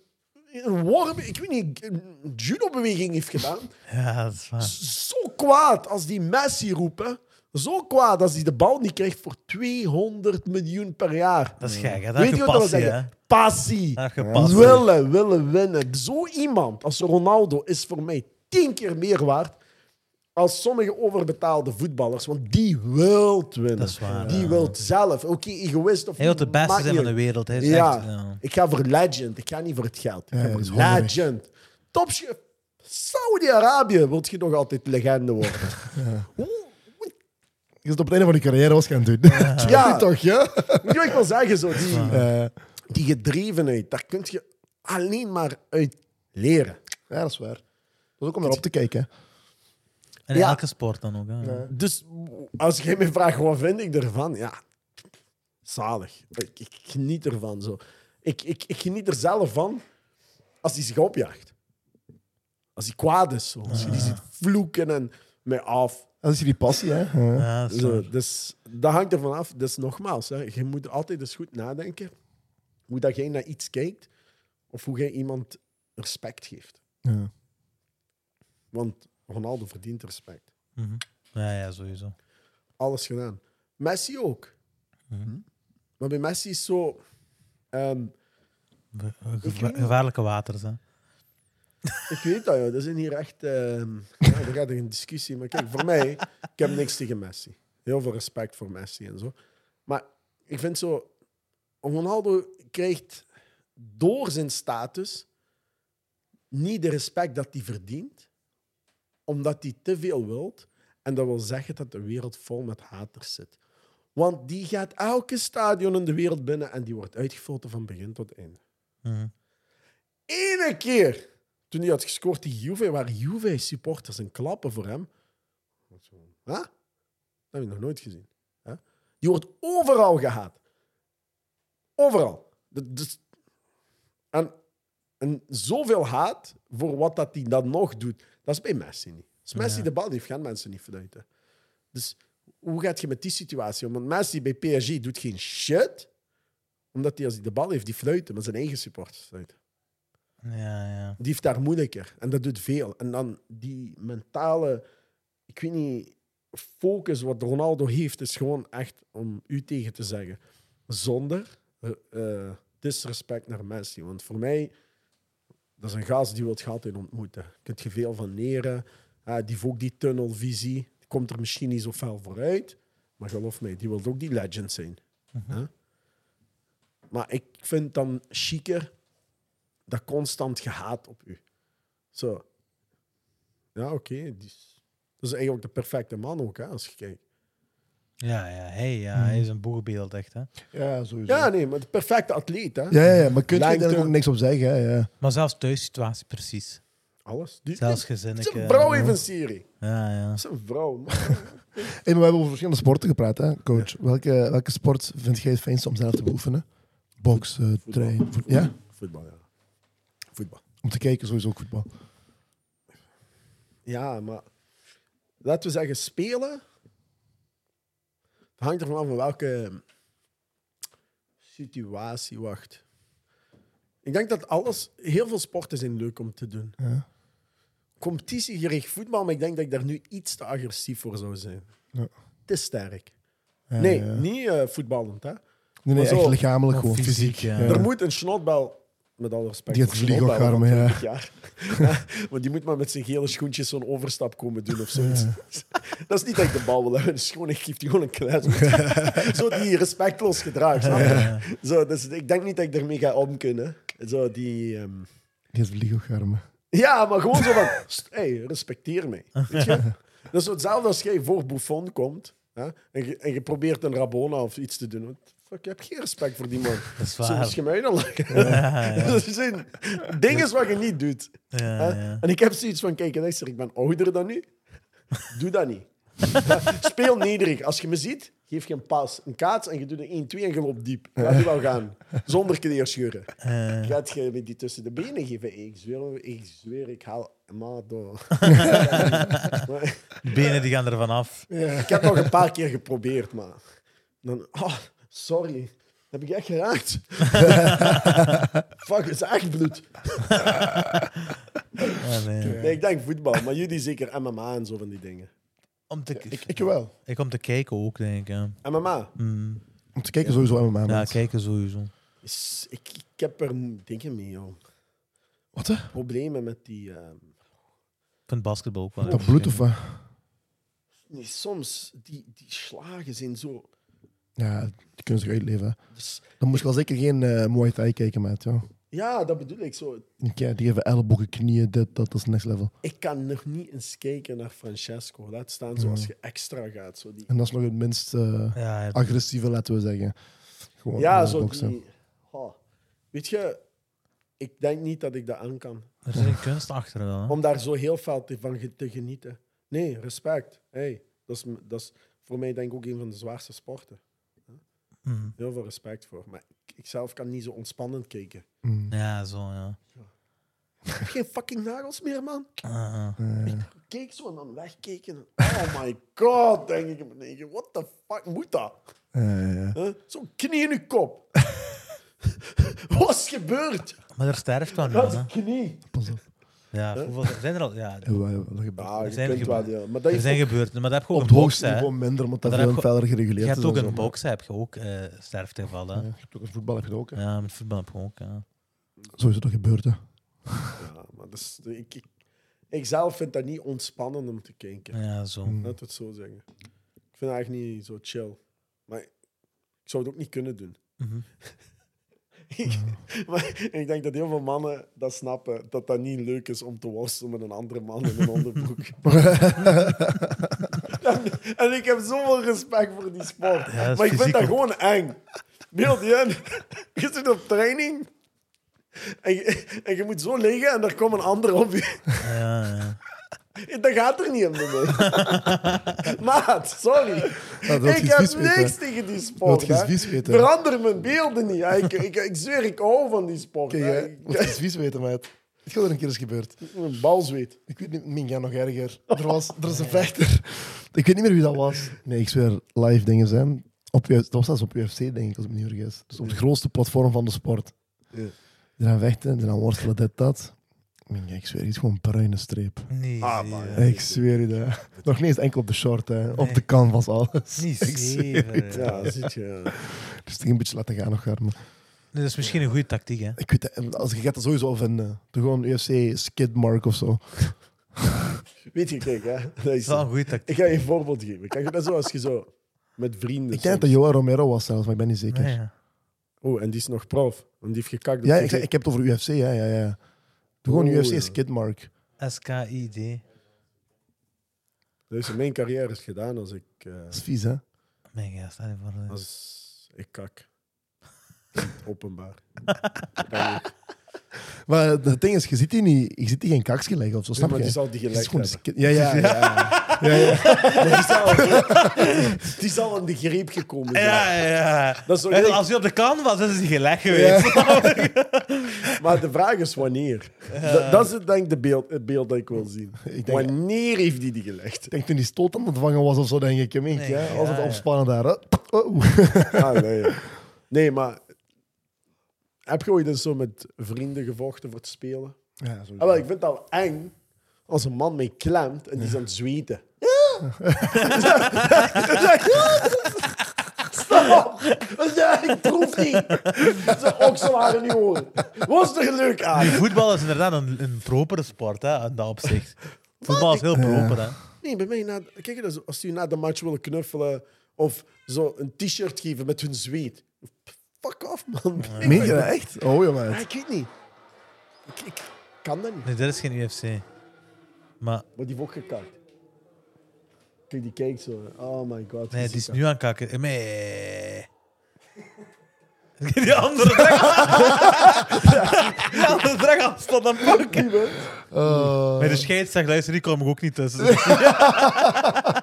een worm, ik weet niet, een judo-beweging heeft gedaan. Ja, dat is waar. Zo kwaad als die Messi roepen. Zo kwaad als hij de bal niet krijgt voor 200 miljoen per jaar. Dat is gek, hè? Dat Weet je wat dat zeggen? Passie. Willen, willen winnen. Zo iemand als Ronaldo is voor mij tien keer meer waard als sommige overbetaalde voetballers. Want die wilt winnen. Dat is waar, Die ja. wilt zelf. Oké, egoïst of Hij wil de beste zijn van de wereld. Hij is Ja. echt, ja. ik ga voor legend. Ik ga niet voor het geld. Ik Ja, ga voor legend. Topchef. Saudi-Arabië wilt je nog altijd legende worden. Hoe- Je zit op het einde van je carrière was gaan doen. Ja. Ja. toch, ja? Weet je wil zeggen? Zo, die, die gedrevenheid, daar kun je alleen maar uit leren. ja, dat is waar. Dat is ook om naar op te kijken. hè. En Ja. elke sport dan ook. Hè? Dus als jij me vraagt, wat vind ik ervan? Ja, zalig. Ik, ik geniet ervan. Zo. Ik, ik, ik geniet er zelf van als hij zich opjaagt. Als hij kwaad is. Zo. Als je die ziet vloeken en mij af. Dat is die passie, hè? Ja. Ja, dat is Zo, dus dat hangt ervan af. Dus nogmaals, hè, je moet altijd eens goed nadenken hoe dat jij naar iets kijkt of hoe jij iemand respect geeft. Ja. Want Ronaldo verdient respect. Mhm. Ja, ja, sowieso. Alles gedaan. Messi ook. Mhm. Maar bij Messi is zo... ehm, Ge- ge- gevaarlijke waters, hè? ik weet dat, joh. Dat zijn hier echt... ehm ja, er gaat er een discussie. Maar kijk, voor mij... Ik heb niks tegen Messi. Heel veel respect voor Messi en zo. Maar ik vind zo... Ronaldo krijgt door zijn status niet de respect dat hij verdient. Omdat hij te veel wilt. En dat wil zeggen dat de wereld vol met haters zit. Want die gaat elke stadion in de wereld binnen en die wordt uitgefloten van begin tot einde. Mhm. Ene keer toen hij had gescoord tegen Juve, waren Juve-supporters en klappen voor hem. Huh? Dat heb je nog nooit gezien. Huh? Die wordt overal gehaat. Overal. Dus- en, en zoveel haat voor wat dat hij dan nog doet, dat is bij Messi niet. Als Messi Ja. de bal heeft, gaan mensen niet fluiten. Dus hoe gaat je met die situatie om? Want Messi bij PSG doet geen shit, omdat hij als hij de bal heeft, die fluiten, maar zijn eigen supporters fluiten. Ja, ja. Die heeft daar moeilijker. En dat doet veel. En dan die mentale, ik weet niet, focus wat Ronaldo heeft, is gewoon echt om u tegen te zeggen. Zonder eh, eh, disrespect naar Messi. Want voor mij, dat is een gast die wil het altijd ontmoeten. Daar kun je veel van leren. Ah, die heeft ook die tunnelvisie. Die komt er misschien niet zo fel vooruit. Maar geloof mij, die wil ook die legend zijn. Hè? Maar ik vind dan chiquer dat constant gehaat op u. Zo. Ja, oké. is- Dat is eigenlijk de perfecte man ook, hè, als je kijkt. Ja, ja, hey, ja, hij is een boegbeeld, echt. Hè? ja, sowieso. Ja, nee, maar de perfecte atleet, hè. Ja, ja, ja, maar kun je daar ook niks op zeggen. Hè? Ja. Maar zelfs thuissituatie, precies. Alles. Die, Zelfs die- gezinnetje. Zijn vrouw heeft een serie. Ja, ja. Zijn vrouw. man. Hey, maar we hebben over verschillende sporten gepraat, hè, coach. Welke, welke sport vind jij het fijnst om zelf te beoefenen? Trainen. Voetbal. Ja? Voetbal, ja. Voetbal. Om te kijken, sowieso ook voetbal. Ja, maar laten we zeggen, spelen. Het hangt ervan af van welke situatie. Wacht. Ik denk dat alles, heel veel sporten zijn leuk om te doen. Ja. Competitiegericht voetbal, maar ik denk dat ik daar nu iets te agressief voor zou zijn. Ja. Te sterk. Ja, nee, ja. niet eh, voetballend. Hè. Nee, nee, zo- echt lichamelijk, gewoon fysiek, fysiek. ja. ja. Er moet een snotbal, met alle respect, Die het vliegen ook ja. 20 jaar. Ja, maar die moet maar met zijn gele schoentjes zo'n overstap komen doen of zoiets. Dat is niet dat ik de bal wil hebben, gewoon, ik geef die gewoon een klets. Zo die respectloos gedrag, je? Zo, dus ik denk niet dat ik ermee ga om kunnen. Zo die... ehm, Die het ook armen. Ja, maar gewoon zo van, "St, hey, respecteer mij. Weet je? Dat is zo hetzelfde als jij voor Buffon komt hè, en, je, en je probeert een Rabona of iets te doen. Fuck, je hebt geen respect voor die man. Dat is Zo waar. is je mij dan lachen. Ja, ja. Dat zijn dingen wat je niet doet. Ja, ja. En ik heb zoiets van, kijk, luister, ik ben ouder dan u. Doe dat niet. Ja, Speel nederig. Als je me ziet, geef je een pas, een kaats en je doet een 1, 2 en je loopt diep. Gaat die wel gaan. Zonder kleerscheuren. Eh, Gaat je met die tussen de benen geven? Ik zweer, ik zweer, ik haal... Maar door. Benen die gaan er vanaf. ik heb nog een paar keer geprobeerd, maar... Dan, oh, sorry. Heb ik echt geraakt? Fuck, het is echt bloed. Ah, nee. Nee, ik denk voetbal, maar jullie zeker MMA en zo van die dingen. Om te, Ik, ik wel. ik om te kijken ook, denk ik. MMA? Mm. Om te kijken sowieso MMA. Ja, kijken sowieso. Is, ik, ik heb er dingen mee, joh. Wat hè? Problemen met die... ehm, Ik vind basketbal ook wel. Dat bloed of wat? nee, soms, die, die slagen zijn zo... Ja, die kunnen zich uitleven. dus- Dan moest je wel zeker geen eh Muay Thai kijken, met. Ja. ja, dat bedoel ik zo. Ja, die hebben ellebogen, knieën, dit, dat, dat is next level. Ik kan nog niet eens kijken naar Francesco. Laat staan zoals je extra gaat. Zo die, En dat is nog het minst eh, Ja, agressieve, laten we zeggen. Gewoon ja, eh, zo die... oh. Weet je, ik denk niet dat ik dat aan kan. er is een kunst achter wel. hè. Om daar zo heel veel te- van te genieten. Nee, respect. Hey, dat, is, dat is voor mij denk ik ook een van de zwaarste sporten. Mm. Heel veel respect voor. Maar ik, ik zelf kan niet zo ontspannend kijken. Mm. Ja, zo, ja. Ik heb geen fucking nagels meer, man. Ah, Eh, Keek zo en dan wegkeken. Oh my god, denk ik. eigen, What the fuck moet dat? eh, ja. Huh? Zo'n knie in je kop. Wat is gebeurd? maar er sterft dan Dat is knie. Pas op. Ja, hoeveel zijn er al? Ja, je zijn kunt gebe- wel, ja. Maar dat er zijn gebeurd. Maar dat heb je ook Op een hè. niveau minder, omdat dat veel verder gereguleerd Je hebt ook en in zo, maar- boksen heb je ook eh sterftegevallen. Ja, je hebt ook voetbal heb je dat ook. hè. Ja, met voetbal heb je ook. Ja. Zo is het toch gebeurd, hè. Ja, maar dat is, ik, ik, ik zelf vind dat niet ontspannend om te kijken. ja, zo. Mm. Laat het zo zeggen. Ik vind het eigenlijk niet zo chill. Maar ik zou het ook niet kunnen doen. Mhm. Ik- maar ik denk dat heel veel mannen dat snappen, dat dat niet leuk is om te worstelen met een andere man in een onderbroek. en, en ik heb zoveel respect voor die sport. Ja, maar ik vind dat gewoon eng. Beeld je in? Je zit op training en je, en je moet zo liggen en er komt een ander op je. Ja, ja. Dat gaat er niet om mij. Maat, sorry. Ik heb niks tegen die sport. Weten. Verander mijn beelden niet. Ik, ik, ik zweer, ik hou van die sport. Kijk, wat is vies weten, maat. Het gaat er een keer eens gebeurd. Een balzweet. Ik weet niet, Ming, ja, nog erger. Er was er is een vechter. Ik weet niet meer wie dat was. Nee, ik zweer, live dingen zijn. Op, dat was zelfs op UFC, denk ik, als ik me niet vergis. Dus op het grootste platform van de sport. Ja. Die gaan vechten, die gaan worstelen, dit, dat. Ik zweer, iets gewoon een bruine streep. Niet Ah, ja. Ik zweer je dat. Nog niet eens enkel op de short, hè. Op de canvas, alles. Niet Ik zweer zeven. het. Ja, dat zit je. ja. Dus het een beetje laten gaan nog, maar Nee, dat is misschien een goede tactiek, hè. Ik weet het, als je gaat er sowieso vinden. Doe gewoon UFC skidmark of zo. Weet je, kijk, hè. Dat Dat is, is wel een goede tactiek. ik ga je een voorbeeld geven. Kijk, dat is zoals je zo met vrienden. Ik denk dat Joao Romero was zelfs, maar ik ben niet zeker. Nee, ja. Oh, en die is nog prof. Want die heeft gekakt. Ja, ik, ik heb het over UFC, ja, ja, ja. Doe gewoon UFC ja. skidmark. SKID. Dus mijn carrière is gedaan als ik, eh, Dat is vies, hè? Mijn ja, stel je voor. als ik kak. In het Openbaar. Maar het ding is, je ziet die, niet, je ziet die geen kaksje leggen of zo, snap maar je? die zal die Het is gelegd hebben. ja, ja, ja. ja, ja. Die zal, die zal in de greep gekomen zijn. Ja, ja. Dat is En als hij op de kan was, is hij gelegd geweest. Maar de vraag is wanneer. Dat, dat is het, denk ik de beeld, het beeld dat ik wil zien. Ik denk, Wanneer heeft die die gelegd? ik denk toen die stoot aan het vangen was of zo, denk ik. Mink, Nee, ja? ja, Als het ja. opspannen daar. Oh. Ah, nee, ja. nee, maar heb je ooit eens zo met vrienden gevochten voor het spelen? Ja, sowieso. Ah, wel, ik vind het al eng als een man mee klemt en die is aan het zweten. Stop! Ja, ik proef niet. Zijn okselharen niet horen. Wat is er leuk aan? Voetbal is inderdaad een, een propere sport, hè, in dat opzicht. Voetbal is heel proper, hè. Nee, bij mij, na, kijk, als die na de match willen knuffelen of zo een t-shirt geven met hun zweet. Fuck off, man. Meen je dat echt? Oh, ja, Ah, man. ik weet niet. Ik, ik kan dat niet. Nee, dit is geen UFC. Maar Maar die heeft ook gekakt. Kijk, die kijkt zo. Oh my god. nee, die is nu aan het kakken. Eh, Nee. Die andere drag Die andere drag stond aan pakken. dat. Uh, Bij de scheids zegt, luister, die kom ik ook niet tussen.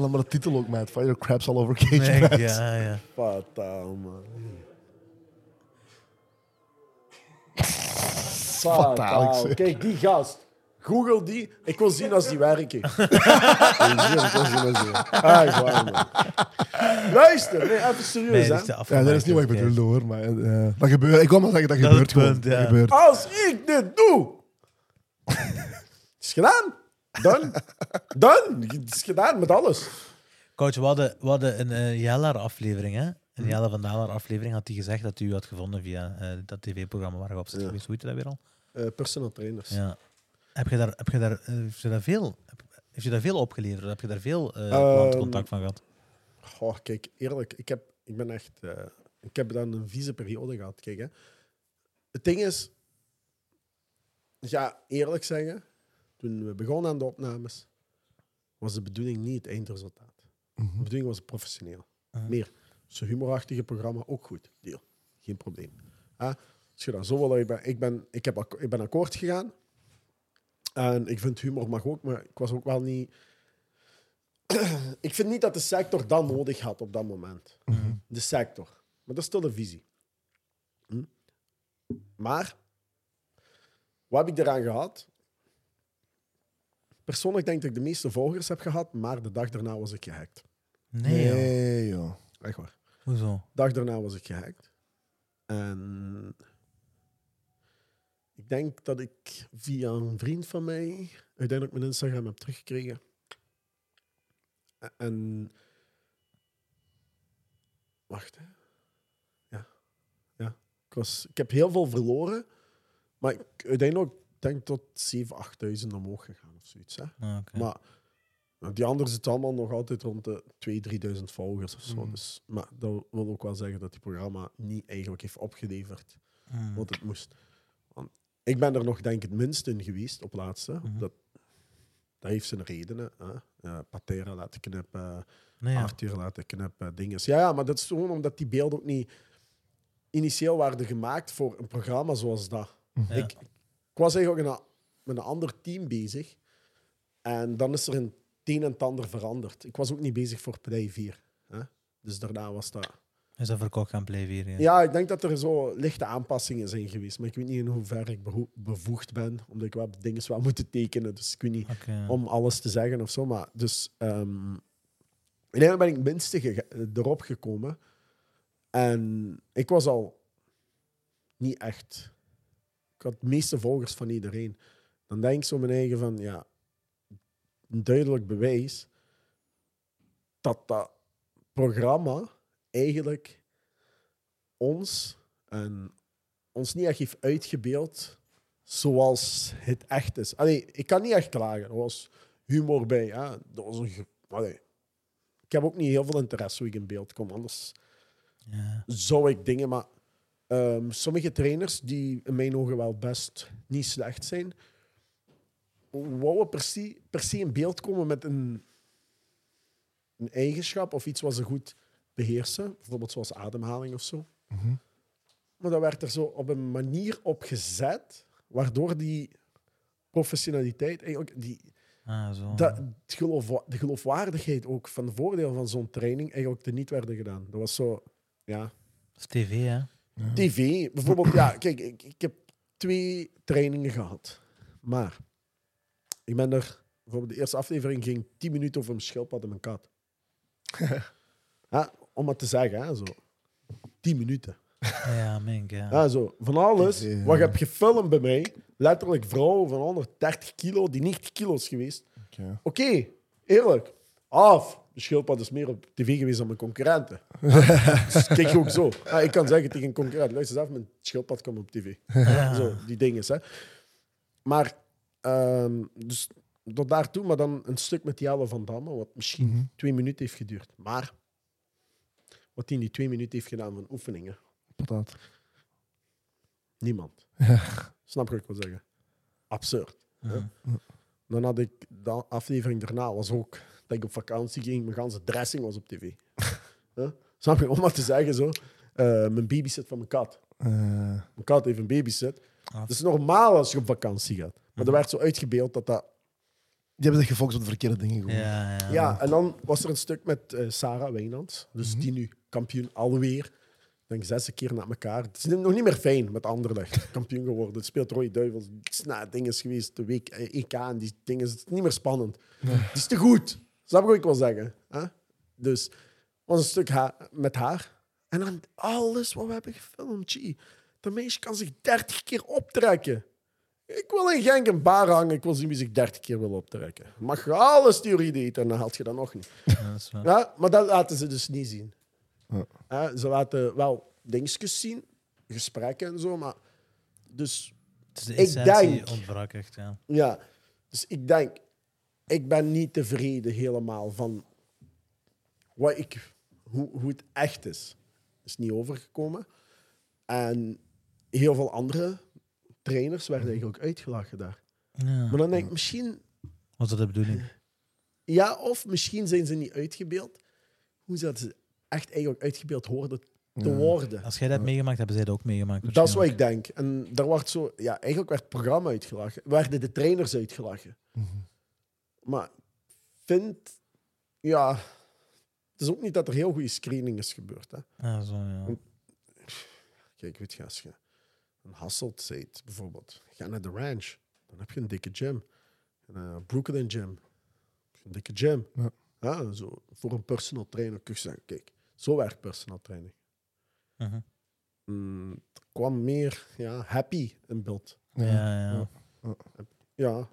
Dan maar de titel ook, maat. Fire crabs all over cage Nee, match. ja, ja. Fataal, man. Fataal. Kijk, die gast. Google die. Ik wil zien als die werken. ik wil zien, ik wil zien als die Ah, echt waar, man. Luister, nee, even serieus, Nee, hè. dat is de Ja, dat is niet wat ik bedoelde hoor. Maar, eh, dat gebeurt. Ik wil maar zeggen, dat, Dat gebeurt gewoon. punt, Dat ja. gebeurt. Als ik dit doe... is gedaan. Dan. Dan. Het is gedaan met alles. Coach, we hadden, we hadden een uh, Jellar-aflevering, hè? Een Mhm. Jelle van Dalar-aflevering had hij gezegd dat u had gevonden via eh, dat tv-programma waar je op zit Ja. geweest. Hoe heet dat weer al? Eh, personal trainers. Ja. Heb je daar, heb je daar, eh, heeft je daar veel, heb, heeft je daar veel opgeleverd? Heb je daar veel eh Ehm, klantcontact van gehad? Goh, kijk, eerlijk, ik, heb, ik ben echt... eh, ik heb dan een vieze periode gehad. Kijk, hè. Het ding is... Ja, eerlijk zeggen, toen we begonnen aan de opnames, was de bedoeling niet het eindresultaat. De bedoeling was professioneel. Mhm. Meer. Zo'n humorachtige programma, ook goed. Deal. Geen probleem. Ah, als je dat zo wil, ik ben, ik ben, ik heb, ik ben akkoord gegaan. En ik vind humor mag ook, maar ik was ook wel niet... ik vind niet dat de sector dat nodig had op dat moment. De sector. Maar dat is toch de visie. Hm? Maar, wat heb ik eraan gehad? Persoonlijk denk ik dat ik de meeste volgers heb gehad, maar de dag daarna was ik gehackt. Nee, joh. Nee, joh. Echt waar. Hoezo? De dag daarna was ik gehackt. En ik denk dat ik via een vriend van mij uiteindelijk mijn Instagram heb teruggekregen. En. Wacht, hè. Ja. Ja. Ik, was, ik heb heel veel verloren, maar ik uiteindelijk denk tot 7.000, 8.000 omhoog gegaan of zoiets. Hè. Ah. Maar die anderen zitten allemaal nog altijd rond de 2.000, 3.000 volgers of zo. Mm. Dus, maar dat wil ook wel zeggen dat die programma niet eigenlijk heeft opgeleverd Hmm. wat het moest. Want ik ben er nog denk ik het minst in geweest op laatste. Mhm. dat, dat heeft zijn redenen. Hè. Ja, Patera laten knippen, Nee, ja. Arthur laten knippen, dingen. Ja, ja, maar dat is gewoon omdat die beelden ook niet initieel waren gemaakt voor een programma zoals dat. Ja. Ik, ik was eigenlijk een- met een ander team bezig. En dan is er een een en het ander veranderd. Ik was ook niet bezig voor Play 4. Hè? Dus daarna was dat... Is dat verkocht aan Play 4? Ja. Ja, ik denk dat er zo lichte aanpassingen zijn geweest. Maar ik weet niet in hoeverre ik bevoegd ben. Omdat ik wel dingen wel moeten tekenen. Dus ik weet niet om alles te zeggen of zo. Maar dus... ehm uiteindelijk ben ik minste erop gekomen. En ik was al niet echt... Had de meeste volgers van iedereen. Dan denk ik zo mijn eigen van... Ja, een duidelijk bewijs dat dat programma eigenlijk ons en ons niet echt heeft uitgebeeld zoals het echt is. Allee, ik kan niet echt klagen. Er was humor bij. Hè. Dat was een Allee, ik heb ook niet heel veel interesse hoe ik in beeld kom. Anders Ja. zou ik dingen... Maar ehm, sommige trainers, die in mijn ogen wel best niet slecht zijn, wouden per se, per se in beeld komen met een, een eigenschap of iets wat ze goed beheersen. Bijvoorbeeld zoals ademhaling of zo. Mhm. Maar dat werd er zo op een manier op gezet, waardoor die professionaliteit, eigenlijk die, Ah, zo. dat, het geloof, de geloofwaardigheid ook van de voordeel van zo'n training eigenlijk teniet werden gedaan. Dat was zo, ja. Dat is tv, hè? TV, bijvoorbeeld, ja, kijk, ik, ik heb twee trainingen gehad. Maar ik ben er, bijvoorbeeld de eerste aflevering ging 10 minuten over een schildpad en mijn kat. ja, om het te zeggen, hè, zo. 10 minuten. Ja, mink, ja. Ja, zo. Van alles wat je hebt gefilmd bij mij, letterlijk vrouwen van 130 kilo, die 90 kilo is geweest. Oké. Oké, eerlijk. Af. De schildpad is meer op tv geweest dan mijn concurrenten. dus kijk ook zo. Ja, ik kan zeggen tegen een concurrent, luister eens af, mijn schildpad komt op tv. Ja. Zo, die dingen. Hè. Maar, ehm, dus tot daartoe, maar dan een stuk met Jelle van Damme, wat misschien Mhm. twee minuten heeft geduurd. Maar, wat hij in die twee minuten heeft gedaan van oefeningen, Patat. niemand. Snap je wat ik wil zeggen? Absurd. Dan had ik, de aflevering daarna was ook dat ik op vakantie ging. Mijn ganse dressing was op tv. Huh? Snap je? Om maar te zeggen zo. eh, mijn babysit van mijn kat. Eh, Mijn kat heeft een babysit. Ah. Dat is normaal als je op vakantie gaat. Maar Mhm. er werd zo uitgebeeld dat dat Die hebben zich gefocust op de verkeerde dingen. Gewoon. Ja, ja. Ja, en dan was er een stuk met eh, Sarah Wijnands. Dus die nu kampioen alweer. Ik denk zes keer na elkaar. Het is nog niet meer fijn met Anderlecht. Kampioen geworden. Het speelt Rode Duivels. Het is na dingen geweest. De week eh, EK en die dingen. Het is niet meer spannend. Het is te goed. Snap je wat ik wil zeggen? Hè? Dus was een stuk ha- met haar. En dan alles wat we hebben gefilmd. Gee, dat meisje kan zich dertig keer optrekken. Ik wil in Genk een bar hangen. Ik wil zien wie zich dertig keer wil optrekken. Mag je alles theorie en dan haalt je dat nog niet. Ja, dat is waar. Ja, maar dat laten ze dus niet zien. Ja. Ja, ze laten wel dingetjes zien, gesprekken en zo, maar... Dus Het is de Ik essentie denk- ontbrak echt, ja. ja, dus ik denk... Ik ben niet tevreden helemaal van wat ik, hoe, hoe het echt is. Is niet overgekomen. En heel veel andere trainers werden eigenlijk uitgelachen daar. ja. Maar dan denk ik, misschien Was dat de bedoeling? Ja, of misschien zijn ze niet uitgebeeld. Hoe ze dat echt eigenlijk uitgebeeld hoorden te worden. Als jij dat hebt meegemaakt, hebben zij dat ook meegemaakt. Dat is wat ik denk. En daar wordt zo... Ja, eigenlijk werd het programma uitgelachen. Werden de trainers uitgelachen. Maar ik vind... Ja... Het is ook niet dat er heel goede screening is gebeurd. Hè. Ja, zo, ja. Kijk, weet je, als je een Hasselt zit, bijvoorbeeld. Ga naar de ranch. Dan heb je een dikke gym. Een uh, Brooklyn gym. Een dikke gym. Ja. Ja, zo, voor een personal trainer kun je zeggen, kijk, zo werkt personal training. Mhm. Mm, er kwam meer ja, happy in beeld. Ja, ja. Ja.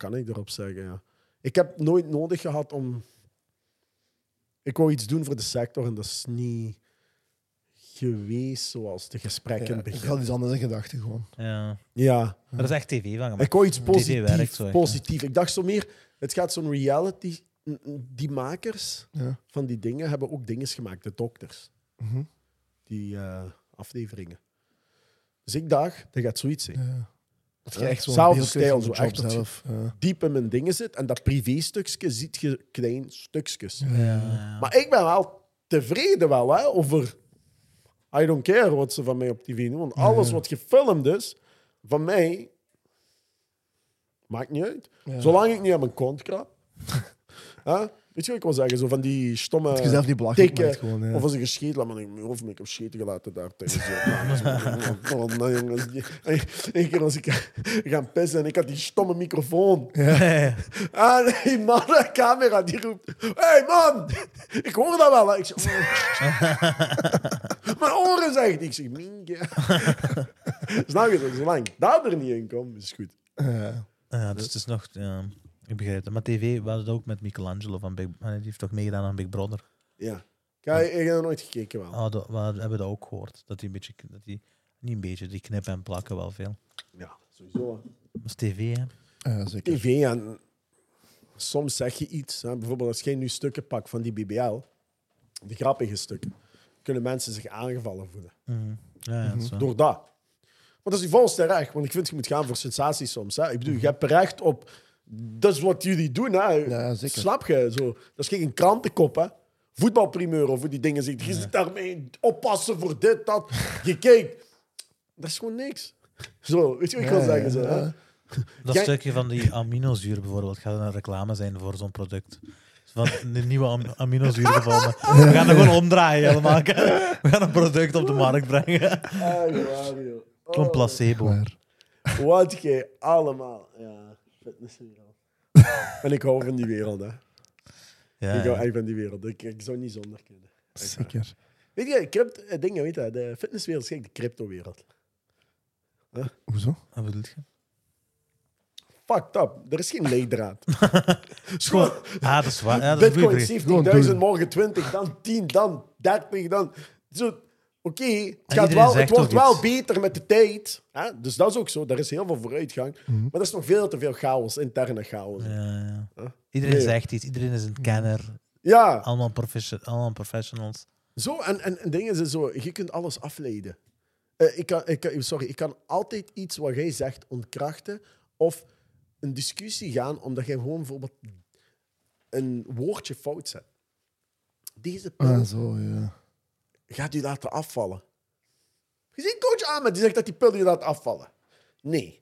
Kan ik erop zeggen? Ja. Ik heb nooit nodig gehad om... Ik wou iets doen voor de sector en dat is niet geweest zoals de gesprekken Ja, ik had iets anders in gedachten gewoon. ja. Ja, Maar dat is echt tv van gemaakt. ik wou iets TV positief. positief. Ik dacht zo meer, het gaat zo'n reality... Die makers Ja. van die dingen hebben ook dingen gemaakt, de dokters. Mhm. Die eh, afleveringen. Dus ik dacht, dat gaat zoiets zijn. Ja. Dat je echt zo'n zelfde stijl, zo echt dat je- zelf. Ja. Diep in mijn dingen zit en dat privéstukje ziet je klein stukjes. Ja, ja. Maar ik ben wel tevreden wel, hè, over... I don't care wat ze van mij op tv doen. Want alles wat gefilmd is, van mij... Maakt niet uit. Ja. Zolang ik niet aan mijn kont krap. Weet je wat ik wil zeggen? Zo van die stomme... Dat je zelf niet belachelijk tikken. maakt gewoon. Ja. Of als ik gescheet laat, maar ik mijn hoofd ik heb scheten gelaten daar thuis. Zo. Oh, nee, jongens. Eén keer was ik gaan pissen en ik had die stomme microfoon. Ah, nee, man, de camera die roept: Hé hey, man, ik hoor dat wel. hè." Ik zeg: "Oh." Mijn oren zegt. Ik zeg: Mienke. Snap je dat? Zolang dat er niet in komt, is goed. Ja. Ja, dus het is nog... Ja, ik begrijp het. Maar tv was het ook met Michelangelo van Big... eh, Die heeft toch meegedaan aan Big Brother? Ja. Kijk, ik heb er nooit gekeken wel. Oh, dat, we hebben dat ook gehoord. Dat die een beetje... Dat die, niet een beetje, die knippen en plakken wel veel. Ja, sowieso. Dat is tv, hè? Ja, zeker. TV en soms zeg je iets. Hè. Bijvoorbeeld als jij nu stukken pakt van die BBL, die grappige stukken, kunnen mensen zich aangevallen voelen. Mhm. Ja, ja, waar. Door dat. Maar dat is die volste recht, want ik vind je moet gaan voor sensatie soms. Hè. Ik bedoel, je hebt recht op. Dat is wat jullie doen. Hè. Ja, zeker. Snap je? Zo, dat is geen krantenkop. Hè. Voetbalprimeur of die dingen zitten. Je zit daarmee oppassen voor dit, dat. Je kijkt. Dat is gewoon niks. Zo, weet je wat ik wil zeggen? ja, Zo, hè? Dat Jij- stukje van die aminozuur bijvoorbeeld gaat een reclame zijn voor zo'n product. Van een nieuwe am aminozuur gevonden. We gaan dat gewoon omdraaien helemaal. We gaan een product op de markt brengen. Echt waar, joh. Oh. placebo. Wat jij allemaal. Ja, fitnesswereld. en ik hou van die wereld, hè. Ja, Ik hou ja. echt van die wereld. Ik, ik zou niet zonder kunnen. zeker. Weet je, crypto, eh, dingen, weet je, de fitnesswereld is gelijk de cryptowereld. Hoezo? Wat bedoel je? Fucked up. Er is geen leidraad. Schoon. Ah, dat is waar. Ja, dat Bitcoin vraag. 70.000, doen. morgen 20, dan 10, dan 30, dan... Zo, Oké, het, wel, het wordt wel iets. beter met de tijd. Hè? Dus dat is ook zo. Er is heel veel vooruitgang. Mhm. Maar er is nog veel te veel chaos, interne chaos. Ja, ja. Huh? Iedereen Nee. zegt iets, iedereen is een kenner. Ja, Allemaal, profession allemaal professionals. Zo, en, en, en dingen zijn zo, je kunt alles afleiden. Eh, ik, kan, ik, kan- sorry, ik kan altijd iets wat jij zegt ontkrachten of een discussie gaan omdat jij gewoon bijvoorbeeld een woordje fout zet. Deze pil Ah, zo, ja. Gaat u laten afvallen. Je ziet coach Ahmed die zegt dat die pil je laat afvallen. Nee.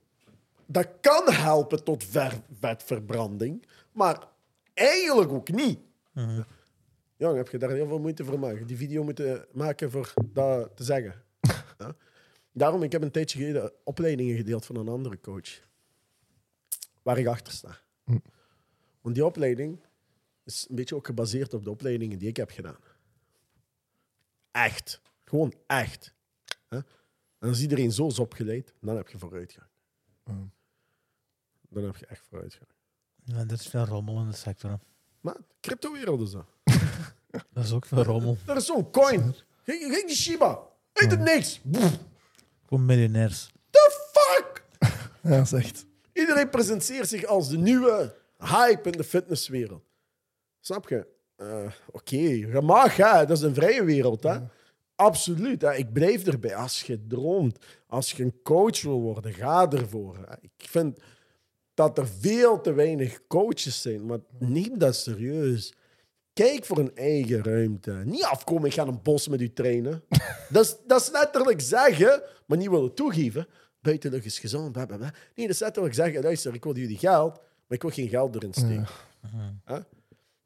dat kan helpen tot ver- vetverbranding, maar eigenlijk ook niet. Jong, heb je daar heel veel moeite voor maken? Die video moeten maken voor dat te zeggen. Ja? Daarom, ik heb een tijdje geleden opleidingen gedeeld van een andere coach. Waar ik achter sta. Want die opleiding is een beetje ook gebaseerd op de opleidingen die ik heb gedaan. Echt. Gewoon echt. Hè? En als iedereen zo is opgeleid, dan heb je vooruitgang. Dan heb je echt vooruitgang. Ja, dit is veel rommel in de sector. hè. Maar crypto-wereld is dat. Dat is ook veel rommel. Dat is zo'n coin. Geen, die Shiba. Heet het niks. Pff, Gewoon miljonairs. The fuck? Ja, dat is echt. Iedereen presenteert zich als de nieuwe hype in de fitnesswereld. Snap je? Eh, Oké, je mag, hè. dat is een vrije wereld. Hè? Absoluut. Hè? Ik blijf erbij. Als je droomt, als je een coach wil worden, ga ervoor. Hè? Ik vind dat er veel te weinig coaches zijn, maar neem dat serieus. Kijk voor een eigen ruimte. Niet afkomen, ik ga een bos met u trainen. dat, is, dat is letterlijk zeggen, maar niet willen toegeven. Buitenlucht is gezond, bla, bla, bla. Nee, dat is letterlijk zeggen, luister, ik wil jullie geld, maar ik wil geen geld erin steken.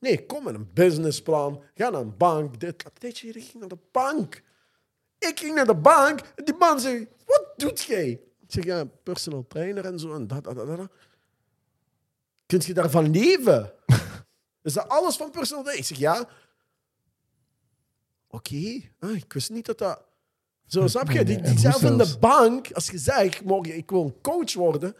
Nee, kom met een businessplan. Ga naar een bank. Dit, dat geleden ging naar de bank. Ik ging naar de bank en die man zei, wat doet jij? Ik zeg, ja, personal trainer en zo en dat, dat, dat, dat. Kunt je daarvan leven? Is dat alles van personal trainer? Ik zeg, ja. Oké, Ah, ik wist niet dat dat... Zo, snap je? Die, zelf in de bank, als je zegt, morgen, ik wil een coach worden,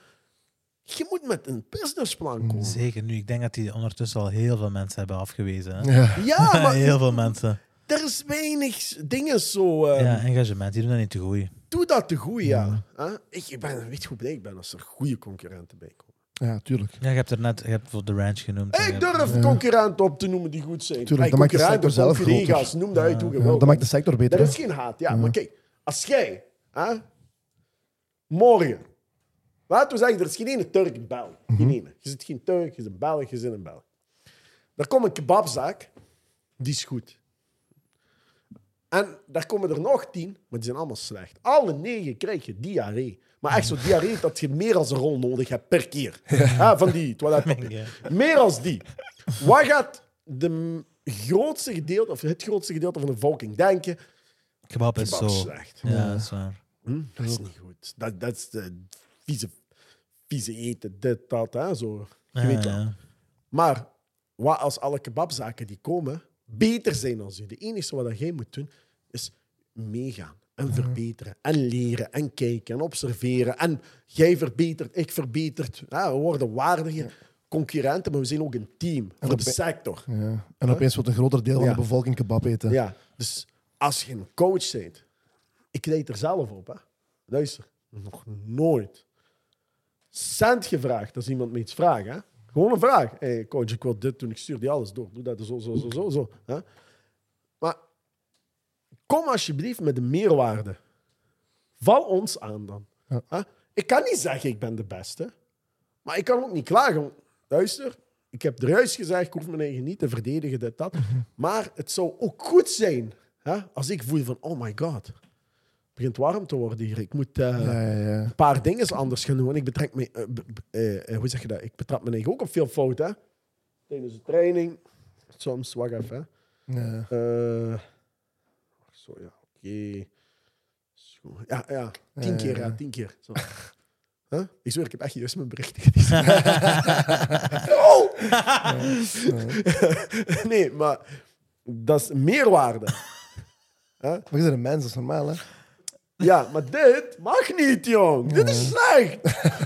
je moet met een businessplan komen. Zeker nu. Ik denk dat die ondertussen al heel veel mensen hebben afgewezen. Hè? Ja. Ja, maar heel veel mensen. er is weinig dingen zo... eh, Ja, engagement. Die doen dat niet te goed. Doe dat te goed, ja. Huh? Ik, ik ben, weet je hoe blij ik ben als er goede concurrenten bij komen? ja, tuurlijk. Ja, je hebt er net je hebt voor de ranch genoemd. Ik durf concurrenten op te noemen die goed zijn. Tuurlijk, dat maakt de sector zelf collega's, groter. noem dat uit hoe je Ja, dat maakt de sector beter. Er hè. is geen haat, ja. Maar kijk, als jij hè, morgen... Laten we zeggen, er is geen ene Turk in België. Mhm. Geen ene. Je zit geen Turk, je zit een Belg, je zit een Belg. Er komt een kebabzaak, die is goed. En daar komen er nog tien, maar die zijn allemaal slecht. Alle negen krijg je diarree. Maar echt zo diarree dat je meer als een rol nodig hebt per keer. Ja, van die toiletpapier. Meer als die. Wat gaat de grootste gedeelte, of het grootste gedeelte van de bevolking denken? Kebab is Kebab zo. slecht. Ja, dat is waar. Hm? Dat is niet goed. Dat, dat is de vieze, vieze eten, dit, dat, hè, zo. Je Ja, weet wel. ja. Maar wat als alle kebabzaken die komen beter zijn dan u? De enige wat jij moet doen, is meegaan en verbeteren en leren en kijken en observeren. En jij verbetert, ik verbetert. Ja, we worden waardige concurrenten, maar we zijn ook een team voor op- de sector. Ja. En opeens wordt een groter deel van de bevolking kebab eten. Ja, dus als je een coach bent, ik leid er zelf op. Hè. Luister, nog nooit cent gevraagd als iemand me iets vraagt. Hè. Gewoon een vraag. Hey, coach, ik wil dit doen, ik stuur die alles door. Doe dat zo, zo, zo, zo. zo hè. Maar kom alsjeblieft met een meerwaarde. Val ons aan dan. Ja. Hè. Ik kan niet zeggen ik ben de beste, maar ik kan ook niet klagen. Luister, ik heb er juist gezegd, ik hoef mijn eigen niet te verdedigen, dit, dat. Maar het zou ook goed zijn hè, als ik voel van, oh my god, begint warm te worden hier. Ik moet eh, Ja, ja, ja. een paar dingen anders gaan doen. Ik betrek me, eh, eh, hoe zeg je dat? Ik betrap me eigen ook op veel fouten. Tijdens de training, soms, wacht even. hè. Ja. Zo, ja, oké. Ja, ja, tien keer, ja, tien keer. Zo. Huh? Ik zweer, ik heb echt juist mijn gelezen. oh! nee, maar dat is meerwaarde. Maar je bent een mens, dat is normaal, hè? Ja, maar dit mag niet, jong. Dit is slecht.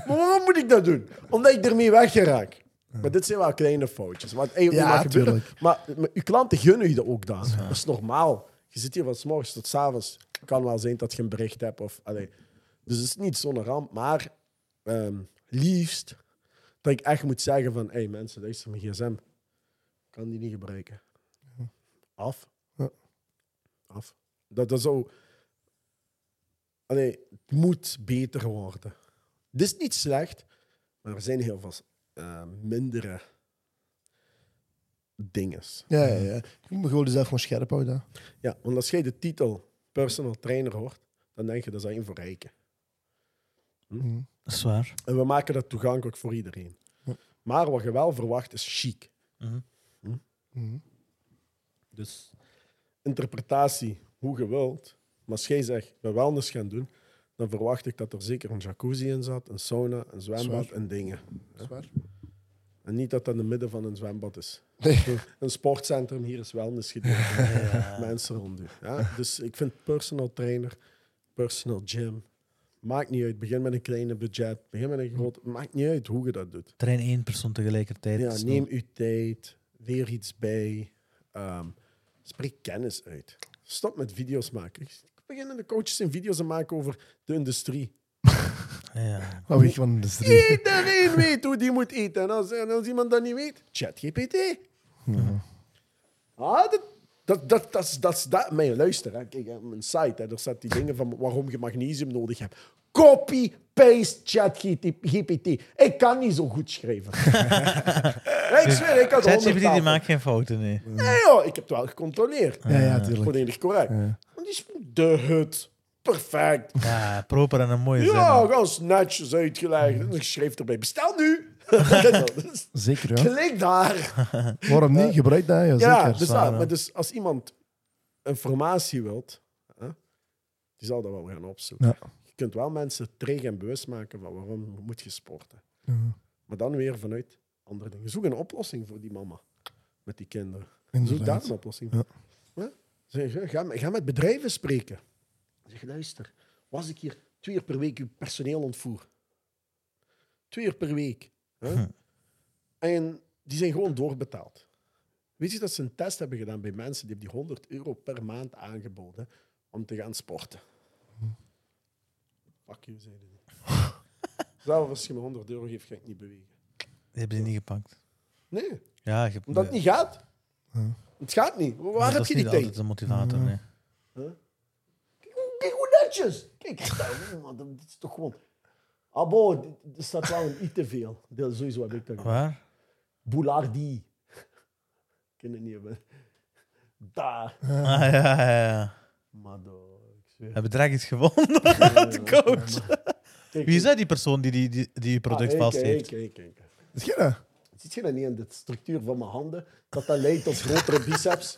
maar waarom moet ik dat doen? Omdat ik ermee weggeraak. Maar dit zijn wel kleine foutjes. Eigenlijk Ja, mag gebeuren. Maar, maar uw klanten gunnen je dat ook dan. Dat is normaal. Je zit hier van s morgens tot s avonds. Het kan wel zijn dat je een bericht hebt. Of, allee. Dus het is niet zo'n ramp. Maar ehm, liefst dat ik echt moet zeggen van... Hé hey, mensen, luister, mijn gsm. Ik kan die niet gebruiken. Af. Ja. Af. Dat, dat zou... Allee, het moet beter worden. Het is niet slecht, maar er zijn heel veel eh, mindere dingen. Ja, ja, ja. Je moet gewoon jezelf gewoon scherp houden. Ja, want als jij de titel personal trainer hoort, dan denk je dat is alleen voor rijken. Mhm. Dat is waar. En we maken dat toegankelijk voor iedereen. Ja. Maar wat je wel verwacht is chic. Mhm. Mhm. Dus interpretatie hoe je wilt. Maar als jij zegt, we wellness gaan doen, dan verwacht ik dat er zeker een jacuzzi in zat, een sauna, een zwembad Zwaar. en dingen. Dat is waar. En niet dat dat in het midden van een zwembad is. Nee. Een sportcentrum hier is wellness gedeelte. Ja. Mensen rond u. Ja? Dus ik vind personal trainer, personal gym. Maakt niet uit. Begin met een kleine budget. Begin met een groot. Maakt niet uit hoe je dat doet. Train één persoon tegelijkertijd. Ja, neem uw tijd. Leer iets bij. Ehm, spreek kennis uit. Stop met video's maken. Ik begin de coaches en video's te maken over de industrie. nog- Ja. Wat weet je van de industrie? Iedereen weet hoe die moet eten. En als, en als iemand dat niet weet, ChatGPT. Ja. Ah, dat, dat, dat, dat, is- dat, is dat. Maar luister, hè. kijk, op mijn site, hè, daar staat die dingen van waarom je magnesium nodig hebt. Copy, paste, chat, GPT. Ik kan niet zo goed schrijven. ik zweer, ik had ChatGPT maakt geen fouten, nee. Nee joh, ik heb het wel gecontroleerd. Ja, ja, tuurlijk. Volledig correct. Ja. De hut. Perfect. Ja, proper en een mooie Ja, zin. gewoon netjes uitgelegd. En ik schreef erbij, bestel nu. Dus Zeker, ja. Klik daar. Waarom niet? Gebruik dat, ja, Ja, zeker. dus, Zwaar, maar dus als iemand informatie wilt, hè, die zal dat wel gaan opzoeken. Ja. Je kunt wel mensen traag en bewust maken van waarom moet je sporten. Ja. Maar dan weer vanuit andere dingen. Zoek een oplossing voor die mama met die kinderen. Zoek daar een oplossing Ja. voor. Zeg, ga, ga met bedrijven spreken. Zeg, luister, was ik hier twee uur per week uw personeel ontvoer? Twee uur per week. hè? Hm. En die zijn gewoon doorbetaald. Weet je dat ze een test hebben gedaan bij mensen die hebben die 100 euro per maand aangeboden om te gaan sporten? Fuck you, zeiden die. Zelfs als je me 100 euro geeft, ga ik niet bewegen. Die hebben die niet gepakt. Nee, Ja, je hebt... omdat het niet gaat. Ja. Het gaat niet. Waar Maar heb dat je is die niet tijd? altijd een motivator, nee. Kijk hoe, kijk hoe netjes. Kijk, dat is toch gewoon... Abo, er staat wel een i te veel. Dat is sowieso heb ik dat gedaan. Waar? Boulardi. Ik ken het niet hebben. Daar. Ah, ja, ja, ja. Maar ik zweer. Hebben we iets gewonnen? de coach. Kijk, Wie is dat, die persoon die die, die, die je product Ah, vast kijk, heeft? Kijk, kijk, kijk. Is dat? Ziet je dat niet in de structuur van mijn handen? Dat dat leidt tot grotere biceps?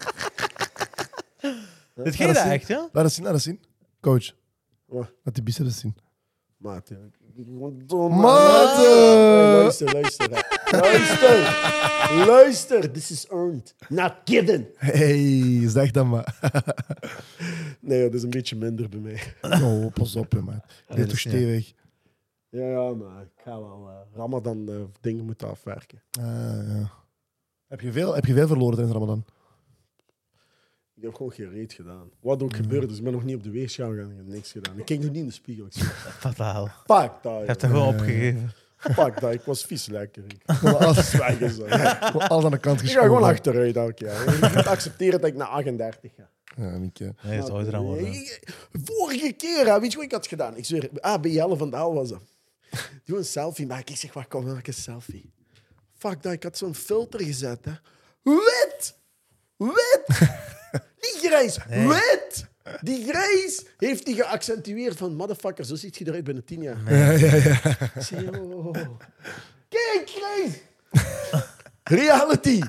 Dit jij dat dat echt, ja? Laat eens zien, laat eens zien. Coach, Wat? laat die biceps zien. Maat. Luister, luister. hè. Luister. Luister. This is earned. Not given. Hey, zeg dat maar. Nee, dat is een beetje minder bij mij. Oh, pas op, man. Dat toch is stevig? Ja, ja, maar ik ga wel eh, Ramadan eh, dingen moeten afwerken. Ah, ja. Heb je, veel, heb je veel verloren tijdens Ramadan? Ik heb gewoon geen reet gedaan. Wat ook gebeurde, dus ik ben nog niet op de weegschaal gegaan. Ik heb niks gedaan. Ik keek nog niet in de spiegel. Ik zei, Fataal. fuck dat. Je hebt joh. er gewoon opgegeven. Fuck dat. Ik was vies lekker. Ik alles, hoor. Ik gewoon alles aan de kant ga geschoven. gewoon achteruit elk jaar. Ik moet accepteren dat ik naar 38 ga. Ja, Mieke. Nee, dat is ouder aan worden. Ik- Vorige keer, hè, weet je wat ik had gedaan? Ik zweer, ah, bij Jelle van Daal was dat. Doe een selfie maken. Ik zeg, waar kom ik een selfie? Fuck dat, ik had zo'n filter gezet. Hè. Wit! Wit! Die grijs, Nee. wit! Die grijs heeft die geaccentueerd van motherfucker, zo ziet je eruit binnen tien jaar. Ja, ja, ja. Zeg, oh. Kijk, grijs! Reality!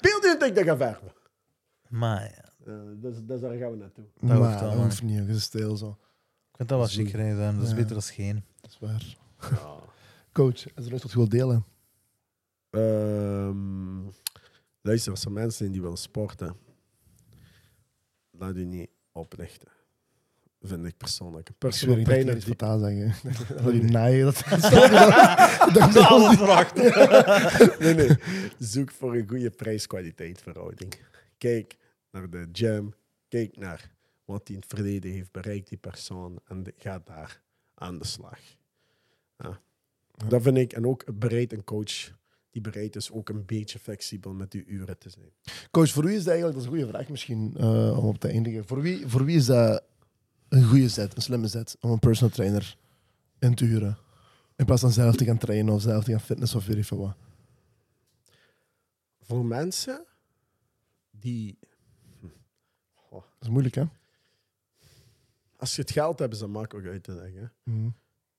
Beeld je dat ik dat ga verven? Maar ja, Uh, dat, dat, daar gaan we naartoe. Dat hoeft maar dat man. hoeft niet. Je is stil zo. ik vind dat wel chic rijden. Dat is Ja. beter dan geen. Dat is waar. Coach, is er iets wat je wilt delen? Ehm, luister, als er mensen zijn die willen sporten, laat u niet oplichten. Vind ik persoonlijk. Een Ik personal ik trainer iets die... zeggen. Dat die naaien. Dat Ik dat Alles. Nee, nee. Zoek voor een goede prijs-kwaliteit verhouding. Kijk naar de gym. Kijk naar wat hij in het verleden heeft bereikt, die persoon. En ga daar aan de slag. Ja. Dat vind ik. En ook bereid een coach die bereid is ook een beetje flexibel met uw uren te zijn. Coach, voor wie is dat eigenlijk, dat is een goede vraag misschien eh, om op te eindigen. Voor wie, voor wie is dat een goede zet, een slimme zet, om een personal trainer in te huren? In plaats van zelf te gaan trainen of zelf te gaan fitness of weet ik veel wat. Voor mensen die... Dat is moeilijk, hè? Als je het geld hebt, is dat makkelijk uit te leggen. Mhm.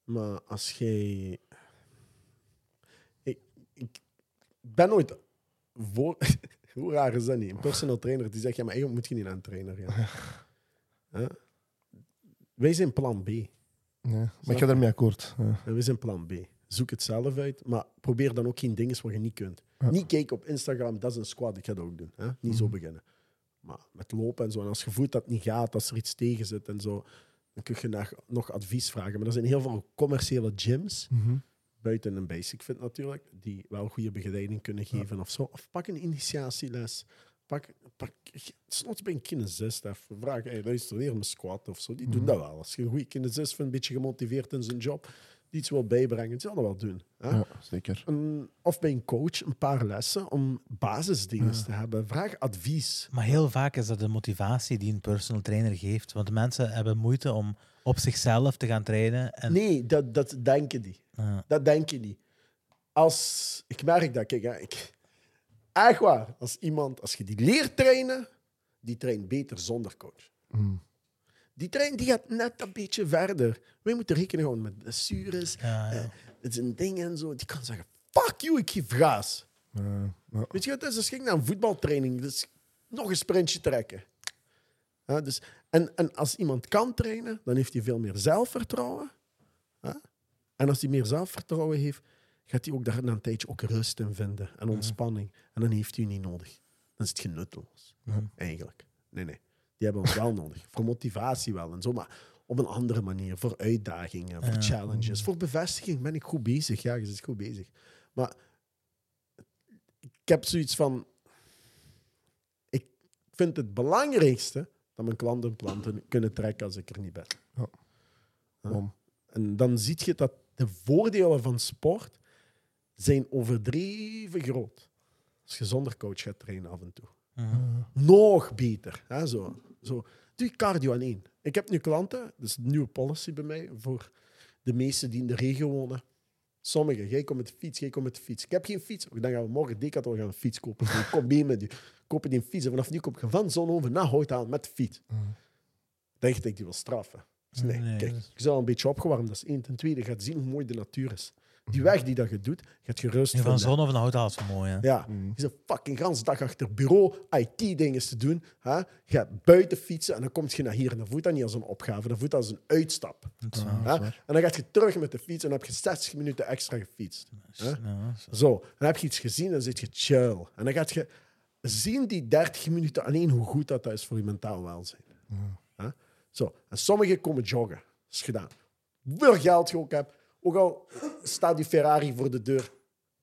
Maar als jij... Ik, ik ben nooit voor... Hoe raar is dat niet? Een personal trainer die zegt, ja, maar eigenlijk moet je niet aan een trainer gaan. Huh? Wij zijn plan B. Ja. Maar ik ga daarmee akkoord. Ja. We zijn plan B. Zoek het zelf uit, maar probeer dan ook geen dingen wat je niet kunt. Ja. Niet kijken op Instagram, dat is een squad, ik ga dat ook doen. Hè? Niet zo Mhm. beginnen. Maar met lopen en zo. En als je voelt dat het niet gaat, als er iets tegen zit en zo, dan kun je nog, nog advies vragen. Maar er zijn heel veel commerciële gyms, Mhm. buiten een basic fit natuurlijk, die wel goede begeleiding kunnen geven of zo. Of pak een initiatieles. Pak, pak bij een kinesist even vragen, hey, luister, leer me squat of zo. Die doen Mhm. dat wel. Als je een goede kinesist vindt, een beetje gemotiveerd in zijn job, iets wil bijbrengen, die zal dat wel doen. Hè? Ja, zeker. Een- of bij een coach een paar lessen om basisdingen te hebben. Vraag advies. Maar heel vaak is dat de motivatie die een personal trainer geeft. Want de mensen hebben moeite om op zichzelf te gaan trainen. En, Nee, dat, dat denken die. Ja. Dat denk je niet. Als, ik merk dat, kijk, hè, ik, echt waar, als iemand, als je die leert trainen, die traint beter zonder coach. Mm. Die traint die gaat net een beetje verder. Wij moeten rekenen gewoon met blessures, Ja, ja. eh, het is een ding en zo. Die kan zeggen, fuck you, ik geef gas. Weet je wat het is? Als ik naar een voetbaltraining, dus nog een sprintje trekken. Ja, dus, en, en als iemand kan trainen, dan heeft hij veel meer zelfvertrouwen. Ja? En als hij meer zelfvertrouwen heeft, gaat hij ook daar na een tijdje ook rust in vinden en ontspanning. En dan heeft hij niet nodig. Dan is het genutteloos, eigenlijk. Nee, nee. Die hebben ons wel nodig. Voor motivatie wel en zo, maar op een andere manier. Voor uitdagingen, voor challenges, voor bevestiging ben ik goed bezig. Ja, je zit goed bezig. Maar ik heb zoiets van. Ik vind het belangrijkste dat mijn klanten planten kunnen trekken als ik er niet ben. Ja. En dan zie je dat de voordelen van sport zijn overdreven groot. Als je zonder coach gaat trainen af en toe. Nog beter. Hè? Zo, zo. Doe je cardio alleen. Ik heb nu klanten, dat is een nieuwe policy bij mij, voor de meesten die in de regio wonen. Sommigen, jij komt met de fiets, jij komt met de fiets. Ik heb geen fiets. Dan gaan we morgen Decathlon gaan een fiets kopen. Ik kom mee met u. Kopen die een fiets en vanaf nu kom je van Zonhoven naar Houtaal met de fiets. Denk je dat ik die wil straffen? Dus nee, Nee, kijk, is- je zal een beetje opgewarmd. Dat is één. Ten tweede, je gaat zien hoe mooi de natuur is. Die weg die dat je doet, gaat je rust van vinden. zon of een houthaal is wel mooi. Hè? Ja, Mm. je zit fucking gans dag achter bureau IT-dingen te doen. Hè? Je gaat buiten fietsen en dan kom je naar hier. En dan voelt dat niet als een opgave, dan voelt dat als een uitstap. Dat is Ja, dat is waar. En dan ga je terug met de fiets en dan heb je 60 minuten extra gefietst. Hè? Ja, zo. Zo, dan heb je iets gezien en dan zit je chill. En dan gaat je zien die 30 minuten alleen hoe goed dat is voor je mentaal welzijn. Hè? Zo, en sommigen komen joggen. Dat is gedaan. Hoeveel geld je ook hebt, ook al staat die Ferrari voor de deur,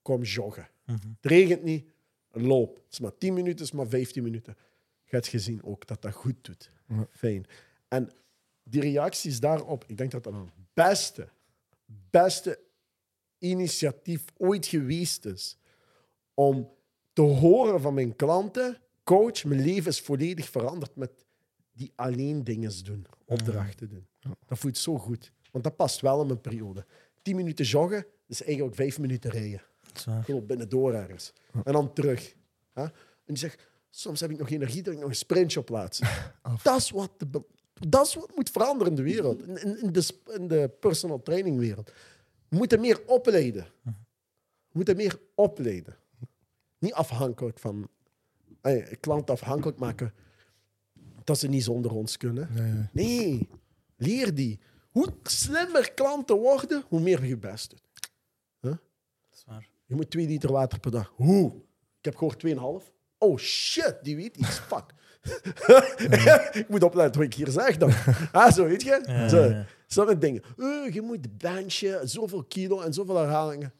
kom joggen. Mhm. Het regent niet, loop. Het is maar 10 minuten, het is maar 15 minuten. Je zien ook dat dat goed doet. Fijn. En die reacties daarop, ik denk dat dat een beste, beste initiatief ooit geweest is. Om te horen van mijn klanten, coach, mijn leven is volledig veranderd met die alleen dingen doen, opdrachten doen. Dat voelt zo goed. Want dat past wel in mijn periode. 10 minuten joggen, is eigenlijk vijf minuten rijden. Gewoon binnendoor ergens. En dan terug. Hè? En die zegt, soms heb ik nog energie dat ik nog een sprintje op laat. dat, is wat de dat is wat moet veranderen in de wereld. In, in, in de, in de personal training wereld. We moeten meer opleiden. We moeten meer opleiden. Niet afhankelijk van... klanten afhankelijk maken dat ze niet zonder ons kunnen. Nee, leer die. Hoe slimmer klanten worden, hoe meer je best doet. Dat is waar. Je moet 2 liter water per dag. Hoe? Ik heb gehoord 2,5. Oh shit, die weet iets. Fuck. ik moet opletten wat ik hier zeg dan. Ah, zo weet je? Ja, zo, ja. Zo'n dingen. Eh, je moet benchen, zoveel kilo en zoveel herhalingen.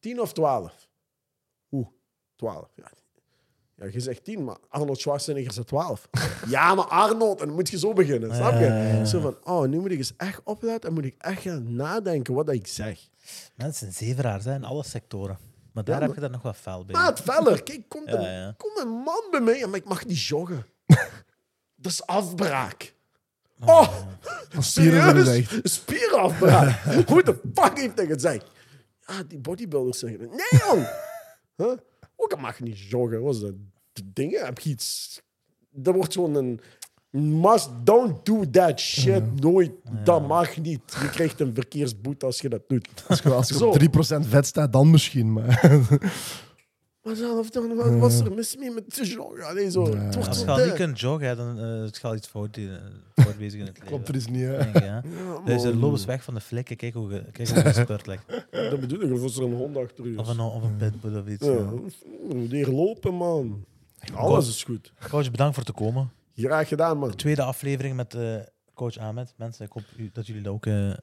10 of 12? Hoe? 12. Ja. Ja, je zegt 10, maar Arnold Schwarzenegger zegt 12. ja, maar Arnold, en dan moet je zo beginnen. Snap je? Ja, ja, ja. Zo van, oh, nu moet ik eens echt opletten en moet ik echt gaan nadenken wat dat ik zeg. Mensen zijn zeveraars hè, in alle sectoren. Maar daar Ja, heb je dan nog wat fel bij. Maat, feller. Kijk, komt een, Ja, ja. komt een man bij mij, maar ik mag niet joggen. dat is afbraak. Oh, Oh, serieus? Spierafbraak. Hoe de fuck heeft hij gezegd? Ja, die bodybuilders zeggen... Nee, jong. Huh? Ook, ik mag niet joggen. Wat is dat? De dingen? Heb je iets... Er wordt zo'n... Een, Must, don't do that shit. Nooit. Dat mag niet. Je krijgt een verkeersboete als je dat doet. Als je, als je op 3% vet staat, dan misschien. Maar Maar zelf dan, wat was er mis mee met de joggen? Allee, zo. Ja. Het wordt Als je al niet kunt joggen, dan uh, het gaat iets fout, eh, fout bezig in het leven. klopt er eens niet. Hè. Denk ik, ja. Ja, Dus loop eens weg van de flikken. Kijk hoe je, kijk hoe ligt. Dat bedoel ik. Of was er een hond achter? Of een, of een pitbull of iets. Ja, ja. leren lopen, man. Alles is goed. Coach, bedankt voor te komen. Graag gedaan, man. Tweede aflevering met eh, coach Ahmed. Mensen, ik hoop dat jullie dat ook eh, een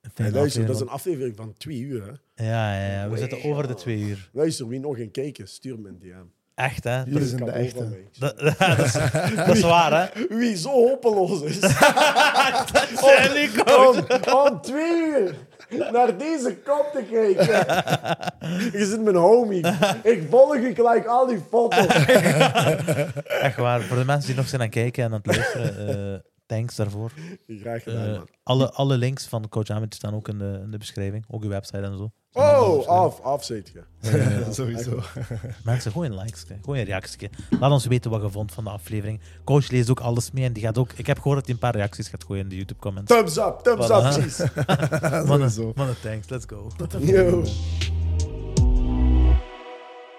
Hey, fijne luister, dat is een aflevering van twee uur. Hè. Ja, ja, ja, we zitten over de twee uur. Luister, wie nog een kijken, stuur me een DM. Echt, hè? Jullie Dat, zijn de echte. dat, dat is, dat is waar, hè? Wie zo hopeloos is. Zijn die coach? om, om twee uur naar deze kop te kijken. Je zit mijn homie. Ik volg je gelijk al die foto's. Echt waar. Voor de mensen die nog zijn aan het kijken en aan het luisteren, eh, thanks daarvoor. Graag gedaan, Eh, man. alle, alle links van coach Ahmed staan ook in de, in de beschrijving. Ook uw website en zo. Oh, af, af zit je. Ja, sowieso. Mensen, gooi een like, gooi een reactie. Laat ons weten wat je vond van de aflevering. Coach leest ook alles mee en die gaat ook... Ik heb gehoord dat hij een paar reacties gaat gooien in de YouTube-comments. Thumbs up, thumbs Voilà. up, please. Mannen, thanks. Let's go. Yo.